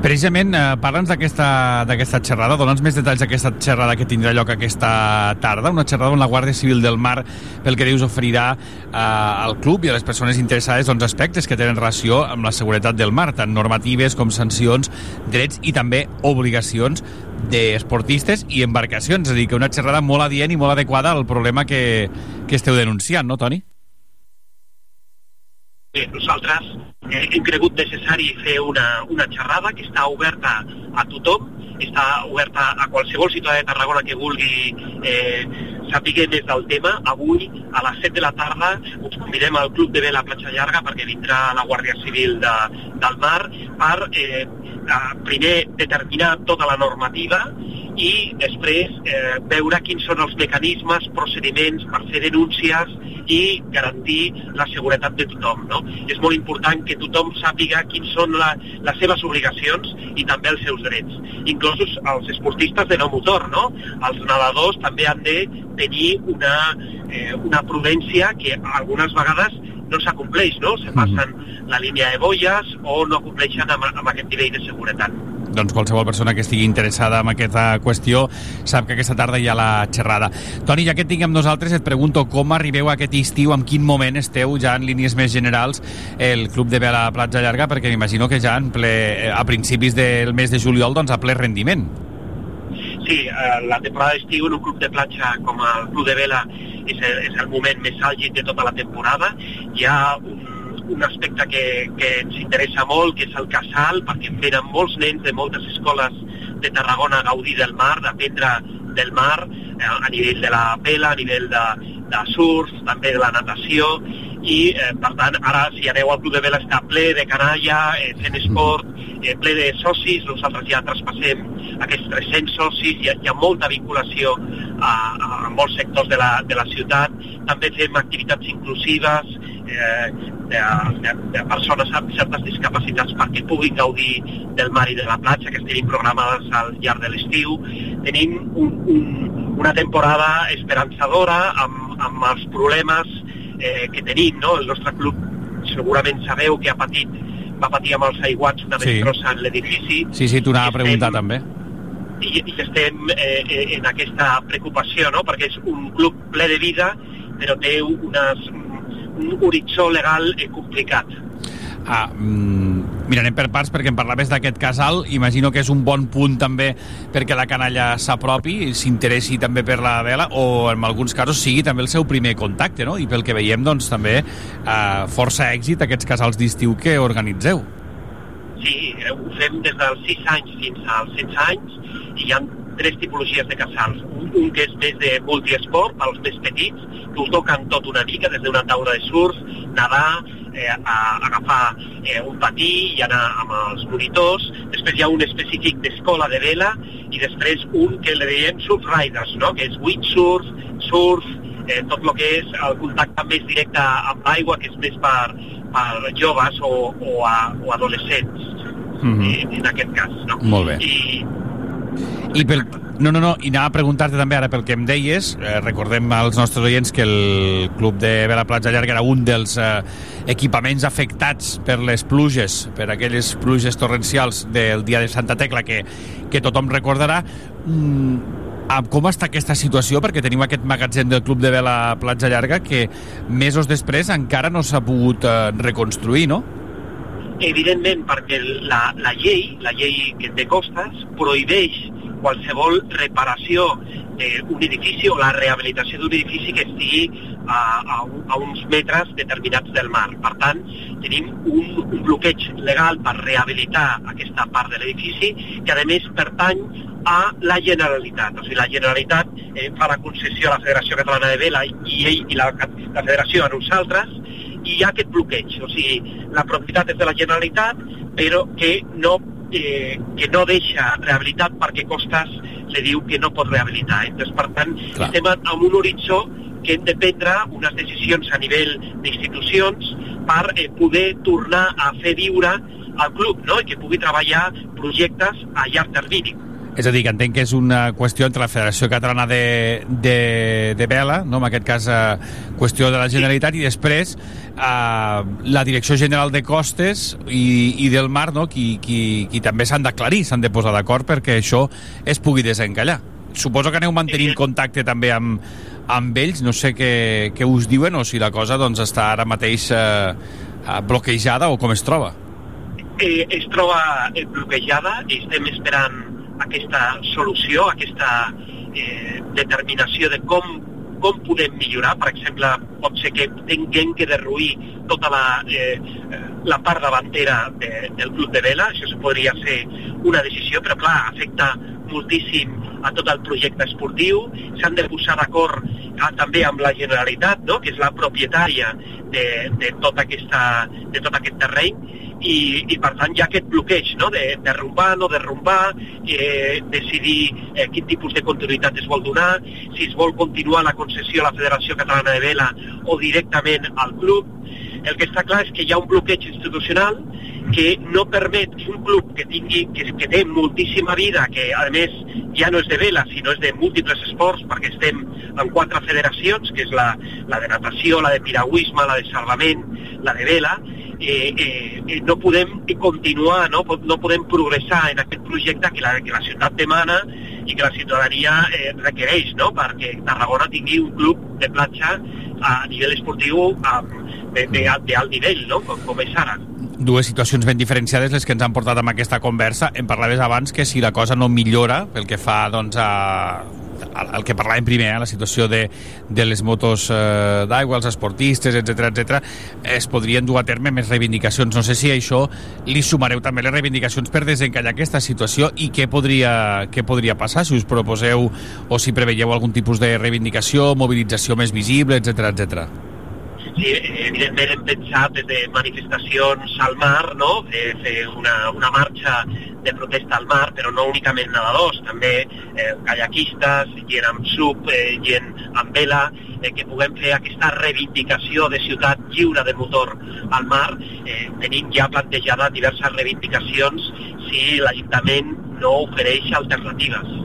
Precisament, eh, parla'ns d'aquesta xerrada, dona'ns més detalls d'aquesta xerrada que tindrà lloc aquesta tarda, una xerrada on la Guàrdia Civil del Mar, pel que dius, oferirà eh, al club i a les persones interessades doncs, aspectes que tenen relació amb la seguretat del mar, tant normatives com sancions, drets i també obligacions d'esportistes i embarcacions, és a dir, que una xerrada molt adient i molt adequada al problema que, que esteu denunciant, no, Toni? Bé, nosaltres eh, hem cregut necessari fer una, una xerrada que està oberta a tothom, està oberta a qualsevol ciutadà de Tarragona que vulgui eh, saber més del tema. Avui, a les 7 de la tarda, us convidem al Club de Vela Platja Llarga perquè vindrà la Guàrdia Civil de, del Mar per eh, primer determinar tota la normativa i després eh, veure quins són els mecanismes, procediments per fer denúncies i garantir la seguretat de tothom. No? És molt important que tothom sàpiga quins són la, les seves obligacions i també els seus drets, inclosos els esportistes de no motor. No? Els nedadors també han de tenir una, eh, una prudència que algunes vegades no s'acompleix, no? Se passen la línia de boies o no compleixen amb, amb aquest nivell de seguretat. Doncs qualsevol persona que estigui interessada en aquesta qüestió sap que aquesta tarda hi ha la xerrada. Toni, ja que tinc amb nosaltres, et pregunto com arribeu a aquest estiu, en quin moment esteu ja en línies més generals el Club de Vela Platja Llarga, perquè m'imagino que ja en ple, eh, a principis del mes de juliol doncs a ple rendiment. Sí, eh, la temporada d'estiu en un club de platja com el Club de Vela és el, és el moment més àlgid de tota la temporada. Hi ha un, un aspecte que, que ens interessa molt, que és el casal, perquè venen molts nens de moltes escoles de Tarragona a gaudir del mar, d'aprendre del mar, eh, a nivell de la vela, a nivell de, de surf, també de la natació, i eh, per tant ara si aneu al Club de Vela està ple de canalla, eh, fent esport, eh, ple de socis, nosaltres ja traspassem aquests 300 socis, hi ha, hi ha molta vinculació a, a molts sectors de la, de la ciutat, també fem activitats inclusives, eh, de, de, de persones amb certes discapacitats perquè puguin gaudir del mar i de la platja que tenim programades al llarg de l'estiu. Tenim un, un, una temporada esperançadora amb, amb els problemes eh, que tenim, no? El nostre club segurament sabeu que ha patit va patir amb els aiguats una Sí. destrossa en l'edifici Sí, sí, t'ho anava a preguntar també. i, i estem eh, eh, en aquesta preocupació, no? perquè és un club ple de vida, però té unes, un horitzó legal complicat. Ah, mm, mira, anem per parts perquè em parlaves d'aquest casal. Imagino que és un bon punt també perquè la canalla s'apropi, s'interessi també per la vela o en alguns casos sigui també el seu primer contacte, no? I pel que veiem, doncs, també eh, força èxit aquests casals d'estiu que organitzeu. Sí, eh, ho fem des dels 6 anys fins als 16 anys i hi ha tres tipologies de casals. Un, un que és més de multiesport, pels més petits, que ho toquen tot una mica, des d'una taula de surf, nedar, eh, a, agafar eh, un patí i anar amb els monitors. Després hi ha un específic d'escola de vela i després un que le diem surf riders, no? que és windsurf, surf, eh, tot el que és el contacte més directe amb l'aigua, que és més per, per joves o, o, a, o adolescents, Mhm. eh, en aquest cas. No? Molt bé. I, I pel... No, no, no, i anava a preguntar-te també ara pel que em deies, eh, recordem als nostres oients que el Club de Vela Platja Llarga era un dels eh, equipaments afectats per les pluges, per aquelles pluges torrencials del dia de Santa Tecla que, que tothom recordarà. Mm, com està aquesta situació? Perquè tenim aquest magatzem del Club de Vela Platja Llarga que mesos després encara no s'ha pogut eh, reconstruir, no? Evidentment perquè la, la llei, la llei de costes, prohibeix qualsevol reparació d'un edifici o la rehabilitació d'un edifici que estigui a, a, a uns metres determinats del mar. Per tant, tenim un, un bloqueig legal per rehabilitar aquesta part de l'edifici que, a més, pertany a la Generalitat. O sigui, la Generalitat eh, fa la concessió a la Federació Catalana de Vela i ell i la, la Federació a nosaltres i hi ha aquest bloqueig. O sigui, la propietat és de la Generalitat, però que no, eh, que no deixa rehabilitat perquè Costas li diu que no pot rehabilitar. Entonces, per tant, Clar. estem en en un horitzó que hem de prendre unes decisions a nivell d'institucions per eh, poder tornar a fer viure al club no? i que pugui treballar projectes a llarg termini. És a dir, que entenc que és una qüestió entre la Federació Catalana de, de, de Vela, no? en aquest cas eh, qüestió de la Generalitat, i després eh, la Direcció General de Costes i, i del Mar, no? qui, qui, qui també s'han d'aclarir, s'han de posar d'acord perquè això es pugui desencallar. Suposo que aneu mantenint contacte també amb, amb ells, no sé què, què us diuen o si la cosa doncs, està ara mateix eh, eh, bloquejada o com es troba. eh, es troba eh, bloquejada i estem esperant aquesta solució, aquesta eh, determinació de com, com podem millorar. Per exemple, pot ser que tinguem que derruir tota la, eh, la part davantera de, del club de vela, això podria ser una decisió, però clar, afecta moltíssim a tot el projecte esportiu, s'han de posar d'acord ah, també amb la Generalitat, no? que és la propietària de, de, tota aquesta, de tot aquest terreny, i, i per tant hi ha aquest bloqueig no? de derrumbar, no derrumbar, eh, decidir eh, quin tipus de continuïtat es vol donar, si es vol continuar la concessió a la Federació Catalana de Vela o directament al club. El que està clar és que hi ha un bloqueig institucional que no permet que un club que tingui que, que té moltíssima vida, que a més ja no és de vela, sinó és de múltiples esports, perquè estem en quatre federacions, que és la, la de natació, la de piragüisme, la de salvament, la de vela, eh, eh, eh, no podem continuar, no, no podem progressar en aquest projecte que la, que la ciutat demana i que la ciutadania eh, requereix no? perquè Tarragona tingui un club de platja a nivell esportiu de, de, de alt nivell, no? com, com és ara. dues situacions ben diferenciades les que ens han portat amb aquesta conversa. Em parlaves abans que si la cosa no millora pel que fa doncs, a el, el que parlàvem primer, eh, la situació de, de les motos eh, d'aigua, els esportistes, etc etc, es podrien dur a terme més reivindicacions. No sé si a això li sumareu també les reivindicacions per desencallar aquesta situació i què podria, què podria passar si us proposeu o si preveieu algun tipus de reivindicació, mobilització més visible, etc etc. Sí, evidentment hem pensat des de manifestacions al mar, no? Eh, fer una, una marxa de protesta al mar, però no únicament nedadors, també eh, kayaquistes, gent amb sub, eh, gent amb vela, eh, que puguem fer aquesta reivindicació de ciutat lliure de motor al mar. Eh, tenim ja plantejades diverses reivindicacions si l'Ajuntament no ofereix alternatives.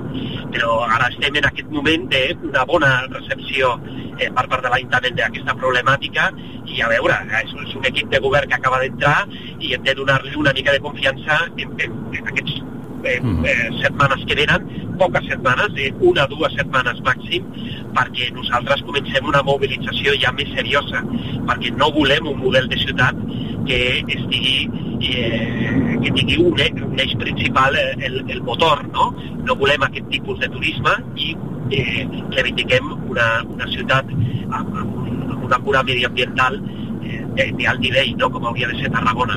Però ara estem en aquest moment d'una bona recepció eh, per part de l'Ajuntament d'aquesta problemàtica i a veure, és un, és un equip de govern que acaba d'entrar i hem de donar-li una mica de confiança en, en, en aquests eh, eh, setmanes que venen, poques setmanes, eh, una o dues setmanes màxim, perquè nosaltres comencem una mobilització ja més seriosa, perquè no volem un model de ciutat que estigui eh, que tingui un, un eix principal el, el motor, no? No volem aquest tipus de turisme i eh, reivindiquem una, una ciutat amb, amb, un- amb una cura mediambiental eh, d'alt nivell, no? com hauria de ser Tarragona.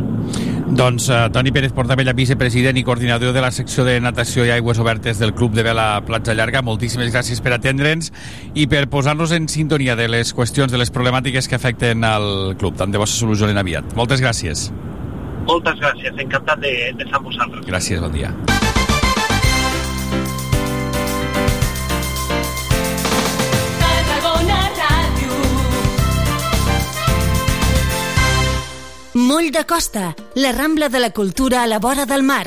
Doncs uh, Toni Pérez Portabella, vicepresident i coordinador de la secció de natació i aigües obertes del Club de Vela Platja Llarga, moltíssimes gràcies per atendre'ns i per posar-nos en sintonia de les qüestions, de les problemàtiques que afecten al club. Tant de bo se solucionen aviat. Moltes gràcies. Moltes gràcies, encantat de, de estar amb vosaltres. Gràcies, bon dia. Moll de Costa, la Rambla de la Cultura a la vora del mar.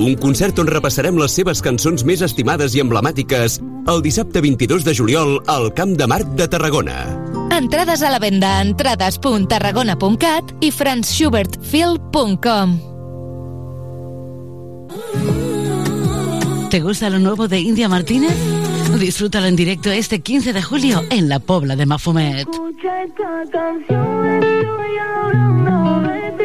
Un concert on repassarem les seves cançons més estimades i emblemàtiques el dissabte 22 de juliol al Camp de Marc de Tarragona. Entrades a la venda a entrades.tarragona.cat i franzschubertfil.com. ¿Te gusta lo nuevo de India Martínez? Disfrútalo en directo este 15 de julio en la Pobla de Mafumet. Escucha esta canción, estoy hablando de ti.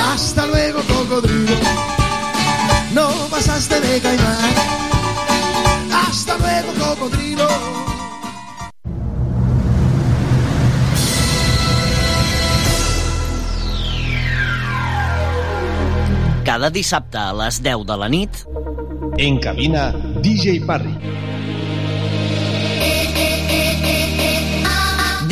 Hasta luego, cocodrilo. llamaste de caimán. Hasta luego, cocodrilo. Cada dissabte a les 10 de la nit... En cabina, DJ Parry.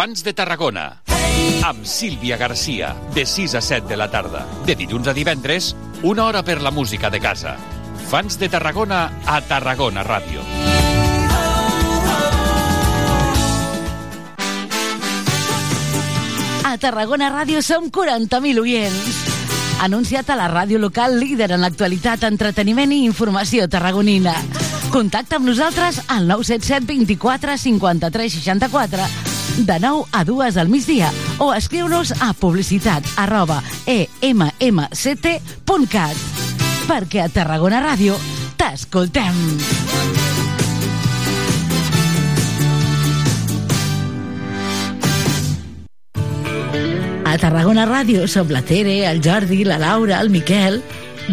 Fans de Tarragona. Amb Sílvia Garcia, de 6 a 7 de la tarda. De dilluns a divendres, una hora per la música de casa. Fans de Tarragona a Tarragona Ràdio. A Tarragona Ràdio som 40.000 oients. Anunciat a la ràdio local líder en l'actualitat, entreteniment i informació tarragonina. Contacta amb nosaltres al 977 24 53 64 de 9 a 2 al migdia o escriu-nos a publicitat arroba emmct.cat perquè a Tarragona Ràdio t'escoltem. A Tarragona Ràdio som la Tere, el Jordi, la Laura, el Miquel...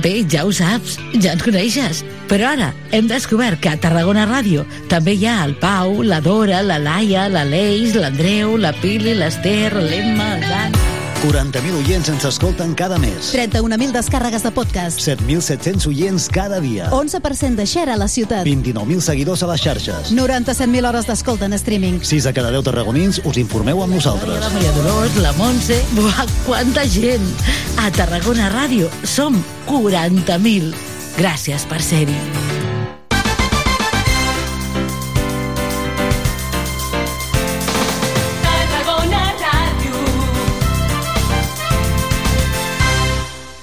Bé, ja ho saps, ja ens coneixes. Però ara hem descobert que a Tarragona Ràdio també hi ha el Pau, la Dora, la Laia, la Leix, l'Andreu, la Pili, l'Ester, l'Emma, Dan... 40.000 oients ens escolten cada mes. 31.000 descàrregues de podcast. 7.700 oients cada dia. 11% de share a la ciutat. 29.000 seguidors a les xarxes. 97.000 hores d'escolta en streaming. 6 a cada 10 tarragonins us informeu amb nosaltres. La Maria Dolors, la Montse... Buah, quanta gent! A Tarragona Ràdio som 40.000. Gràcies per ser-hi.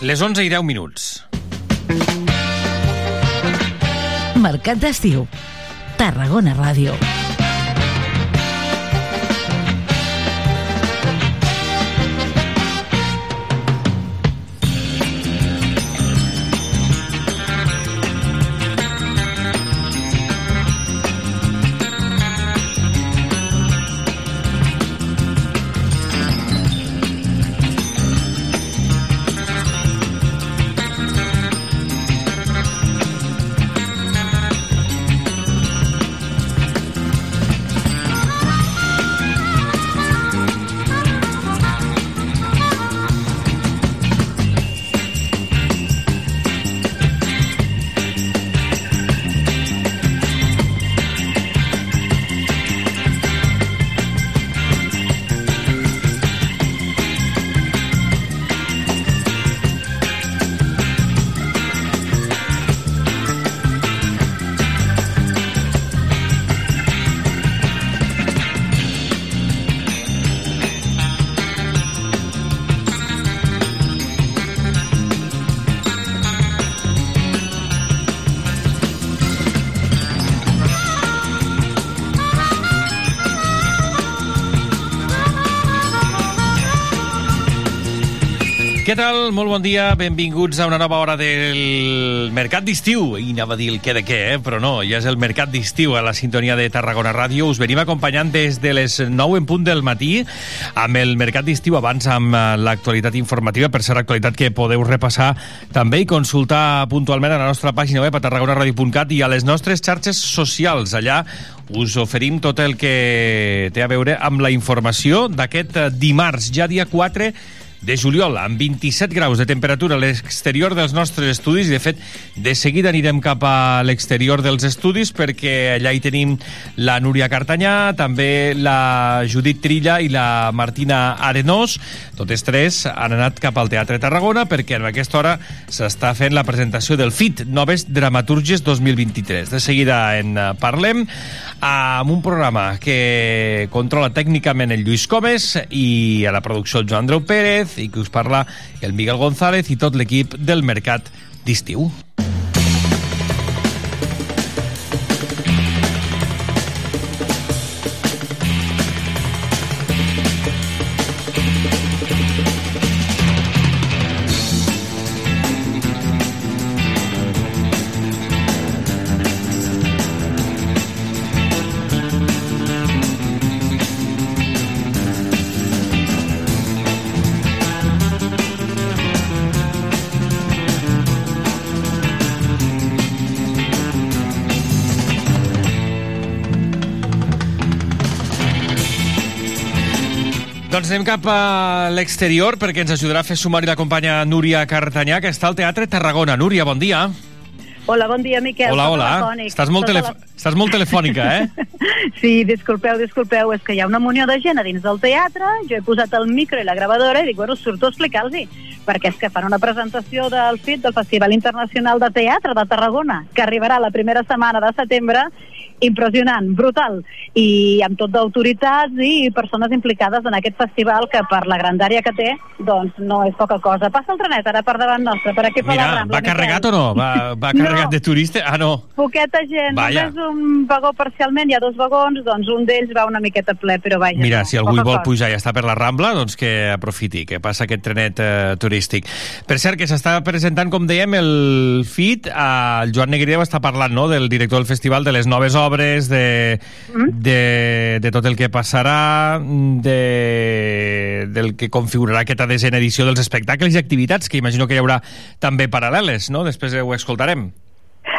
Les 11 i 10 minuts. Mercat d'estiu. Tarragona Ràdio. Què tal? Molt bon dia, benvinguts a una nova hora del Mercat d'Estiu. I anava a dir el què de què, eh? però no, ja és el Mercat d'Estiu a la sintonia de Tarragona Ràdio. Us venim acompanyant des de les 9 en punt del matí amb el Mercat d'Estiu, abans amb eh, l'actualitat informativa, per ser actualitat que podeu repassar també i consultar puntualment a la nostra pàgina web a tarragonaradio.cat i a les nostres xarxes socials. Allà us oferim tot el que té a veure amb la informació d'aquest eh, dimarts, ja dia 4 de juliol, amb 27 graus de temperatura a l'exterior dels nostres estudis. De fet, de seguida anirem cap a l'exterior dels estudis perquè allà hi tenim la Núria Cartanyà, també la Judit Trilla i la Martina Arenós. Totes tres han anat cap al Teatre Tarragona perquè en aquesta hora s'està fent la presentació del FIT, Noves Dramaturges 2023. De seguida en parlem amb un programa que controla tècnicament el Lluís Comes i a la producció el Joan Andreu Pérez i que us parla el Miguel González i tot l'equip del Mercat d'Estiu. Doncs anem cap a l'exterior perquè ens ajudarà a fer sumari la companya Núria Cartanyà, que està al Teatre Tarragona. Núria, bon dia. Hola, bon dia, Miquel. Hola, hola. telefònic. Estàs molt, telef Estàs molt telefònica, eh? Sí, disculpeu, disculpeu, és que hi ha una munió de gent a dins del teatre, jo he posat el micro i la gravadora i dic, bueno, surto a explicar-los perquè és que fan una presentació del FIT, del Festival Internacional de Teatre de Tarragona, que arribarà la primera setmana de setembre, impressionant, brutal, i amb tot d'autoritats i persones implicades en aquest festival que per la grandària que té, doncs no és poca cosa. Passa el trenet ara per davant nostre, per aquí per la Mira, Rambla. va Miquel. carregat o no? Va, va carregat de turista? Ah, no. Poqueta gent, Vaja. només un vagó parcialment, hi ha dos vagons, doncs un d'ells va una miqueta ple, però vaja. Mira, no, si algú vol cosa. pujar i està per la Rambla, doncs que aprofiti, que passa aquest trenet eh, turístic. Per cert, que s'està presentant, com dèiem, el FIT, eh, el Joan Negrià va estar parlant no, del director del festival, de les noves obres, de, de, de tot el que passarà, de, del que configurarà aquesta desena edició dels espectacles i activitats, que imagino que hi haurà també paral·leles, no? Després ho escoltarem.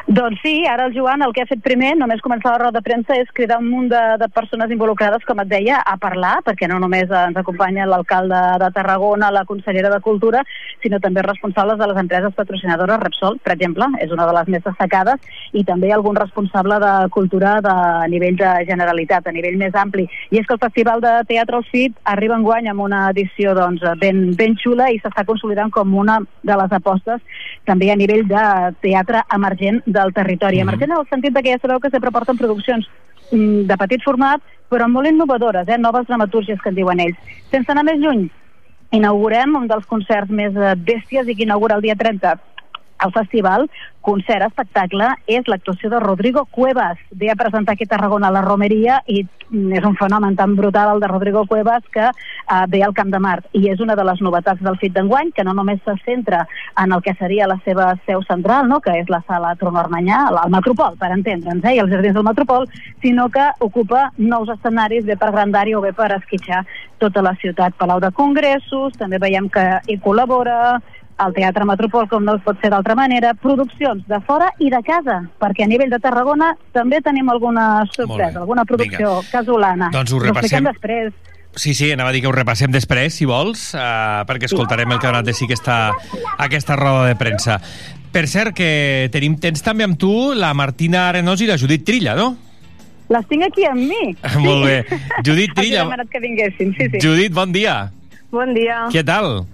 Doncs sí, ara el Joan el que ha fet primer, només començar la roda de premsa, és cridar un munt de, de persones involucrades, com et deia, a parlar, perquè no només ens acompanya l'alcalde de Tarragona, la consellera de Cultura, sinó també responsables de les empreses patrocinadores, Repsol, per exemple, és una de les més destacades, i també algun responsable de cultura de, a nivell de generalitat, a nivell més ampli. I és que el Festival de Teatre al FIT arriba enguany amb una edició doncs, ben, ben xula i s'està consolidant com una de les apostes també a nivell de teatre emergent del territori. Emergent en el sentit que ja sabeu que sempre porten produccions mm, de petit format, però molt innovadores, eh? noves dramatúrgies que en diuen ells. Sense anar més lluny, inaugurem un dels concerts més eh, bèsties i que inaugura el dia 30 el festival, concert, espectacle, és l'actuació de Rodrigo Cuevas. Ve a presentar aquí a Tarragona a la Romeria i mm, és un fenomen tan brutal el de Rodrigo Cuevas que uh, ve al Camp de Mart. I és una de les novetats del FIT d'enguany, que no només se centra en el que seria la seva seu central, no? que és la sala Tron Armanyà, al al Metropol, per entendre'ns, eh? i els jardins del Metropol, sinó que ocupa nous escenaris, bé per grandària o bé per esquitxar tota la ciutat. Palau de Congressos, també veiem que hi col·labora, el Teatre Metropol, com no pot ser d'altra manera, produccions de fora i de casa, perquè a nivell de Tarragona també tenim alguna sorpresa, alguna producció casolana. Doncs ho Ho repassem. després. Sí, sí, anava a dir que ho repassem després, si vols, uh, perquè escoltarem el que ha donat de sí aquesta, aquesta roda de premsa. Per cert, que tenim temps també amb tu la Martina Arenós i la Judit Trilla, no? Les tinc aquí amb mi. Molt bé. Judit Trilla, demanat que vinguessin, sí, sí. Judit, bon dia. Bon dia. Què tal?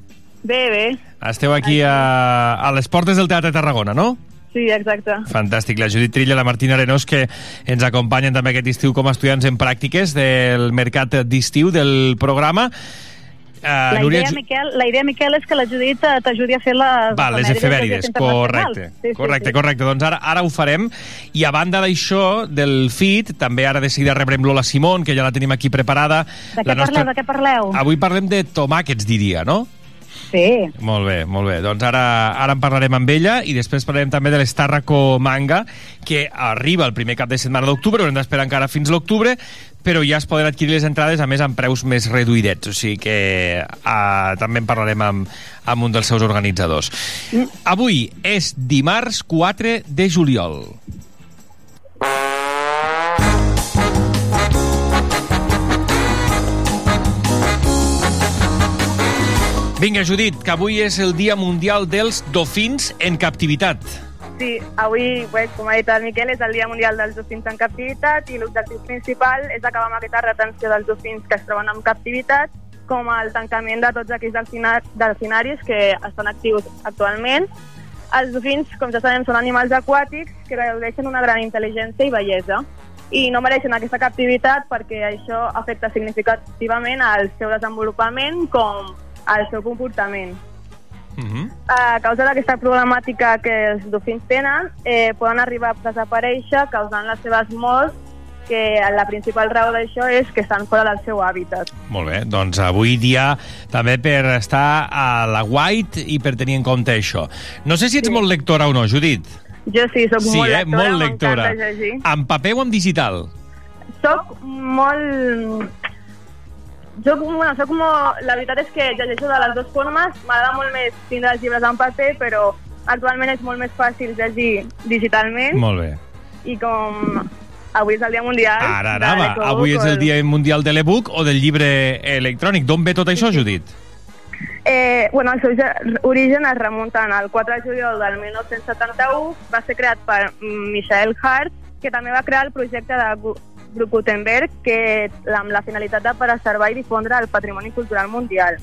Bé, bé. Esteu aquí a, a les portes del Teatre Tarragona, no? Sí, exacte. Fantàstic. La Judit Trilla i la Martina Arenós que ens acompanyen també aquest estiu com a estudiants en pràctiques del mercat d'estiu del programa. Uh, La idea, Miquel, la idea, Miquel, és que la Judit eh, t'ajudi a fer les, Val, les efemèrides, correcte. Sí, sí, correcte, sí. correcte. Doncs ara, ara ho farem. I a banda d'això, del FIT, també ara de seguida rebrem Lola Simón, que ja la tenim aquí preparada. De què parleu, de què parleu? Avui parlem de tomàquets, diria, no? Sí. Molt bé, molt bé. Doncs ara, ara en parlarem amb ella i després parlarem també de l'Estàrraco Manga, que arriba el primer cap de setmana d'octubre, haurem d'esperar encara fins l'octubre, però ja es poden adquirir les entrades, a més, amb preus més reduïdets. O sigui que uh, també en parlarem amb, amb un dels seus organitzadors. Avui és dimarts 4 de juliol. Vinga, Judit, que avui és el Dia Mundial dels Dofins en Captivitat. Sí, avui, pues, com ha dit el Miquel, és el Dia Mundial dels Dofins en Captivitat i l'objectiu principal és acabar amb aquesta retenció dels dofins que es troben en captivitat, com el tancament de tots aquells delfina- delfinaris que estan actius actualment. Els dofins, com ja sabem, són animals aquàtics que gaudeixen una gran intel·ligència i bellesa i no mereixen aquesta captivitat perquè això afecta significativament al seu desenvolupament com al seu comportament. A causa d'aquesta problemàtica que els dofins tenen, eh, poden arribar a desaparèixer causant les seves morts, que la principal raó d'això és que estan fora del seu hàbitat. Molt bé, doncs avui dia també per estar a la White i per tenir en compte això. No sé si ets sí. molt lectora o no, Judit. Jo sí, sóc sí, molt eh? lectora, molt lectora. En paper o en digital? Soc molt... Soc, bueno, soc molt... La veritat és que llegeixo de les dues formes. M'agrada molt més tindre els llibres en paper, però actualment és molt més fàcil llegir digitalment. Molt bé. I com avui és el Dia Mundial Ara anava. l'Ecobook, Avui és el Dia Mundial de l'e-book o del llibre electrònic. D'on ve tot això, Judit? Eh, bueno, el seu ge- origen es remunten al 4 de juliol del 1971, va ser creat per mm, Michael Hart, que també va crear el projecte de Gutenberg, que amb la finalitat de preservar i difondre el patrimoni cultural mundial.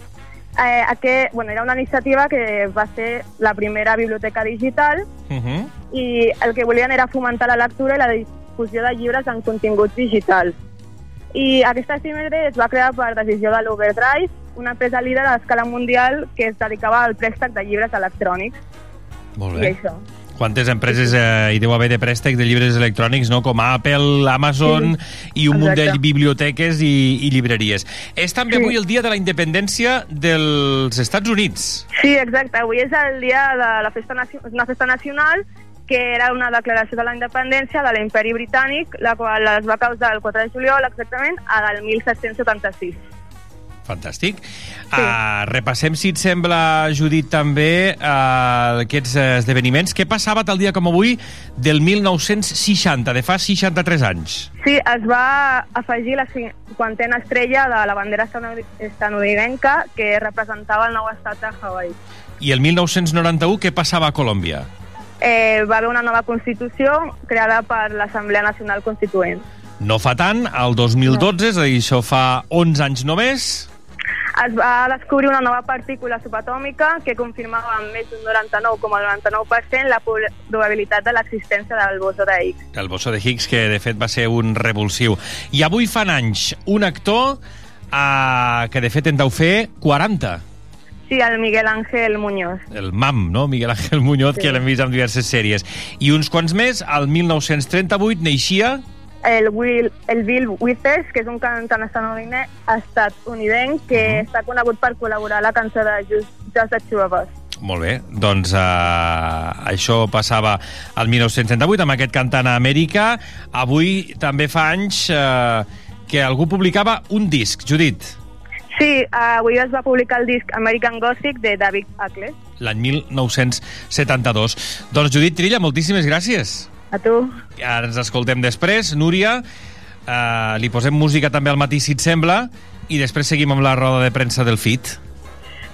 Eh, aquest, bueno, era una iniciativa que va ser la primera biblioteca digital Uh -huh. i el que volien era fomentar la lectura i la difusió de llibres en continguts digitals. I aquesta efemèride es va crear per decisió de l'Overdrive, una empresa líder a escala mundial que es dedicava al préstec de llibres electrònics. Molt I bé. això. Quantes empreses eh, hi deu haver de préstec de llibres electrònics, no? com Apple, Amazon Sí, i un munt de biblioteques i, i llibreries. És també Sí. avui el dia de la independència dels Estats Units. Sí, exacte. Avui és el dia de la festa, una festa nacional que era una declaració de la independència de l'imperi britànic, la qual es va causar el 4 de juliol exactament a del 1776. Fantàstic. Sí. Uh, repassem, si et sembla, Judit, també uh, aquests esdeveniments. Què passava tal dia com avui del 1960, de fa 63 anys? Sí, es va afegir la cinquantena estrella de la bandera estanudinenca que representava el nou estat de Hawaii. I el 1991 què passava a Colòmbia? Eh, va haver una nova Constitució creada per l'Assemblea Nacional Constituent. No fa tant, el 2012, és a dir, això fa 11 anys només, Es va descobrir una nova partícula subatòmica que confirmava amb més d'un 99,99% la prob- probabilitat de l'existència del bosó de Higgs. el bosso de Higgs, que de fet va ser un revulsiu. I avui fan anys un actor uh, que de fet en deu fer 40, Sí, el Miguel Ángel Muñoz. el MAM, no? Miguel Ángel Muñoz, Sí. que l'hem vist en diverses sèries. I uns quants més, al 1938 neixia El, Will, el Bill Withers, que és un cantant estatunidenc, que està conegut per col·laborar a la cançó de Just, Just the Two of Us. Molt bé, doncs uh, això passava al 1938 amb aquest cantant a Amèrica. Avui també fa anys uh, que algú publicava un disc, Judit, Sí, avui es va publicar el disc American Gothic de David Ackles. l'any 1972. Doncs Judit Trilla, moltíssimes gràcies. A tu. Ara ens escoltem després. Núria, uh, li posem música també al matí, si et sembla, i després seguim amb la roda de premsa del FIT.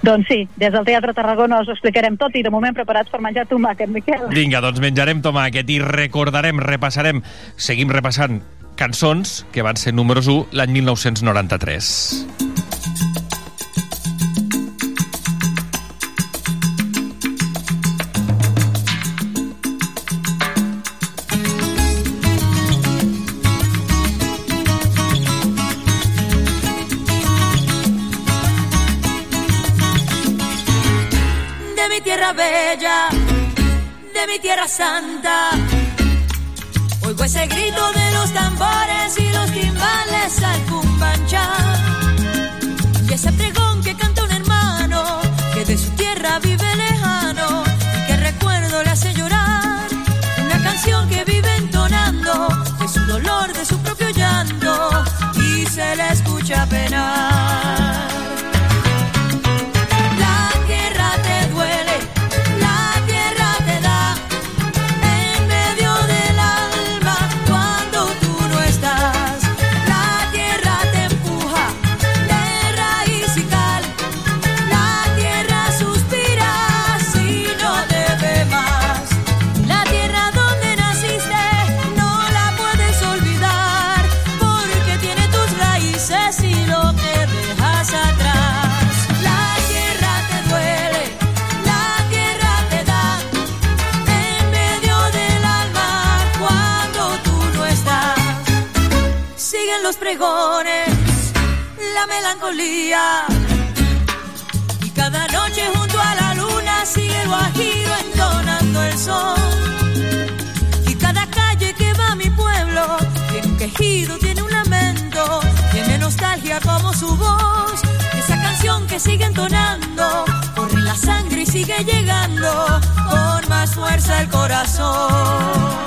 Doncs sí, des del Teatre Tarragona us ho explicarem tot i de moment preparats per menjar tomàquet, Miquel. Vinga, doncs menjarem tomàquet i recordarem, repassarem, seguim repassant cançons que van ser números 1 l'any 1993. Bella, de mi tierra santa. Oigo ese grito de los tambores y los timbales al cumbancha. Y ese pregón que canta un hermano que de su tierra vive lejano y que recuerdo le hace llorar. Una canción que vive entonando de su dolor, de su propio llanto y se le escucha penar. Los pregones, la melancolía. Y cada noche junto a la luna sigue el guajiro entonando el sol. Y cada calle que va mi pueblo tiene un quejido, tiene un lamento, tiene nostalgia como su voz. Esa canción que sigue entonando, corre la sangre y sigue llegando con más fuerza el corazón.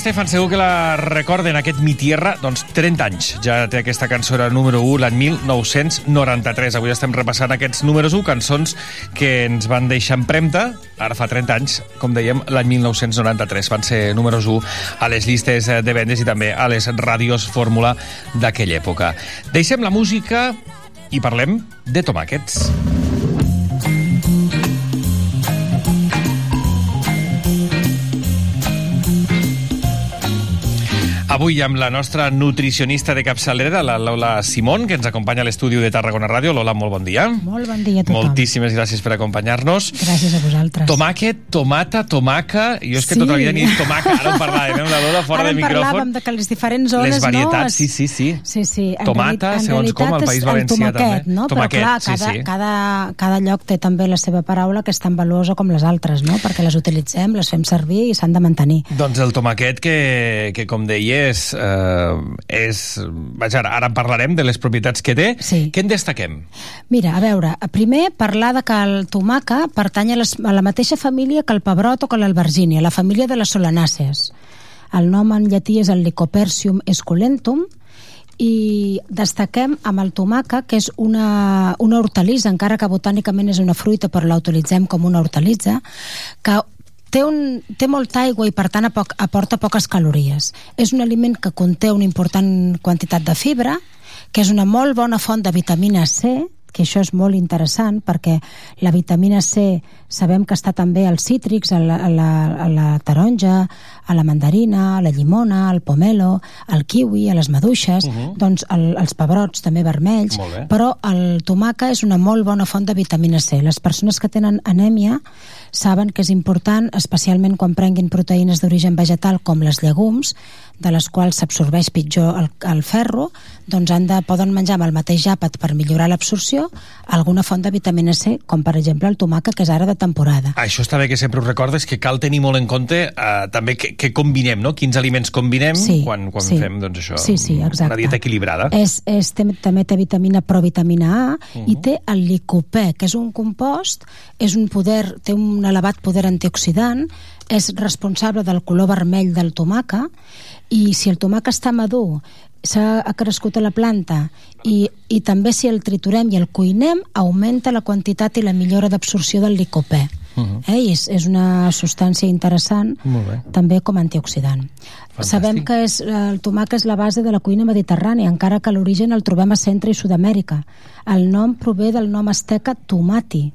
Estefan, segur que la recorden, aquest Mi Tierra, doncs 30 anys. Ja té aquesta cançó, era número 1 l'any 1993. Avui estem repassant aquests números 1, cançons que ens van deixar en premta, ara fa 30 anys, com dèiem, l'any 1993. Van ser números 1 a les llistes de vendes i també a les ràdios fórmula d'aquella època. Deixem la música i parlem de tomàquets. Avui amb la nostra nutricionista de capçalera, la Lola Simón, que ens acompanya a l'estudi de Tarragona Ràdio. Lola, molt bon dia. Molt bon dia a tothom. Moltíssimes gràcies per acompanyar-nos. Gràcies a vosaltres. Tomàquet, tomata, tomaca... Jo és que Sí. tota la vida n'hi dit tomaca, ara en parlàvem, eh, la Lola fora Ara de micròfon. parlàvem de que les diferents zones, Les varietats, no? sí, sí, sí. Sí, sí. En Tomata, en segons com, al País Valencià, el tomaquet, també. No? Tomaquet, Però clar, sí, cada, sí. Cada, cada lloc té també la seva paraula que és tan valuosa com les altres, no? Perquè les utilitzem, les fem servir i s'han de mantenir. Doncs el tomaquet que, que com deies, eh, és... Vaja, ara, en parlarem de les propietats que té. Sí. Què en destaquem? Mira, a veure, primer parlar de que el tomaca pertany a, les, a la mateixa família que el pebrot o que l'albergínia, la família de les solanàcees. El nom en llatí és el Lycopersium esculentum i destaquem amb el tomaca, que és una, una hortalissa, encara que botànicament és una fruita, però la utilitzem com una hortalissa, que té, un, té molta aigua i per tant apoc, aporta poques calories. És un aliment que conté una important quantitat de fibra, que és una molt bona font de vitamina C, que això és molt interessant perquè la vitamina C sabem que està també als cítrics, a la, a la, a la taronja, a la mandarina, a la llimona, al pomelo, al kiwi, a les maduixes, uh -huh. doncs el, els pebrots també vermells, però el tomaca és una molt bona font de vitamina C. Les persones que tenen anèmia saben que és important, especialment quan prenguin proteïnes d'origen vegetal com les llegums, de les quals s'absorbeix pitjor el, el ferro, doncs han de, poden menjar amb el mateix àpat per millorar l'absorció alguna font de vitamina C, com per exemple el tomaca, que és ara de temporada. Això està bé que sempre ho recordes, que cal tenir molt en compte eh, també que, que combinem, no? Quins aliments combinem Sí, quan, quan sí. fem, doncs això, Sí, sí, exacte. una dieta equilibrada. És, és, té, també té vitamina provitamina A uh -huh. i té el licopè, que és un compost, és un poder, té un elevat poder antioxidant, és responsable del color vermell del tomaca i si el tomaca està madur s'ha ha crescut a la planta i, i també si el triturem i el cuinem augmenta la quantitat i la millora d'absorció del licopè Uh -huh. eh? I és, és una substància interessant també com a antioxidant. Fantàstic. Sabem que és, el tomaca és la base de la cuina mediterrània, encara que l'origen el trobem a Centre i Sud-amèrica. El nom prové del nom asteca tomati,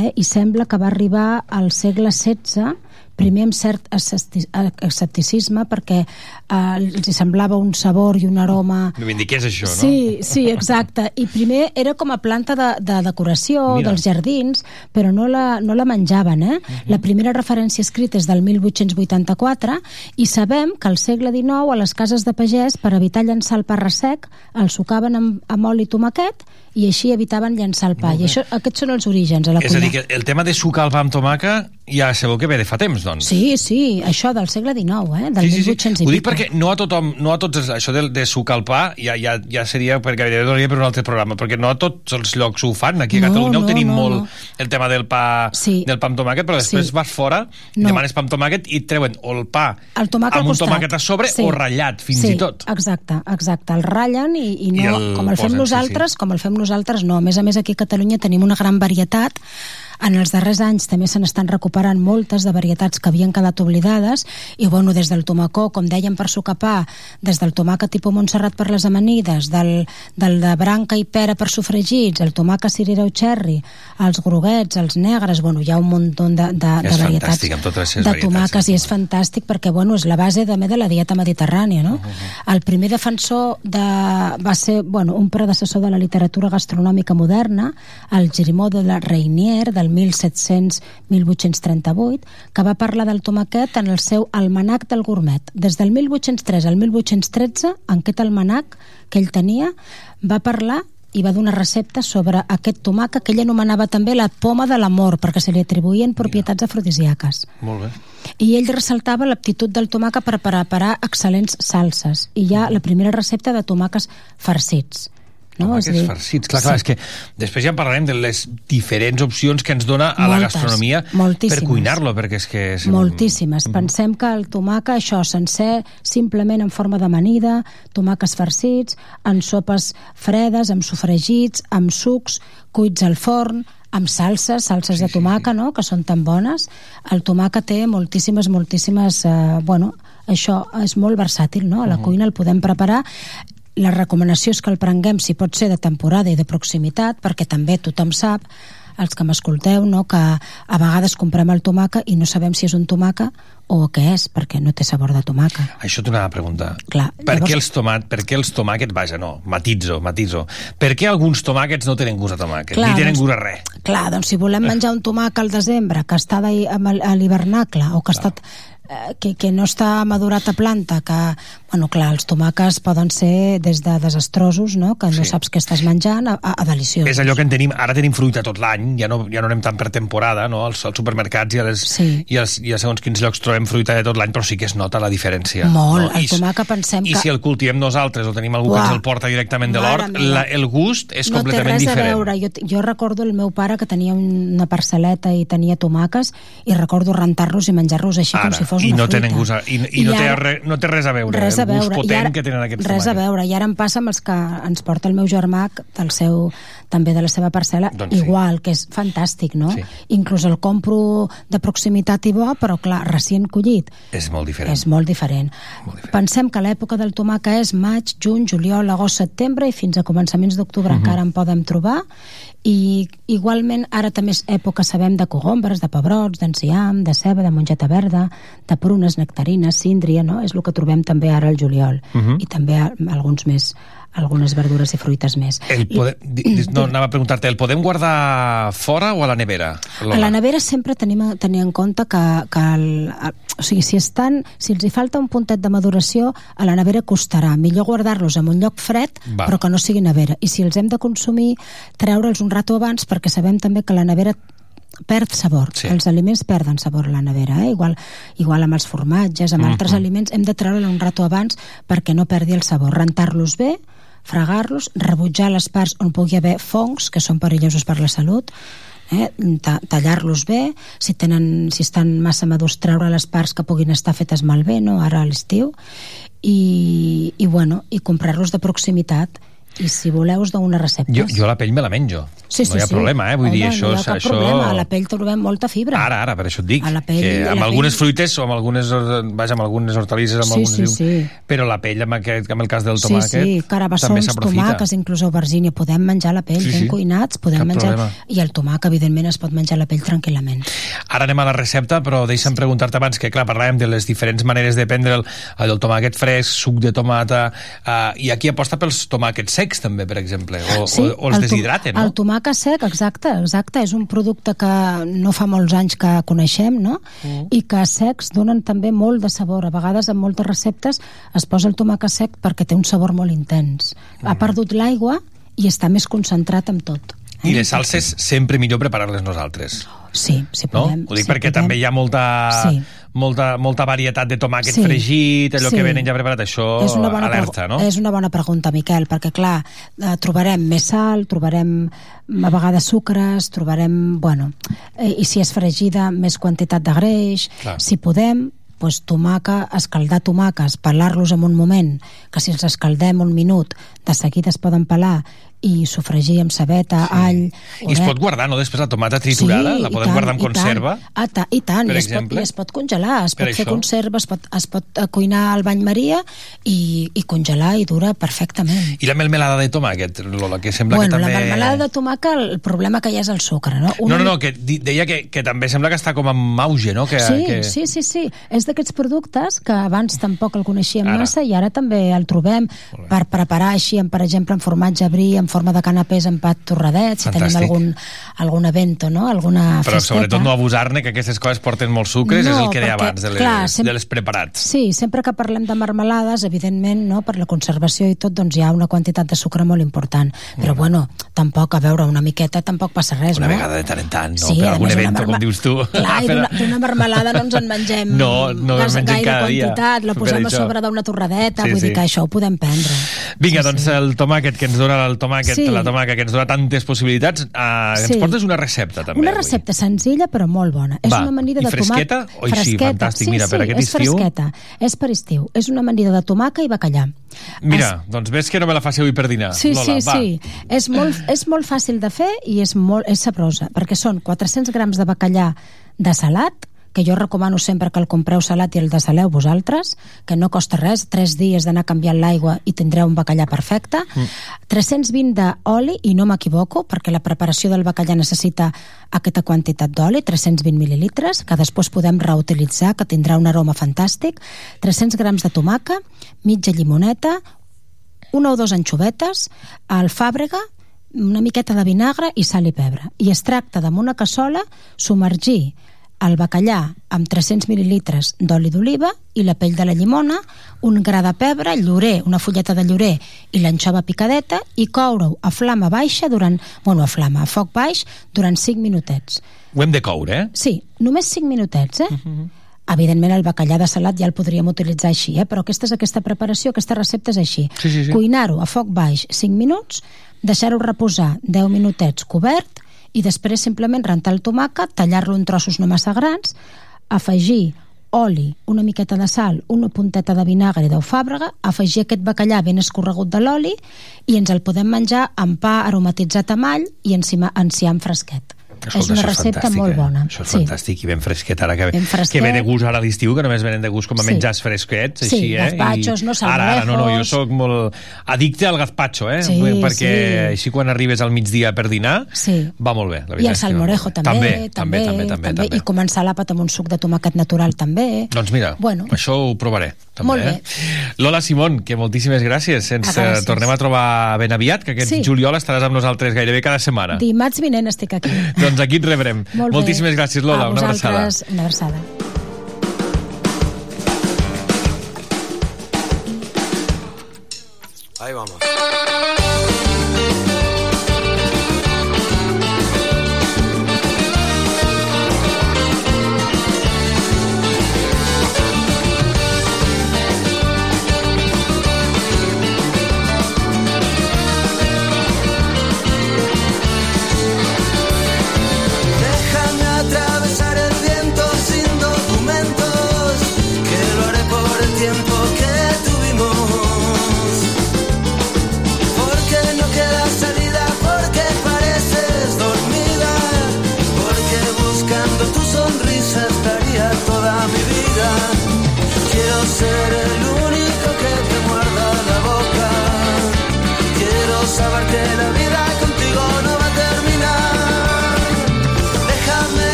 eh? i sembla que va arribar al segle XVI primer amb cert escepti- escepticisme perquè eh, els semblava un sabor i un aroma No dir què és això, no? Sí, sí, exacte. I primer era com a planta de, de decoració Mira. dels jardins, però no la, no la menjaven, eh? La primera referència escrita és del 1884 i sabem que al segle XIX a les cases de pagès, per evitar llançar el pa ressec, el sucaven amb, amb oli i tomaquet i així evitaven llançar el pa. I això, aquests són els orígens a la És a cuina. dir, que el tema de sucar el pa amb tomaca ja sabeu que ve de fa temps, doncs. Sí, sí, això del segle XIX, eh? Del sí, sí, sí. 1800 i Ho dic perquè no a tothom, no a tots, això de, de sucar el pa ja, ja, ja seria, perquè donaria per un altre programa, perquè no a tots els llocs ho fan. Aquí a No, Catalunya ho no, tenim no, molt, no. el tema del pa, Sí. del pa amb tomàquet, però després Sí. vas fora, No. demanes pa amb tomàquet i treuen o el pa el tomàquet amb al un tomàquet a sobre o ratllat, fins sí, i tot. exacte, exacte. El ratllen i, i no, I el com el fem posen, sí, nosaltres, com el fem nosaltres, no. A més a més, aquí a Catalunya tenim una gran varietat en els darrers anys també se n'estan recuperant moltes de varietats que havien quedat oblidades i bueno, des del tomacó, com dèiem per sucar pa, des del tomàquet tipus Montserrat per les amanides, del, del de branca i pera per sofregits, el tomàquet cirera o cherry, els groguets, els negres, bueno, hi ha un munt de, de, de És varietats totes les de varietats, i és fantàstic perquè bueno, és la base també de la dieta mediterrània no? el primer defensor de, va ser bueno, un predecessor de la literatura gastronòmica moderna el Girimó de la Reinier del 1700-1838 que va parlar del tomaquet en el seu almanac del gourmet. Des del 1803 al 1813 en aquest almanac que ell tenia va parlar i va donar receptes sobre aquest tomàquet que ell anomenava també la poma de l'amor perquè se li atribuïen propietats afrodisíaques. Molt bé. i ell ressaltava l'aptitud del tomàquet per preparar excel·lents salses. I hi ha la primera recepta de tomàquets farcits No? Tomàquets dir, farcits. Clar, clar, és que després ja en parlarem de les diferents opcions que ens dona a la Moltes, gastronomia moltíssimes. per cuinar-lo, perquè és que... És... Moltíssimes. Pensem que el tomàquet, això, sencer, simplement en forma d'amanida, tomàquets farcits, en sopes fredes, amb sofregits, amb sucs, cuits al forn, amb salses, salses sí, de tomàquet, no?, que són tan bones. El tomàquet té moltíssimes, moltíssimes... Eh, bueno, això és molt versàtil, no? A la cuina el podem preparar la recomanació és que el prenguem, si pot ser de temporada i de proximitat, perquè també tothom sap, els que m'escolteu, no, que a vegades comprem el tomàquet i no sabem si és un tomàquet o què és, perquè no té sabor de tomàquet. Això t'ho anava a preguntar. Clar, Per, llavors- què els tomat, per què els tomàquets, vaja, no, matitzo, matitzo. Per què alguns tomàquets no tenen gust a tomàquet? Clar, ni tenen doncs- gust a res? Clar, doncs si volem menjar un tomàquet al desembre que està a l'hivernacle o que, ha estat, que, que no està madurat a planta, que, bueno, clar, els tomàquets poden ser des de desastrosos, no?, que no Sí. saps què estàs menjant, a, a, a deliciosos. És allò que en tenim, ara tenim fruita tot l'any, ja no, ja no anem tant per temporada, no? Als, als supermercats i a, les, Sí. i, als, i a segons quins llocs trobem fruita de tot l'any, però sí que es nota la diferència. Molt, no? el I, tomàquet pensem I que... si el cultivem nosaltres o tenim algú que Uah, ens el porta directament de l'hort, el gust és no té completament res diferent. a veure. Jo, jo recordo el meu pare que tenia una parcel·leta i tenia tomàquets i recordo rentar-los i menjar-los així com Ara, si fos i una no tenen fruita. gust, a- i, i, no, té, ara- re, no té res a veure, res a el veure. gust I potent ara- que tenen aquests Res a tomàquets. veure. I ara em passa amb els que ens porta el meu germà del seu, també de la seva parcel·la, Doncs sí. igual, que és fantàstic, no? Sí. Inclús el compro de proximitat i bo, però clar, recient collit. És molt diferent. És molt diferent. Pensem que l'època del tomàquet és maig, juny, juliol, agost, setembre i fins a començaments d'octubre Mhm. encara en podem trobar i igualment ara també és època, sabem, de cogombres, de pebrots, d'enciam, de ceba, de mongeta verda, de prunes, nectarines, síndria, no? És el que trobem també ara al juliol. Mhm. I també alguns més, algunes verdures i fruites més. El pode... di- di- no, anava a preguntar-te, el podem guardar fora o a la nevera? A la nevera sempre tenim a tenir en compte que, que el, a- o sigui, si estan, si els hi falta un puntet de maduració, a la nevera costarà. Millor guardar-los en un lloc fred, Va. però que no sigui nevera. I si els hem de consumir, treure'ls un rato abans, perquè sabem també que la nevera perd sabor. Sí. Els aliments perden sabor a la nevera, eh? igual, igual amb els formatges, amb Mhm. altres aliments, hem de treure'l un rato abans perquè no perdi el sabor. Rentar-los bé, fregar-los, rebutjar les parts on pugui haver fongs, que són perillosos per la salut, eh? Ta tallar-los bé, si, tenen, si estan massa madurs, treure les parts que puguin estar fetes malbé, no? ara a l'estiu, i, i, bueno, i comprar-los de proximitat i si voleu us dono una recepta. Jo, jo la pell me la menjo. Sí, no sí, hi ha sí. problema, eh? Vull Home, dir, això... no hi ha cap això... problema. A la pell trobem molta fibra. Ara, ara, per això et dic. A la pell- que amb la algunes pell- fruites o amb algunes, vaja, amb algunes hortalisses, amb Sí, algunes... sí, sí. Però la pell, amb, aquest, amb el cas del Sí, tomàquet, sí, també carabassons, tomàquets, inclús aubergínia, podem menjar la pell Sí, sí, sí. ben cuinats, podem Cap menjar... problema. I el tomàquet, evidentment, es pot menjar la pell tranquil·lament. Ara anem a la recepta, però deixa'm preguntar-te abans que, clar, parlàvem de les diferents maneres de prendre el, tomàquet fresc, suc de tomata, uh, i aquí aposta pels tomàquets secs, també, per exemple, o, o, o els deshidraten, no? El tomàquet sec, exacte, exacte, és un producte que no fa molts anys que coneixem, no? Mm. I que secs donen també molt de sabor. A vegades en moltes receptes es posa el tomàquet sec perquè té un sabor molt intens. Ha perdut l'aigua i està més concentrat amb tot. I les salses sempre millor preparar-les nosaltres. Sí, si No? podem. Ho dic si perquè podem. també hi ha molta, Sí. molta, molta varietat de tomàquet Sí. fregit, allò Sí. que venen ja preparat, això és una bona alerta, no? És una bona pregunta, Miquel, perquè, clar, eh, trobarem més sal, trobarem mm, a vegades sucres, trobarem, bueno, eh, i si és fregida, més quantitat de greix. Clar. Si podem, doncs tomàquet, escaldar tomàquets, pelar-los en un moment, que si els escaldem un minut, de seguida es poden pelar i sofregir amb cebeta, sí. all... I es pot guardar, no? Després la tomata triturada, la i podem tant, guardar en i tant. conserva. Ah, ta, I tant, per i es, pot, exemple? i es pot congelar, es Per pot fer això. conserva, es pot, es pot eh, cuinar al bany maria i, i congelar i dura perfectament. I la melmelada de tomàquet, Lola, que sembla bueno, que també... la melmelada de tomàquet, el problema que hi ha és el sucre, no? No, no, no, que deia que, que també sembla que està com amb auge, no? Que, Sí, que... sí, sí, sí. És d'aquests productes que abans tampoc el coneixíem Ara. massa i ara també el trobem per preparar així, en, per exemple, en formatge brie, en forma de canapés, en pat torradet, si Fantàstic. tenim algun, algun evento, no? Alguna Però festeta. sobretot no abusar-ne, que aquestes coses porten molts sucres, No, és el que deia perquè, abans, de les, clar, sem- de les preparats. Sí, sempre que parlem de marmelades, evidentment, no, per la conservació i tot, doncs hi ha una quantitat de sucre molt important. Però, bueno, tampoc, a veure, una miqueta tampoc passa res, Una no? vegada de tant en tant, no? Sí, per algun evento, marma- com dius tu. Clar, i Però- d'una marmelada no ens en mengem No, no gas- mengem gaire cada dia, quantitat, la per posem a sobre d'una torradeta, Sí, vull sí. dir que això ho podem prendre. Vinga, doncs doncs el tomàquet que ens dona el tomàquet, Sí. la tomàquet que ens dona tantes possibilitats, Sí. ens portes una recepta també. Una avui. recepta senzilla però molt bona. És Va, una amanida i de fresqueta? tomàquet... Oi, sí, fantàstic. Sí, Mira, sí, per aquest és estiu- fresqueta. És per estiu. És una amanida de tomàquet i bacallà. Mira, doncs ves que no me la faci avui per dinar. Sí, Lola, sí, va. sí. És molt, és molt fàcil de fer i és molt és sabrosa, perquè són 400 grams de bacallà de salat, que jo recomano sempre que el compreu salat i el desaleu vosaltres, que no costa res, 3 dies d'anar canviant l'aigua i tindreu un bacallà perfecte. Mm. 320 d'oli, i no m'equivoco, perquè la preparació del bacallà necessita aquesta quantitat d'oli, 320 mil·lilitres, que després podem reutilitzar, que tindrà un aroma fantàstic, 300 grams de tomaca, mitja llimoneta, una o dos anxovetes, alfàbrega, una miqueta de vinagre i sal i pebre. I es tracta d'en una cassola submergir el bacallà amb 300 mil·lilitres d'oli d'oliva i la pell de la llimona, un gra de pebre, llorer, una fulleta de llorer i l'anxova picadeta i coure-ho a flama baixa durant, bueno, a flama, a foc baix, durant 5 minutets. Ho hem de coure, eh? Sí, només 5 minutets, eh? Evidentment el bacallà de salat ja el podríem utilitzar així, eh? però aquesta és aquesta preparació, aquesta recepta és així. Sí, sí, sí. Cuinar-ho a foc baix 5 minuts, deixar-ho reposar 10 minutets cobert i després simplement rentar el tomàquet, tallar-lo en trossos no massa grans, afegir oli, una miqueta de sal, una punteta de vinagre d'eufàbrega, afegir aquest bacallà ben escorregut de l'oli i ens el podem menjar amb pa aromatitzat amb all i encima, enciam fresquet. És una recepta fantàstic, molt eh? bona. Això és fantàstic i ben fresquet ara que, Ben fresquet. que ve de gust ara a l'estiu, que només venen de gust com a Sí. menjars fresquets, Sí, així, eh? gazpachos, no, Ara, ara, no, no, jo sóc molt addicte al gazpacho, eh? Sí, Perquè sí. així quan arribes al migdia per dinar, Sí. va molt bé. La I veritat el és que va salmorejo també, també, també, també, també, també. I començar l'àpat amb un suc de tomàquet natural també. Doncs mira, Bueno. això ho provaré. També, Molt bé. Eh? Lola Simón, que moltíssimes gràcies. Ens Ah, gràcies. eh, tornem a trobar ben aviat, que aquest Sí. juliol estaràs amb nosaltres gairebé cada setmana. Dimarts vinent estic aquí. Doncs aquí et rebrem. Molt bé. Moltíssimes gràcies, Lola. A Una abraçada. Una abraçada. Ahí vamos.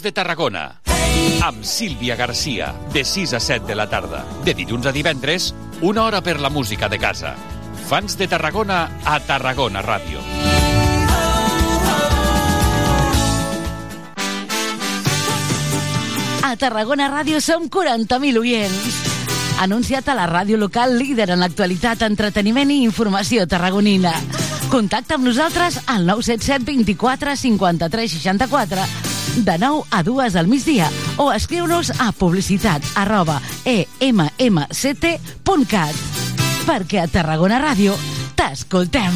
Fans de Tarragona amb Sílvia Garcia de 6 a 7 de la tarda de dilluns a divendres una hora per la música de casa Fans de Tarragona a Tarragona Ràdio A Tarragona Ràdio som 40.000 oients. Anunciat a la ràdio local líder en l'actualitat, entreteniment i informació tarragonina. Contacta amb nosaltres al 977 24 53 64 de 9 a 2 al migdia o escriu-nos a publicitat arroba emmct.cat perquè a Tarragona Ràdio t'escoltem.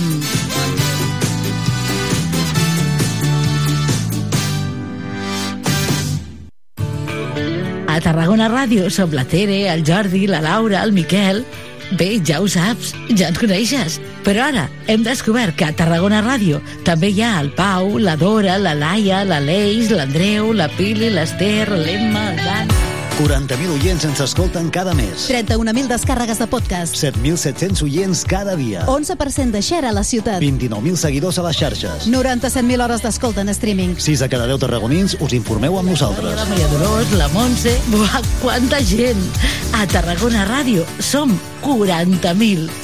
A Tarragona Ràdio som la Tere, el Jordi, la Laura, el Miquel... Bé, ja ho saps, ja ens coneixes. Però ara hem descobert que a Tarragona Ràdio també hi ha el Pau, la Dora, la Laia, la Leix, l'Andreu, la Pili, l'Ester, l'Emma, el Dan... 40.000 oients ens escolten cada mes. 31.000 descàrregues de podcast. 7.700 oients cada dia. 11% de share a la ciutat. 29.000 seguidors a les xarxes. 97.000 hores d'escolta en streaming. 6 de cada 10 tarragonins us informeu amb nosaltres. La Maria Dolors, la Montse... Buah, quanta gent! A Tarragona Ràdio som 40.000.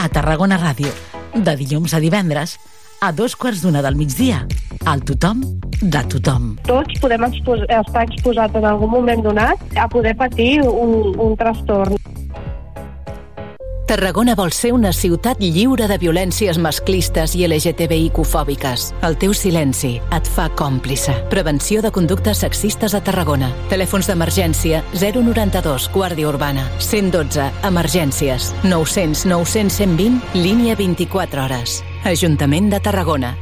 A Tarragona Ràdio. De dilluns a divendres a dos quarts d'una del migdia. Al tothom de tothom. Tots podem expos estar exposats en algun moment donat a poder patir un, un trastorn. Tarragona vol ser una ciutat lliure de violències masclistes i LGTBIQ-fòbiques. El teu silenci et fa còmplice. Prevenció de conductes sexistes a Tarragona. Telèfons d'emergència 092 Guàrdia Urbana. 112 Emergències. 900 900 120 línia 24 hores. Ajuntament de Tarragona.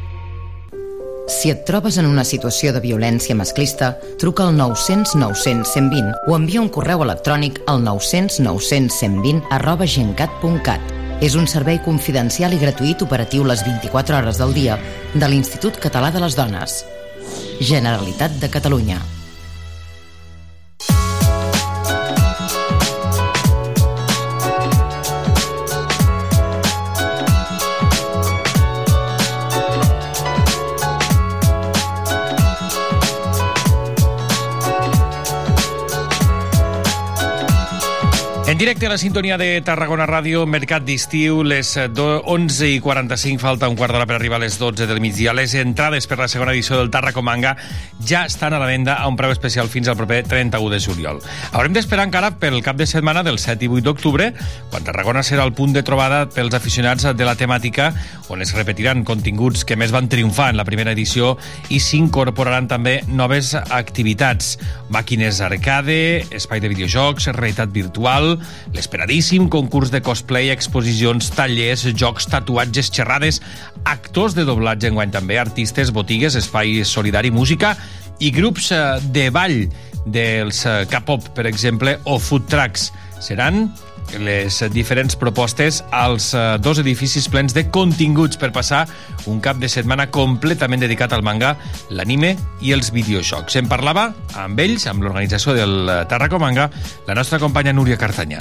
Si et trobes en una situació de violència masclista, truca al 900 900 120 o envia un correu electrònic al 900 900 120 arroba gencat.cat. És un servei confidencial i gratuït operatiu les 24 hores del dia de l'Institut Català de les Dones. Generalitat de Catalunya. En directe a la sintonia de Tarragona Ràdio, Mercat d'Estiu, les eh, do- 11 i 45, falta un quart d'hora per arribar a les 12 del migdia. Les entrades per la segona edició del Tarracomanga ja estan a la venda a un preu especial fins al proper 31 de juliol. Haurem d'esperar encara pel cap de setmana del 7 i 8 d'octubre, quan Tarragona serà el punt de trobada pels aficionats de la temàtica, on es repetiran continguts que més van triomfar en la primera edició i s'incorporaran també noves activitats. Màquines arcade, espai de videojocs, realitat virtual, l'esperadíssim concurs de cosplay, exposicions, tallers, jocs, tatuatges, xerrades, actors de doblatge enguany també, artistes, botigues, espai solidari, música i grups eh, de ball dels eh, K-pop, per exemple, o food trucks. Seran les diferents propostes als eh, dos edificis plens de continguts per passar un cap de setmana completament dedicat al manga, l'anime i els videojocs. En parlava amb ells, amb l'organització del eh, Tarraco Manga, la nostra companya Núria Cartanyà.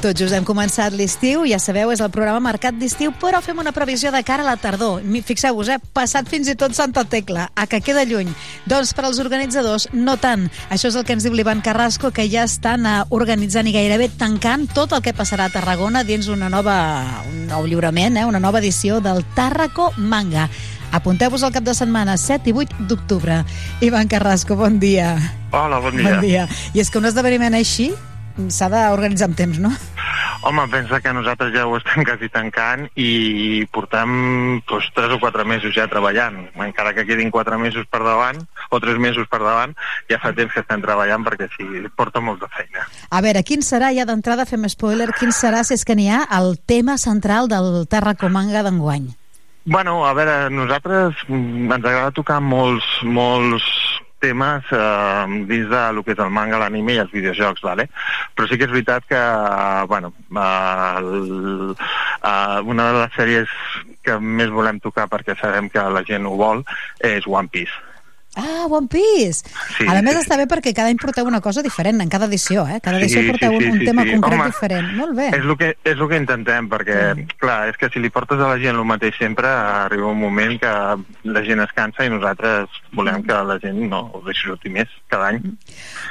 Tot just hem començat l'estiu, ja sabeu, és el programa Mercat d'Estiu, però fem una previsió de cara a la tardor. Fixeu-vos, eh? Passat fins i tot Santa Tecla, a que queda lluny. Doncs per als organitzadors, no tant. Això és el que ens diu l'Ivan Carrasco, que ja estan eh, organitzant i gairebé tancant tot el que passarà a Tarragona dins una nova, un nou lliurament, eh? una nova edició del Tàrraco Manga. Apunteu-vos al cap de setmana, 7 i 8 d'octubre. Ivan Carrasco, bon dia. Hola, bon dia. Bon dia. I és que un esdeveniment així s'ha d'organitzar amb temps, no? Home, pensa que nosaltres ja ho estem quasi tancant i portem doncs, 3 o 4 mesos ja treballant. Encara que quedin 4 mesos per davant, o 3 mesos per davant, ja fa temps que estem treballant perquè sí, porta molta feina. A veure, quin serà, ja d'entrada fem spoiler, quin serà, si és que n'hi ha, el tema central del Terracomanga d'enguany? Bueno, a veure, nosaltres mm, ens agrada tocar molts, molts temes eh, dins de lo que és el manga, l'anime i els videojocs, vale? però sí que és veritat que, bueno, eh, el, eh, una de les sèries que més volem tocar perquè sabem que la gent ho vol és One Piece. Ah, One Piece! Sí, a més sí, està bé perquè cada any porteu una cosa diferent, en cada edició, eh? Cada edició Sí, porteu sí, un, sí, un sí, tema sí. concret Home, diferent. Molt bé. És el que, és el que intentem, perquè, clar, és que si li portes a la gent el mateix sempre, arriba un moment que la gent es cansa i nosaltres volem que la gent no ho deixi sortir més cada any.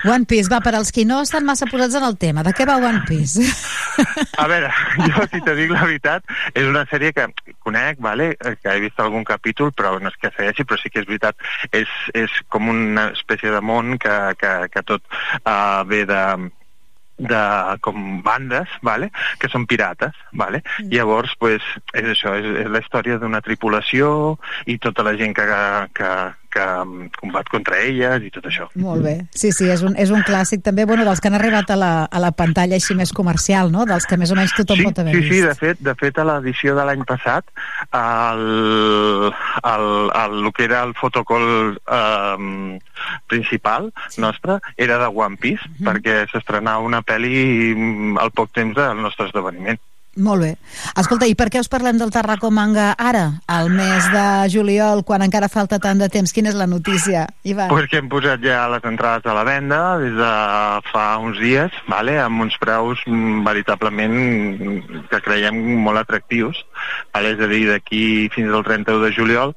One Piece, va, per als qui no estan massa posats en el tema, de què va One Piece? A veure, jo, si te dic la veritat, és una sèrie que conec, vale? que he vist algun capítol, però no és que segueixi, però sí que és veritat, és, és com una espècie de món que, que, que tot uh, ve de de com bandes, vale? que són pirates, vale? Mm. llavors pues, és això, és, és la història d'una tripulació i tota la gent que, que, que mm, combat contra elles i tot això. Molt bé. Sí, sí, és un, és un clàssic també, bueno, dels que han arribat a la, a la pantalla així més comercial, no? Dels que més o menys tothom sí, pot haver sí, vist. sí, de fet, de fet a l'edició de l'any passat el, el, el, el que era el fotocol eh, principal sí. nostre era de One Piece, mm -hmm. perquè s'estrenava una pel·li mm, al poc temps del nostre esdeveniment. Molt bé. Escolta, i per què us parlem del Tarraco Manga ara, al mes de juliol, quan encara falta tant de temps? Quina és la notícia, Ivan? Pues que hem posat ja les entrades a la venda des de fa uns dies, vale? amb uns preus mm, veritablement que creiem molt atractius. Vale? És a dir, d'aquí fins al 31 de juliol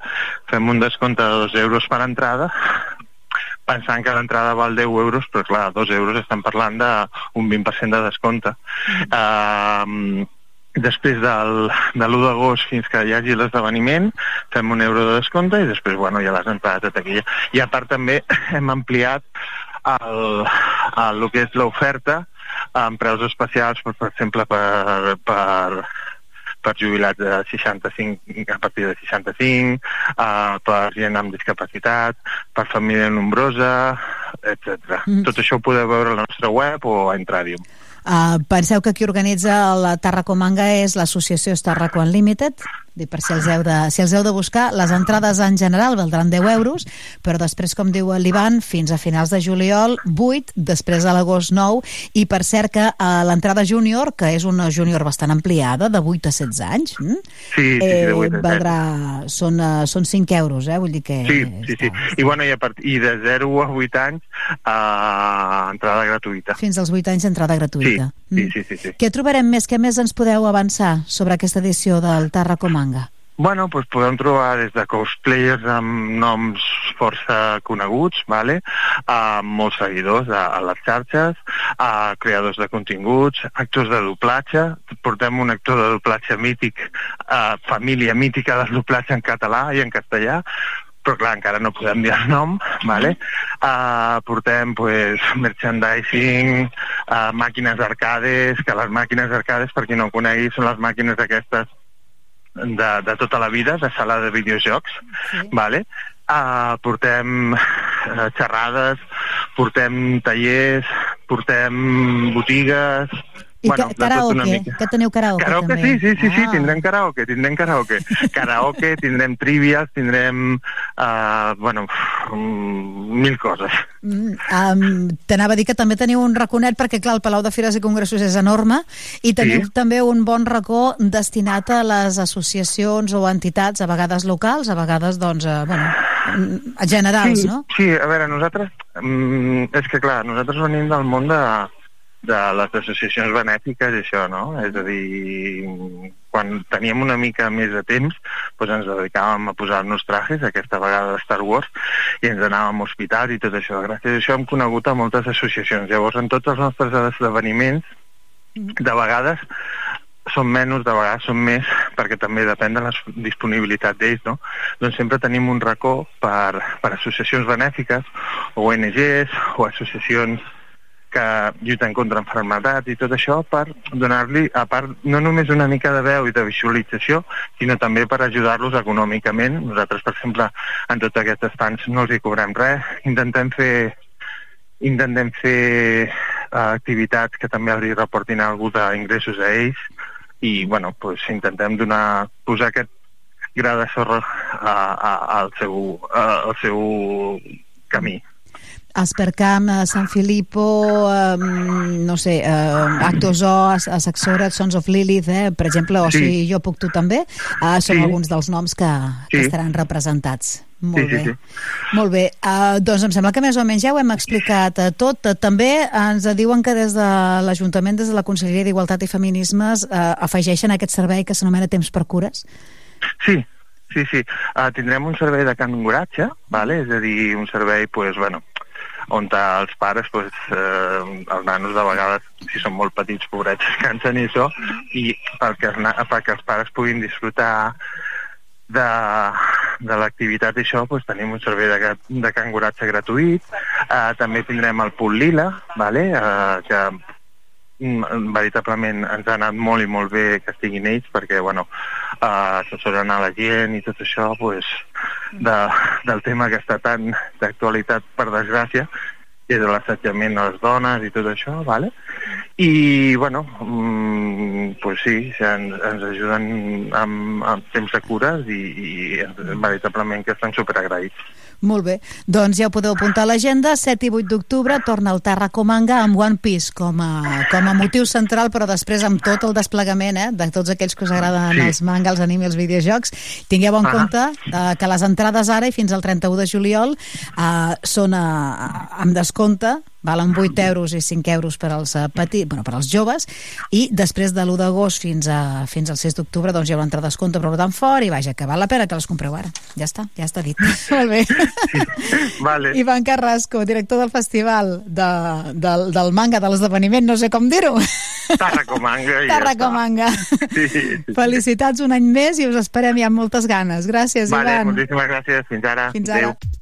fem un descompte de 2 euros per entrada pensant que l'entrada val 10 euros, però clar, 2 euros estem parlant d'un 20% de descompte. Mm. Uh, després del, de l'1 d'agost fins que hi hagi l'esdeveniment fem un euro de descompte i després bueno, hi ha les entrades de taquilla. I a part també hem ampliat el, el, el que és l'oferta amb preus especials, per, per exemple, per, per, per jubilats de 65, a partir de 65, uh, per gent amb discapacitat, per família nombrosa, etc. Mm. Tot això ho podeu veure a la nostra web o a Intradium. Uh, penseu que qui organitza el Tarraco Manga és l'associació Tarraco Unlimited, Dic, per si els, heu de, si els heu de buscar, les entrades en general valdran 10 euros, però després, com diu l'Ivan, fins a finals de juliol 8, després a l'agost 9, i per cert que uh, l'entrada júnior, que és una júnior bastant ampliada, de 8 a 16 anys, mm? sí, sí, sí, de 8 a 16. valdrà, són, uh, són 5 euros, eh? vull dir que... Sí, sí, sí. I, bueno, i, a part, i de 0 a 8 anys, uh, entrada gratuïta. Fins als 8 anys, entrada gratuïta. Sí, sí, sí, sí. Què trobarem més? Què més ens podeu avançar sobre aquesta edició del Tarraco Manga? Bueno, doncs podem trobar des de cosplayers amb noms força coneguts, vale? a molts seguidors a, a les xarxes, a creadors de continguts, actors de doblatge, portem un actor de doblatge mític, a família mítica del doblatge en català i en castellà, però clar, encara no podem dir el nom, vale? Uh, portem pues, merchandising, uh, màquines arcades, que les màquines arcades, per qui no ho conegui, són les màquines aquestes de, de tota la vida, de sala de videojocs, sí. vale? Uh, portem uh, xerrades, portem tallers, portem botigues, I bueno, ca- karaoke, que teniu karaoke, Karaoke, també. sí, sí, sí, sí, Ah. tindrem karaoke, tindrem karaoke. Karaoke, tindrem trivias, tindrem, uh, bueno, mil coses. Mm, um, T'anava a dir que també teniu un raconet perquè, clar, el Palau de Fires i Congressos és enorme i teniu Sí. també un bon racó destinat a les associacions o entitats, a vegades locals, a vegades, doncs, eh, bueno, mm, generals, sí, no? Sí, a veure, nosaltres... Mm, és que, clar, nosaltres venim del món de, de les associacions benèfiques i això, no? És a dir, quan teníem una mica més de temps, doncs ens dedicàvem a posar-nos trajes, aquesta vegada de Star Wars, i ens anàvem a hospitals i tot això. Gràcies a això hem conegut a moltes associacions. Llavors, en tots els nostres esdeveniments, de vegades són menys, de vegades són més, perquè també depèn de la disponibilitat d'ells, no? Doncs sempre tenim un racó per, per associacions benèfiques, o ONGs, o associacions que lluiten contra enfermedats i tot això per donar-li, a part, no només una mica de veu i de visualització, sinó també per ajudar-los econòmicament. Nosaltres, per exemple, en tots aquests estants no els hi cobrem res. Intentem fer intentem fer uh, activitats que també els reportin algú d'ingressos a ells i bueno, pues, intentem donar, posar aquest gra de sorra a, al, seu, a, al seu camí. Aspercam, eh, San Filippo, eh, no sé, eh, Actos O, a a Saxora, Sons of Lilith, eh, per exemple, o Sí. si jo puc tu també, eh, són Sí. alguns dels noms que, que Sí. estaran representats. Molt sí, bé. sí, sí. Molt bé, uh, doncs em sembla que més o menys ja ho hem explicat uh, tot. Uh, també ens diuen que des de l'Ajuntament, des de la Conselleria d'Igualtat i Feminismes, uh, afegeixen aquest servei que s'anomena Temps per Cures. Sí, sí, sí. Uh, tindrem un servei de canguratge, vale? és a dir, un servei, pues, bueno, on els pares, pues, eh, els nanos de vegades, si són molt petits, pobrets, cansen i això, i perquè els, perquè els pares puguin disfrutar de, de l'activitat i això, doncs, tenim un servei de, de canguratge gratuït. Uh, també tindrem el Punt Lila, vale? uh, que veritablement ens ha anat molt i molt bé que estiguin ells perquè bueno, uh, assessoren a la gent i tot això pues, de, del tema que està tan d'actualitat per desgràcia que és l'assetjament a les dones i tot això, vale? I, bueno, mm, pues sí, ens, ens ajuden amb, amb temps de cures i, i veritablement que estan superagraïts. Molt bé, doncs ja ho podeu apuntar a l'agenda. 7 i 8 d'octubre torna el Tarraco Manga amb One Piece com a, com a motiu central, però després amb tot el desplegament eh, de tots aquells que us agraden Sí. els manga, els anime els videojocs. Tingueu en Ah. compte eh, que les entrades ara i fins al 31 de juliol eh, són a, amb descompte, valen 8 euros i 5 euros per als, eh, petits, bueno, per als joves, i després de l'1 d'agost fins, a, fins al 6 d'octubre doncs hi haurà entrada de descompte per tant fort i vaja, que val la pena que les compreu ara. Ja està, ja està dit. Molt bé. Vale. Ivan Carrasco, director del festival de, del, del manga, de l'esdeveniment, no sé com dir-ho. Tarracomanga ja Tarraco. Manga. Sí, sí, sí. Felicitats un any més i us esperem ja amb moltes ganes. Gràcies, Vale, Ivan. moltíssimes gràcies. Fins ara. Fins ara. Adéu.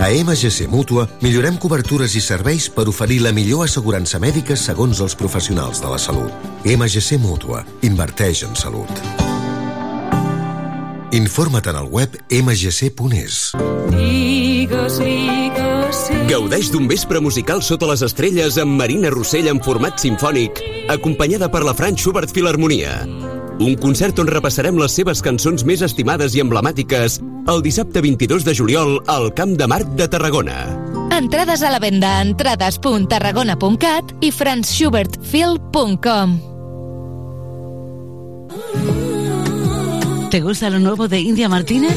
A MGC Mútua millorem cobertures i serveis per oferir la millor assegurança mèdica segons els professionals de la salut. MGC Mútua. Inverteix en salut. Informa't en el web mgc.es. Digues, digues, sí. Gaudeix d'un vespre musical sota les estrelles amb Marina Rossell en format sinfònic, acompanyada per la Franz Schubert Filharmonia. Un concert on repassarem les seves cançons més estimades i emblemàtiques el dissabte 22 de juliol al Camp de Marc de Tarragona. Entrades a la venda a entrades.tarragona.cat i franzschubertfil.com. ¿Te gusta lo nuevo de India Martínez?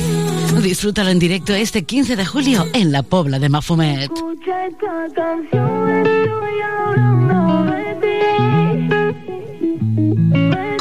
Disfrútalo en directo este 15 de julio en la Pobla de Mafumet. Escucha esta canción, estoy hablando de ti.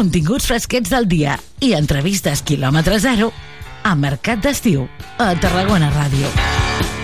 Continguts fresquets del dia i entrevistes quilòmetre zero a Mercat d'Estiu a Tarragona Ràdio.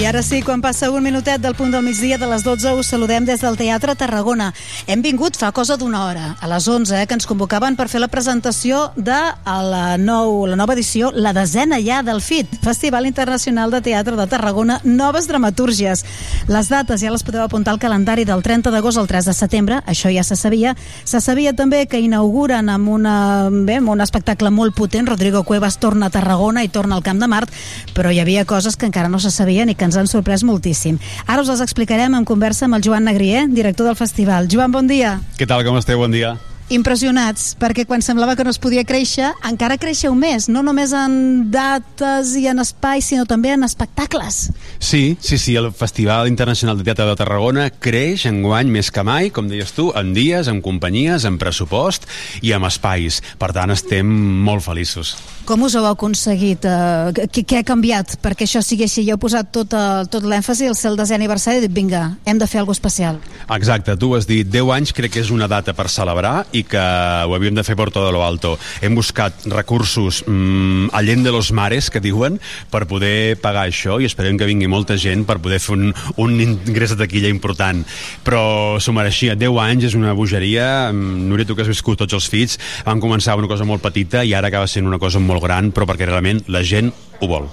I ara sí, quan passa un minutet del punt del migdia de les 12, us saludem des del Teatre Tarragona. Hem vingut fa cosa d'una hora, a les 11, eh, que ens convocaven per fer la presentació de la, nou, la nova edició, la desena ja del FIT, Festival Internacional de Teatre de Tarragona, Noves Dramatúrgies. Les dates ja les podeu apuntar al calendari del 30 d'agost al 3 de setembre, això ja se sabia. Se sabia també que inauguren amb, una, bé, amb un espectacle molt potent, Rodrigo Cuevas torna a Tarragona i torna al Camp de Mart, però hi havia coses que encara no se sabien i que ens han sorprès moltíssim. Ara us les explicarem en conversa amb el Joan Negrier, director del festival. Joan, bon dia. Què tal, com esteu? Bon dia. Impressionats, perquè quan semblava que no es podia créixer, encara creixeu més, no només en dates i en espais, sinó també en espectacles. Sí, sí, sí, el Festival Internacional de Teatre de Tarragona creix enguany més que mai, com deies tu, en dies, en companyies, en pressupost i amb espais. Per tant, estem molt feliços. Com us heu aconseguit? Eh, què, què ha canviat perquè això sigui així? Ja heu posat tot, el, tot l'èmfasi al seu desè aniversari i dit, vinga, hem de fer alguna especial. Exacte, tu has dit 10 anys crec que és una data per celebrar i que ho havíem de fer per todo lo alto. Hem buscat recursos mmm, allent de los mares, que diuen, per poder pagar això i esperem que vingui molta gent per poder fer un, un ingrés de taquilla important. Però s'ho mereixia. 10 anys és una bogeria. Mm, Núria, tu que has viscut tots els fits, van començar una cosa molt petita i ara acaba sent una cosa molt gran, però perquè realment la gent ho vol.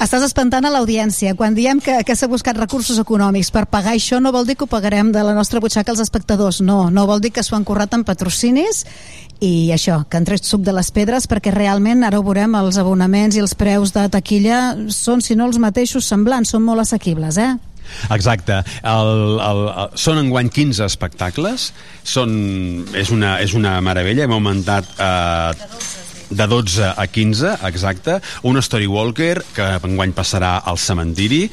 Estàs espantant a l'audiència. Quan diem que, que s'ha buscat recursos econòmics per pagar això, no vol dir que ho pagarem de la nostra butxaca als espectadors. No, no vol dir que s'ho han currat amb patrocinis i això, que han tret suc de les pedres perquè realment, ara ho veurem, els abonaments i els preus de taquilla són, si no els mateixos, semblants, són molt assequibles, eh? Exacte. El, el, el, són enguany 15 espectacles. Són, és, una, és una meravella. Hem augmentat eh, de 12 a 15, exacte. Un Story Walker, que enguany passarà al cementiri.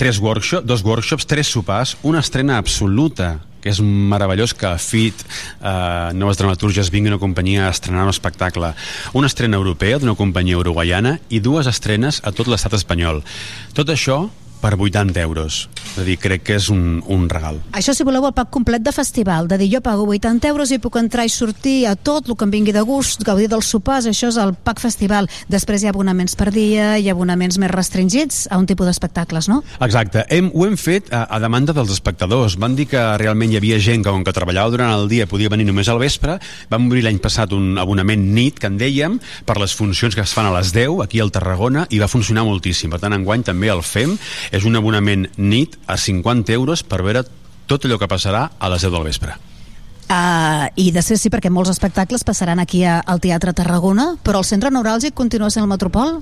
Tres workshops, dos workshops, tres sopars, una estrena absoluta que és meravellós que FIT, eh, Noves Dramaturges, vingui una companyia a estrenar un espectacle. Una estrena europea d'una companyia uruguaiana i dues estrenes a tot l'estat espanyol. Tot això per 80 euros. És a dir, crec que és un, un regal. Això si voleu el pack complet de festival, de dir jo pago 80 euros i puc entrar i sortir a tot el que em vingui de gust, gaudir dels sopars, això és el pack festival. Després hi ha abonaments per dia, hi ha abonaments més restringits a un tipus d'espectacles, no? Exacte. Hem, ho hem fet a, a demanda dels espectadors. Van dir que realment hi havia gent que, com que treballava durant el dia, podia venir només al vespre. Vam obrir l'any passat un abonament nit, que en dèiem, per les funcions que es fan a les 10, aquí al Tarragona, i va funcionar moltíssim. Per tant, enguany també el fem. És un abonament nit a 50 euros per veure tot allò que passarà a les 10 del vespre. Uh, I després sí, perquè molts espectacles passaran aquí a, al Teatre Tarragona, però el centre neuràlgic continua sent el Metropol?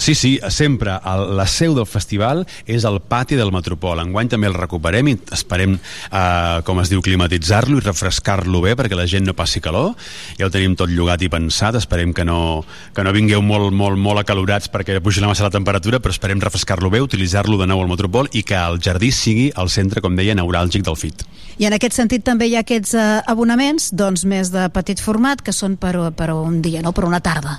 Sí, sí, sempre. El, la seu del festival és el pati del Metropol. Enguany també el recuperem i esperem, eh, com es diu, climatitzar-lo i refrescar-lo bé perquè la gent no passi calor. Ja ho tenim tot llogat i pensat. Esperem que no, que no vingueu molt, molt, molt acalorats perquè pujarà massa la temperatura, però esperem refrescar-lo bé, utilitzar-lo de nou al Metropol i que el jardí sigui el centre, com deia, neuràlgic del FIT. I en aquest sentit també hi ha aquests uh, abonaments doncs més de petit format que són per, per un dia, no? per una tarda.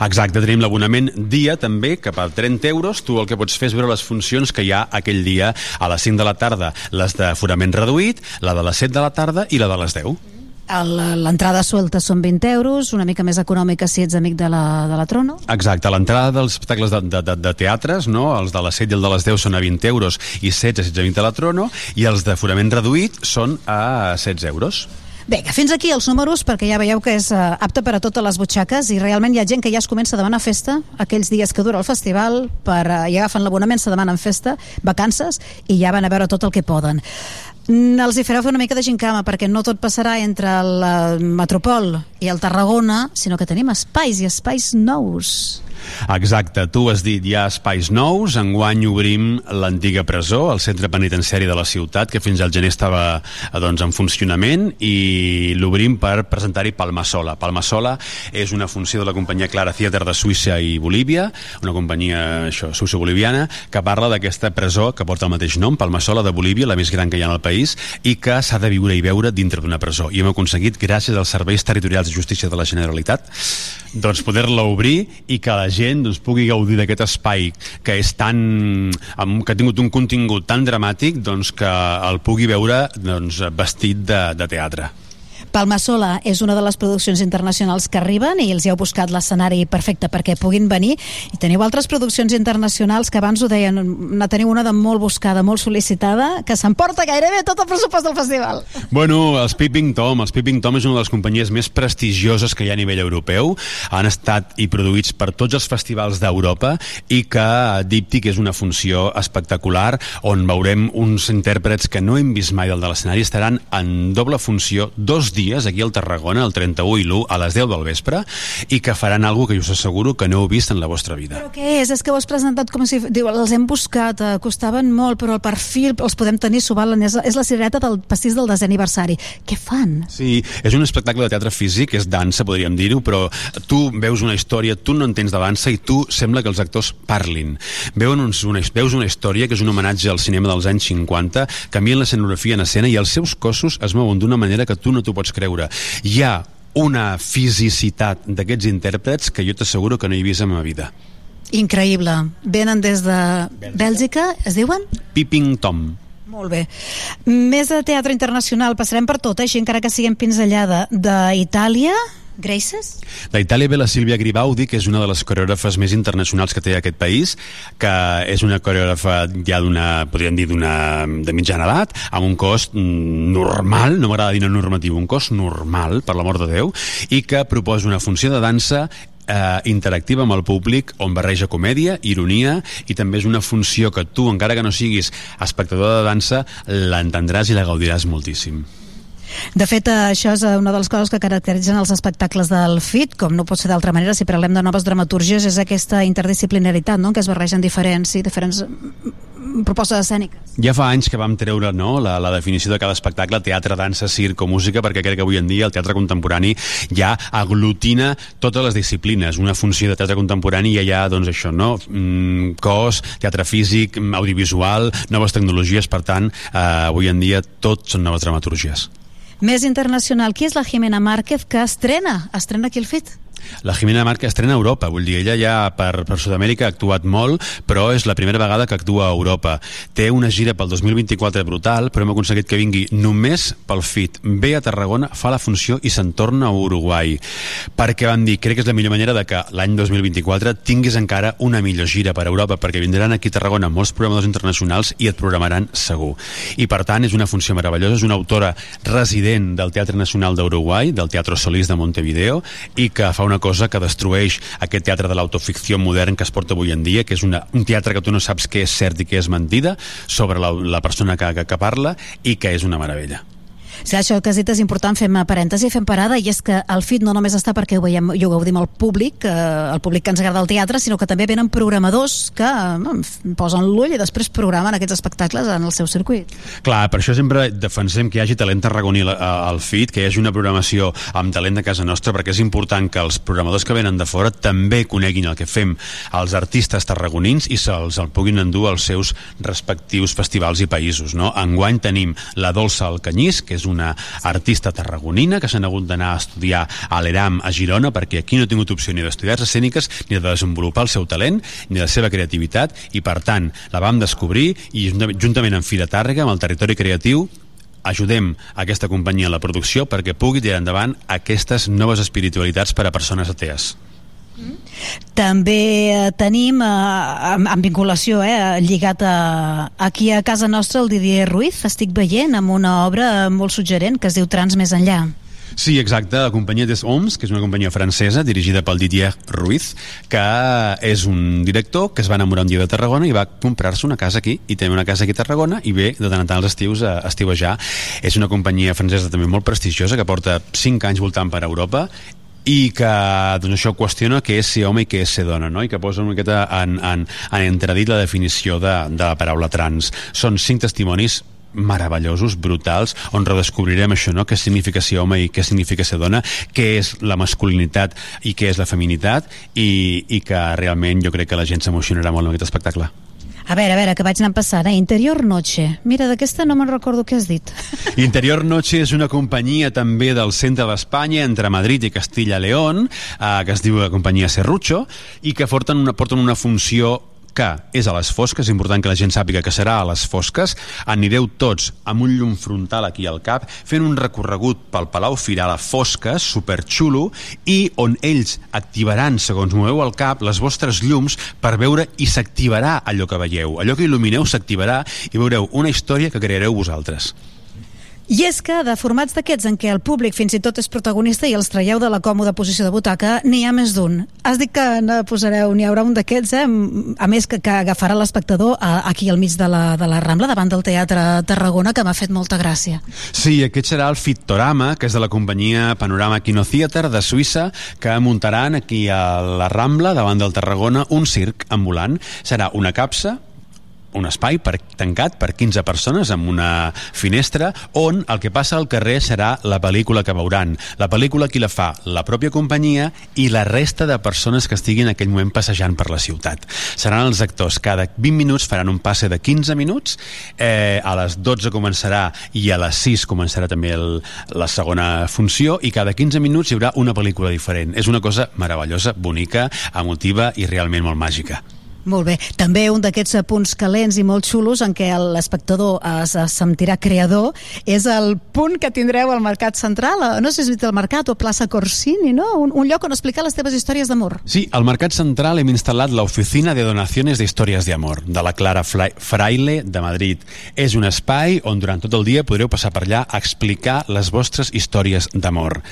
Exacte, tenim l'abonament dia també, que per 30 euros tu el que pots fer és veure les funcions que hi ha aquell dia a les 5 de la tarda, les d'aforament reduït, la de les 7 de la tarda i la de les 10. L'entrada suelta són 20 euros, una mica més econòmica si ets amic de la, de la Trono. Exacte, l'entrada dels espectacles de, de, de, de teatres, no? els de les 7 i el de les 10 són a 20 euros i 16, 16 20 a la Trono, i els d'aforament reduït són a 16 euros. Bé, que fins aquí els números, perquè ja veieu que és uh, apte per a totes les butxaques i realment hi ha gent que ja es comença a demanar festa aquells dies que dura el festival, per, uh, i agafen l'abonament, se demanen festa, vacances, i ja van a veure tot el que poden. Mm, Els hi fareu fer una mica de gincama perquè no tot passarà entre el Metropol i el Tarragona, sinó que tenim espais i espais nous. Exacte, tu has dit, hi ha espais nous, enguany obrim l'antiga presó, el centre penitenciari de la ciutat, que fins al gener estava eh, doncs, en funcionament, i l'obrim per presentar-hi Palmasola. Palmasola és una funció de la companyia Clara Theater de Suïssa i Bolívia, una companyia això, suïssa-boliviana, que parla d'aquesta presó que porta el mateix nom, Palmasola de Bolívia, la més gran que hi ha en el país, i que s'ha de viure i veure dintre d'una presó. I hem aconseguit, gràcies als serveis territorials de justícia de la Generalitat, doncs poder-la obrir i que la gent doncs, pugui gaudir d'aquest espai que és tan amb, que ha tingut un contingut tan dramàtic doncs, que el pugui veure doncs, vestit de, de teatre. Palmasola és una de les produccions internacionals que arriben i els hi heu buscat l'escenari perfecte perquè puguin venir i teniu altres produccions internacionals que abans ho deien, ne teniu una de molt buscada, molt sol·licitada, que s'emporta gairebé tot el pressupost del festival. Bueno, els Peeping Tom, els Peeping Tom és una de les companyies més prestigioses que hi ha a nivell europeu. Han estat i produïts per tots els festivals d'Europa i que Díptic és una funció espectacular on veurem uns intèrprets que no hem vist mai del de l'escenari, estaran en doble funció dos dies aquí al Tarragona, el 31 i l'1 a les 10 del vespre i que faran alguna que us asseguro que no heu vist en la vostra vida. Però què és? És que ho has presentat com si... Diu, els hem buscat, eh, costaven molt, però el perfil els podem tenir, s'ho valen. És, és la cirereta del pastís del desè aniversari. Què fan? Sí, és un espectacle de teatre físic, és dansa, podríem dir-ho, però tu veus una història, tu no entens de dansa i tu sembla que els actors parlin. Veuen uns, una, veus una història que és un homenatge al cinema dels anys 50, canvien l'escenografia en escena i els seus cossos es mouen d'una manera que tu no t'ho pots creure. Hi ha una fisicitat d'aquests intèrprets que jo t'asseguro que no he vist en la meva vida. Increïble. Venen des de Bèlgica, es diuen? Peeping Tom. Molt bé. Més de teatre internacional, passarem per tot, eh? així encara que siguem pinzellada. D'Itàlia, Graces? D'Itàlia ve la Sílvia Gribaudi, que és una de les coreògrafes més internacionals que té aquest país, que és una coreògrafa ja d'una, podríem dir, d'una de mitjana edat, amb un cos mm, normal, no m'agrada dir no normatiu, un cos normal, per l'amor de Déu, i que proposa una funció de dansa eh, interactiva amb el públic on barreja comèdia, ironia i també és una funció que tu, encara que no siguis espectador de dansa, l'entendràs i la gaudiràs moltíssim. De fet, això és una de les coses que caracteritzen els espectacles del FIT, com no pot ser d'altra manera si parlem de noves dramatúrgies, és aquesta interdisciplinaritat, no?, què es barregen diferents, sí, diferents mm, propostes escèniques. Ja fa anys que vam treure no, la, la definició de cada espectacle, teatre, dansa, circ o música, perquè crec que avui en dia el teatre contemporani ja aglutina totes les disciplines. Una funció de teatre contemporani ja hi ha, doncs això, no? Mm, cos, teatre físic, mm, audiovisual, noves tecnologies, per tant, eh, avui en dia tot són noves dramatúrgies. Més internacional, qui és la Jimena Márquez que estrena, estrena aquí el FIT? La Jimena Marca estrena a Europa, vull dir, ella ja per, per Sud-amèrica ha actuat molt, però és la primera vegada que actua a Europa. Té una gira pel 2024 brutal, però hem aconseguit que vingui només pel FIT. Ve a Tarragona, fa la funció i se'n torna a Uruguai. Perquè van dir, crec que és la millor manera de que l'any 2024 tinguis encara una millor gira per Europa, perquè vindran aquí a Tarragona molts programadors internacionals i et programaran segur. I per tant és una funció meravellosa, és una autora resident del Teatre Nacional d'Uruguai, del Teatro Solís de Montevideo, i que fa una cosa que destrueix aquest teatre de l'autoficció modern que es porta avui en dia, que és una, un teatre que tu no saps què és cert i què és mentida sobre la, la persona que, que, que parla i que és una meravella. Sí, això que has dit és important, fem parèntesi, fem parada, i és que el FIT no només està perquè ho veiem i ho gaudim al públic, eh, el públic que ens agrada el teatre, sinó que també venen programadors que eh, posen l'ull i després programen aquests espectacles en el seu circuit. Clar, per això sempre defensem que hi hagi talent tarragoní al- al FIT, que hi hagi una programació amb talent de casa nostra, perquè és important que els programadors que venen de fora també coneguin el que fem els artistes tarragonins i se'ls el puguin endur als seus respectius festivals i països. No? Enguany tenim la Dolça Alcanyís, que és una artista tarragonina que s'han hagut d'anar a estudiar a l'ERAM a Girona perquè aquí no ha tingut opció ni d'estudiar escèniques ni de desenvolupar el seu talent ni la seva creativitat i per tant la vam descobrir i juntament- amb Fira Tàrrega, amb el territori creatiu ajudem aquesta companyia a la producció perquè pugui tirar endavant aquestes noves espiritualitats per a persones atees. També eh, tenim, eh, amb, amb vinculació, eh, lligat a, aquí a casa nostra, el Didier Ruiz, estic veient, amb una obra molt suggerent que es diu Trans més enllà. Sí, exacte, la companyia Des Homes, que és una companyia francesa dirigida pel Didier Ruiz, que és un director que es va enamorar un dia de Tarragona i va comprar-se una casa aquí, i té una casa aquí a Tarragona i ve de tant en tant als estius a estiuejar. És una companyia francesa també molt prestigiosa, que porta 5 anys voltant per Europa i que doncs, això qüestiona què és ser home i què és ser dona, no? i que posa una miqueta en, en, en entredit la definició de, de la paraula trans. Són cinc testimonis meravellosos, brutals, on redescobrirem això, no? què significa ser home i què significa ser dona, què és la masculinitat i què és la feminitat, i, i que realment jo crec que la gent s'emocionarà molt amb aquest espectacle. A veure, a veure, que vaig anant passant, eh? Interior Noche. Mira, d'aquesta no me'n recordo què has dit. Interior Noche és una companyia també del centre d'Espanya, entre Madrid i Castilla-León, eh, que es diu la companyia Serrucho, i que porten una, porten una funció que és a les fosques, és important que la gent sàpiga que serà a les fosques, anireu tots amb un llum frontal aquí al cap, fent un recorregut pel Palau Firal a fosques, superxulo, i on ells activaran, segons moveu el cap, les vostres llums per veure i s'activarà allò que veieu. Allò que il·lumineu s'activarà i veureu una història que creareu vosaltres. I és que de formats d'aquests en què el públic fins i tot és protagonista i els traieu de la còmoda posició de butaca, n'hi ha més d'un. Has dit que ne posareu, n'hi haurà un d'aquests, eh? a més que, que agafarà l'espectador aquí al mig de la, de la Rambla, davant del Teatre Tarragona, que m'ha fet molta gràcia. Sí, aquest serà el Fittorama, que és de la companyia Panorama Kino Theater de Suïssa, que muntaran aquí a la Rambla, davant del Tarragona, un circ ambulant. Serà una capsa, un espai per, tancat per 15 persones amb una finestra on el que passa al carrer serà la pel·lícula que veuran. La pel·lícula qui la fa? La pròpia companyia i la resta de persones que estiguin en aquell moment passejant per la ciutat. Seran els actors. Cada 20 minuts faran un passe de 15 minuts. Eh, a les 12 començarà i a les 6 començarà també el, la segona funció i cada 15 minuts hi haurà una pel·lícula diferent. És una cosa meravellosa, bonica, emotiva i realment molt màgica. Molt bé. També un d'aquests eh, punts calents i molt xulos en què l'espectador es, sentirà creador és el punt que tindreu al Mercat Central, eh, no sé si és el Mercat o plaça Corsini, no? Un, un lloc on explicar les teves històries d'amor. Sí, al Mercat Central hem instal·lat l'Oficina de Donaciones de Històries de la Clara Fraile de Madrid. És un espai on durant tot el dia podreu passar per allà a explicar les vostres històries d'amor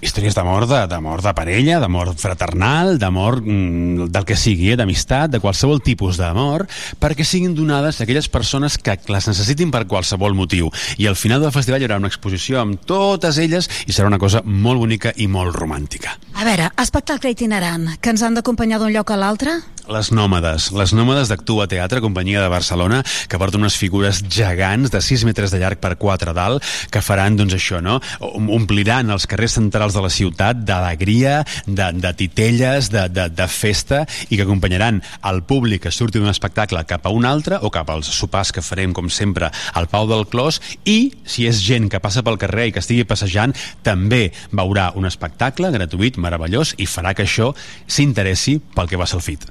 històries d'amor, d'amor de parella, d'amor fraternal, d'amor mm, del que sigui, eh, d'amistat, de qualsevol tipus d'amor, perquè siguin donades a aquelles persones que les necessitin per qualsevol motiu. I al final del festival hi haurà una exposició amb totes elles i serà una cosa molt bonica i molt romàntica. A veure, espectacle itinerant, que ens han d'acompanyar d'un lloc a l'altre? Les Nòmades. Les Nòmades d'Actua Teatre, companyia de Barcelona, que porta unes figures gegants de 6 metres de llarg per 4 dalt, que faran, doncs això, no? Om- Ompliran els carrers centrals de la ciutat d'alegria, de, de titelles, de, de, de festa, i que acompanyaran el públic que surti d'un espectacle cap a un altre, o cap als sopars que farem, com sempre, al Pau del Clos, i, si és gent que passa pel carrer i que estigui passejant, també veurà un espectacle gratuït, meravellós, i farà que això s'interessi pel que va ser el FIT.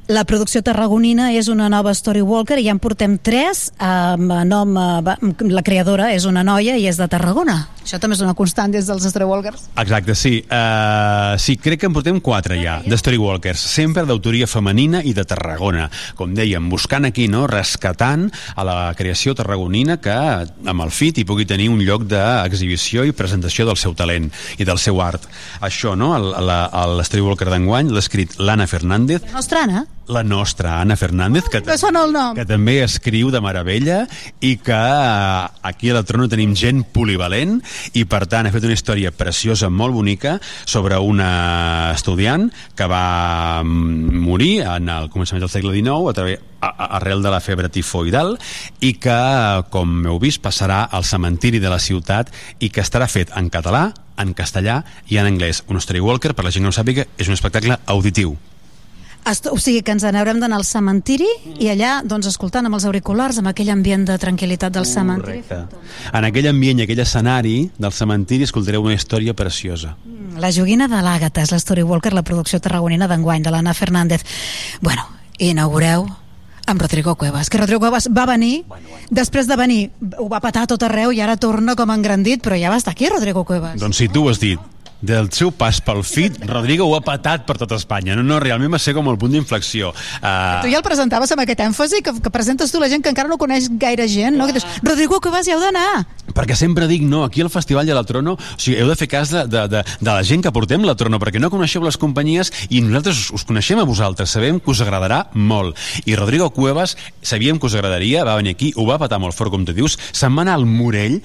La producció tarragonina és una nova Story Walker i ja en portem tres. Amb nom, eh, la creadora és una noia i és de Tarragona. Això també és una constant des dels Story Walkers. Exacte, sí. Uh, sí, crec que en portem quatre ja, de Storywalkers, sempre d'autoria femenina i de Tarragona. Com dèiem, buscant aquí, no?, rescatant a la creació tarragonina que amb el FIT hi pugui tenir un lloc d'exhibició i presentació del seu talent i del seu art. Això, no?, el Storywalker d'enguany l'ha escrit l'Anna Fernández, La nostra Anna? La nostra Anna Fernández, que, Que sona el nom. que també escriu de meravella i que eh, aquí a la Trono tenim gent polivalent i per tant ha fet una història preciosa, molt bonica sobre una estudiant que va mm, morir en el començament del segle XIX a través, arrel de la febre tifoidal i que, com heu vist, passarà al cementiri de la ciutat i que estarà fet en català, en castellà i en anglès. Un Story Walker, per la gent que no sàpiga, és un espectacle auditiu. Est o sigui que ens n'haurem d'anar al cementiri i allà, doncs, escoltant amb els auriculars, amb aquell ambient de tranquil·litat del cementiri. En aquell ambient i aquell escenari del cementiri escoltareu una història preciosa. La joguina de l'Àgata és la Story Walker, la producció tarragonina d'enguany, de l'Anna Fernández. Bueno, inaugureu amb Rodrigo Cuevas, que Rodrigo Cuevas va venir, després de venir, ho va patar tot arreu i ara torna com engrandit, però ja va estar aquí, Rodrigo Cuevas. Doncs si tu ho has dit, del seu pas pel FIT, Rodrigo ho ha patat per tot Espanya. No, no, realment va ser com el punt d'inflexió. Uh, Tu ja el presentaves amb aquest èmfasi que, que presentes tu la gent que encara no coneix gaire gent, no? Que dius, Rodrigo Cuevas, hi heu d'anar. perquè sempre dic, no, aquí al Festival de la Trono, o sigui, heu de fer cas de, de, de, de la gent que portem la Trono, perquè no coneixeu les companyies i nosaltres us, us coneixem a vosaltres, sabem que us agradarà molt. I Rodrigo Cuevas, sabíem que us agradaria, va venir aquí, ho va patar molt fort, com tu dius, se'n va anar al Morell,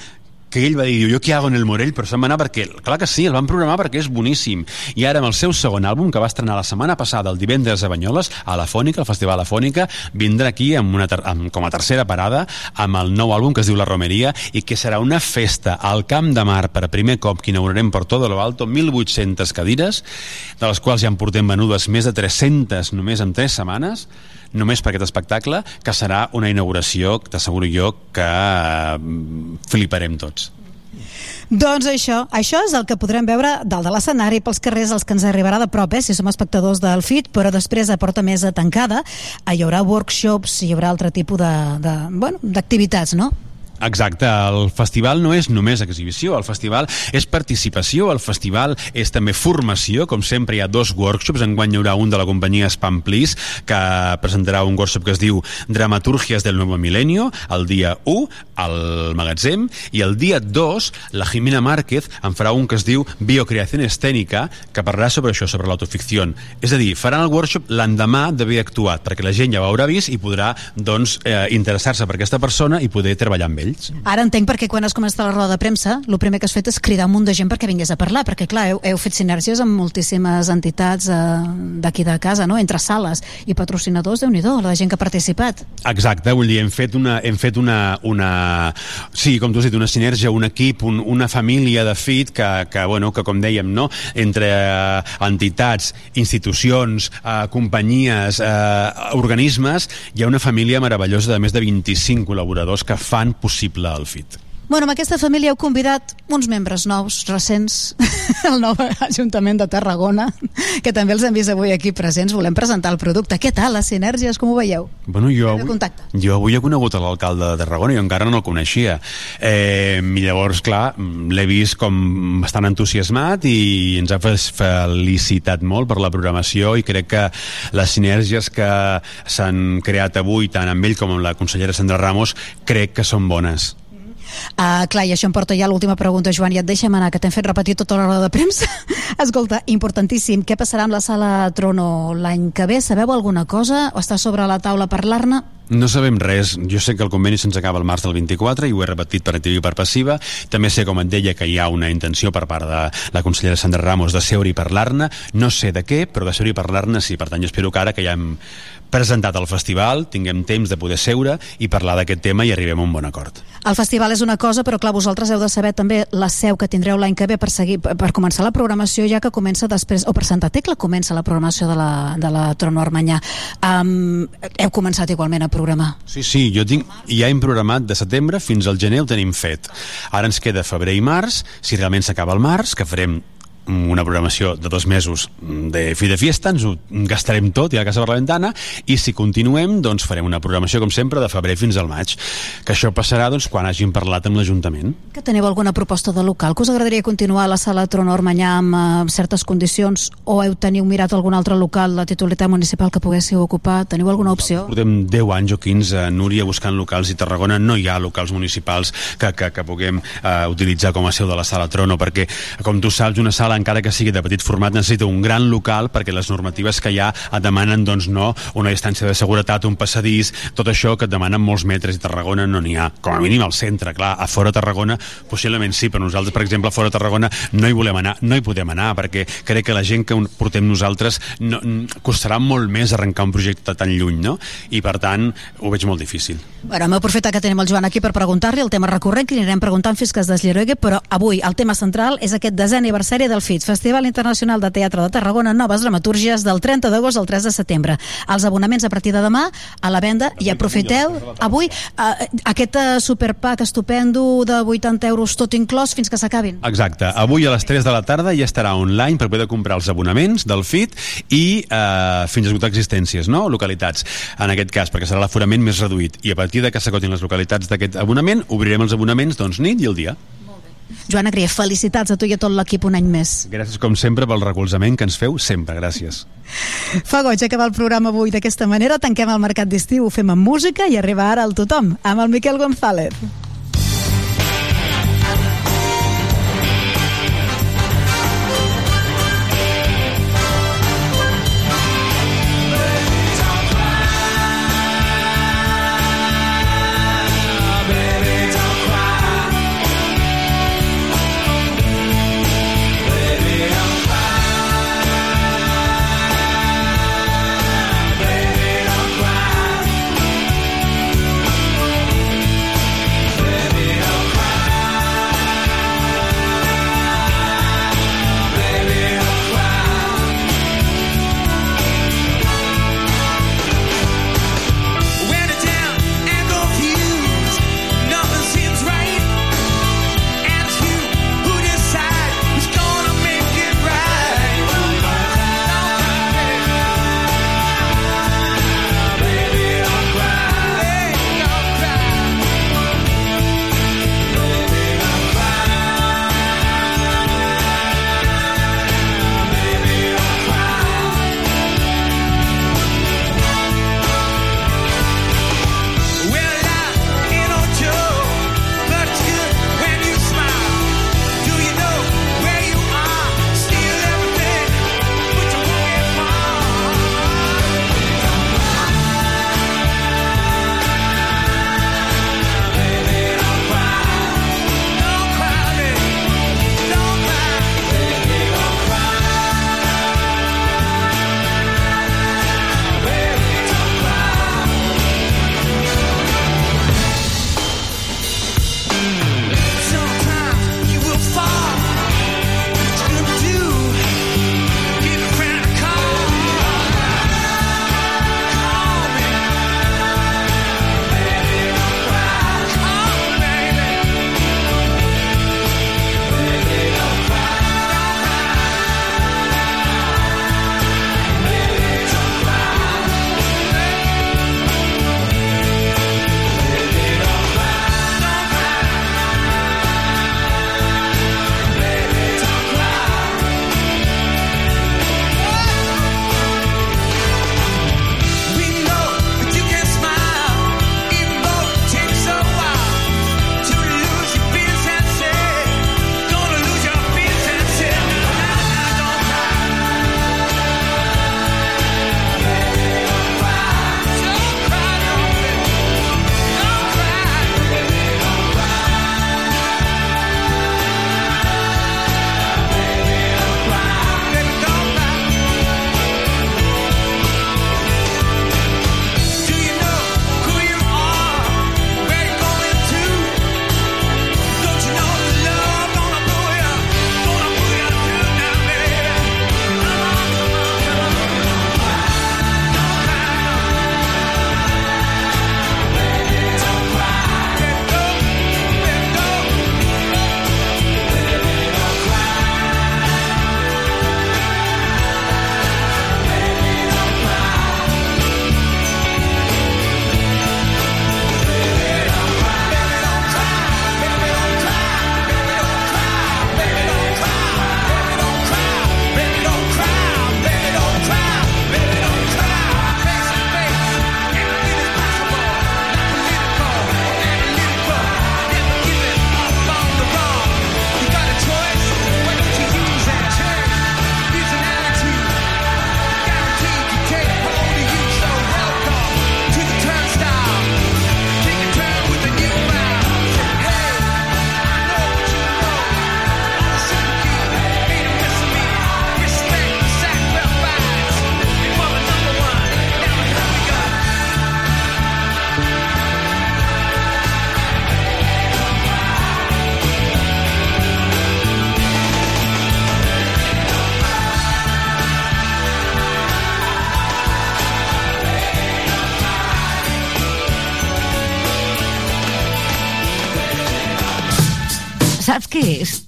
que ell va dir, jo què hago en el Morell, però se'n va anar perquè, clar que sí, el van programar perquè és boníssim. I ara amb el seu segon àlbum, que va estrenar la setmana passada, el divendres a Banyoles, a la Fònica, al Festival La Fònica, vindrà aquí amb una amb, com a tercera parada amb el nou àlbum que es diu La Romeria i que serà una festa al Camp de Mar per primer cop que inaugurarem per tot lo alto, 1.800 cadires, de les quals ja en portem venudes més de 300 només en 3 setmanes, només per aquest espectacle, que serà una inauguració, t'asseguro jo, que eh, fliparem tots. Doncs això, això és el que podrem veure dalt de l'escenari pels carrers, els que ens arribarà de prop, eh, si som espectadors del FIT, però després a porta més tancada eh, hi haurà workshops, hi haurà altre tipus de, de, bueno, d'activitats, no? Exacte, el festival no és només exhibició, el festival és participació, el festival és també formació, com sempre hi ha dos workshops, enguany hi haurà un de la companyia Spamplis, que presentarà un workshop que es diu Dramaturgias del Nuevo Milenio, el dia 1 al magatzem, i el dia 2 la Jimena Márquez en farà un que es diu Biocreació Escènica, que parlarà sobre això, sobre l'autoficció. És a dir, faran el workshop l'endemà d'haver actuat, perquè la gent ja ho haurà vist i podrà doncs, eh, interessar-se per aquesta persona i poder treballar amb ells. Ara entenc perquè quan has començat la roda de premsa el primer que has fet és cridar un munt de gent perquè vingués a parlar, perquè clar, heu, heu fet sinergies amb moltíssimes entitats eh, d'aquí de casa, no? entre sales i patrocinadors, déu nhi la gent que ha participat. Exacte, vull dir, hem fet una, hem fet una, una sí, com tu has dit, una sinergia, un equip, un, una família de FIT que, que, bueno, que com dèiem, no? entre eh, entitats, institucions, eh, companyies, eh, organismes, hi ha una família meravellosa de més de 25 col·laboradors que fan possible el FIT. Bueno, amb aquesta família heu convidat uns membres nous, recents, al nou Ajuntament de Tarragona, que també els hem vist avui aquí presents. Volem presentar el producte. Què tal, les sinergies, com ho veieu? Bueno, jo avui, jo avui he conegut l'alcalde de Tarragona, jo encara no el coneixia. Eh, I llavors, clar, l'he vist com bastant entusiasmat i ens ha fe- felicitat molt per la programació i crec que les sinergies que s'han creat avui, tant amb ell com amb la consellera Sandra Ramos, crec que són bones. Uh, clar, i això em porta ja a l'última pregunta, Joan, i et deixem anar, que t'hem fet repetir tota la roda de premsa. Escolta, importantíssim, què passarà amb la sala Trono l'any que ve? Sabeu alguna cosa? O està sobre la taula parlar-ne? No sabem res. Jo sé que el conveni se'ns acaba el març del 24 i ho he repetit per activa i per passiva. També sé, com et deia, que hi ha una intenció per part de la consellera Sandra Ramos de seure i parlar-ne. No sé de què, però de seure i parlar-ne sí. Per tant, jo espero que ara que ja hem presentat el festival tinguem temps de poder seure i parlar d'aquest tema i arribem a un bon acord. El festival és una cosa, però clar, vosaltres heu de saber també la seu que tindreu l'any que ve per, seguir, per començar la programació ja que comença després, o per Santa Tecla comença la programació de la, de la Trono Armanyà. Um, heu començat igualment a programar. Sí, sí, jo tinc, ja hem programat de setembre fins al gener ho tenim fet. Ara ens queda febrer i març, si realment s'acaba el març, que farem una programació de dos mesos de fi de fiesta, ens ho gastarem tot i a la casa per la ventana, i si continuem doncs farem una programació com sempre de febrer fins al maig, que això passarà doncs, quan hagin parlat amb l'Ajuntament Que teniu alguna proposta de local? Que us agradaria continuar a la sala Trono Armanyà amb uh, certes condicions o heu teniu mirat algun altre local de titularitat municipal que poguéssiu ocupar? Teniu alguna opció? Portem 10 anys o 15 a Núria buscant locals i Tarragona no hi ha locals municipals que, que, que puguem eh, utilitzar com a seu de la sala Trono perquè, com tu saps, una sala encara que sigui de petit format necessita un gran local perquè les normatives que hi ha et demanen doncs no una distància de seguretat, un passadís tot això que et demanen molts metres. I Tarragona no n'hi ha, com a mínim al centre clar, a fora Tarragona possiblement sí però nosaltres per exemple a fora Tarragona no hi volem anar, no hi podem anar perquè crec que la gent que portem nosaltres no, costarà molt més arrencar un projecte tan lluny no? i per tant ho veig molt difícil. Bueno, hem aprofitat que tenim el Joan aquí per preguntar-li el tema recurrent que anirem preguntant fins que es desllerogue, però avui el tema central és aquest desè aniversari del FIT, Festival Internacional de Teatre de Tarragona, noves dramatúrgies del 30 d'agost al 3 de setembre. Els abonaments a partir de demà a la venda i aprofiteu avui eh, aquest eh, superpack estupendo de 80 euros tot inclòs fins que s'acabin. Exacte, avui a les 3 de la tarda ja estarà online per poder comprar els abonaments del FIT i eh, fins a esgotar existències, no? localitats, en aquest cas, perquè serà l'aforament més reduït. I a partir de que s'acotin les localitats d'aquest abonament, obrirem els abonaments doncs nit i el dia. Joan Agrià, felicitats a tu i a tot l'equip un any més. Gràcies, com sempre, pel recolzament que ens feu sempre. Gràcies. Fa goig acabar el programa avui d'aquesta manera. Tanquem el mercat d'estiu, ho fem amb música i arriba ara el tothom, amb el Miquel González.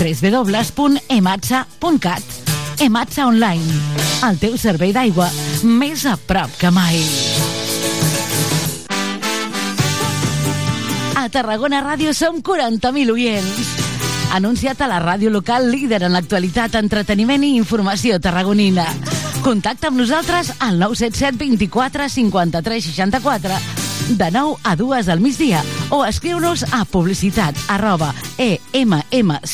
www.ematsa.cat Ematsa Online, el teu servei d'aigua més a prop que mai. A Tarragona Ràdio som 40.000 oients. Anunciat a la ràdio local líder en l'actualitat, entreteniment i informació tarragonina. Contacta amb nosaltres al 977 24 53 64 de 9 a 2 al migdia o escriu-nos a publicitat arroba emmt.cat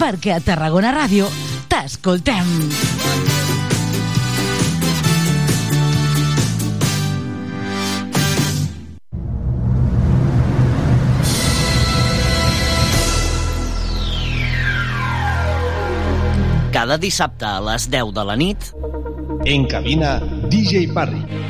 perquè a Tarragona Ràdio t'escoltem. Cada dissabte a les 10 de la nit... En cabina, DJ Parry.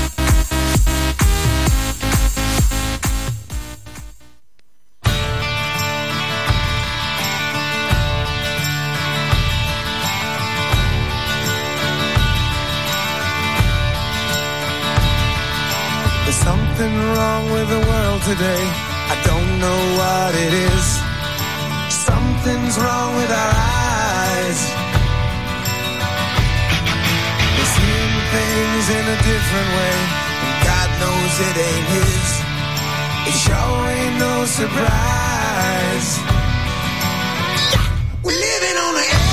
Today. I don't know what it is. Something's wrong with our eyes. We're seeing things in a different way. And God knows it ain't His. It sure ain't no surprise. We're living on the edge.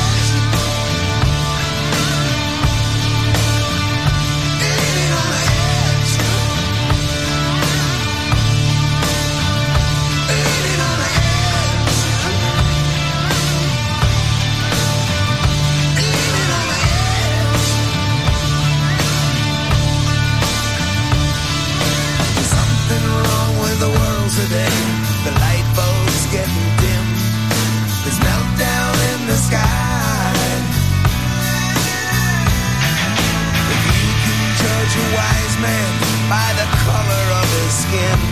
man by the color of his skin.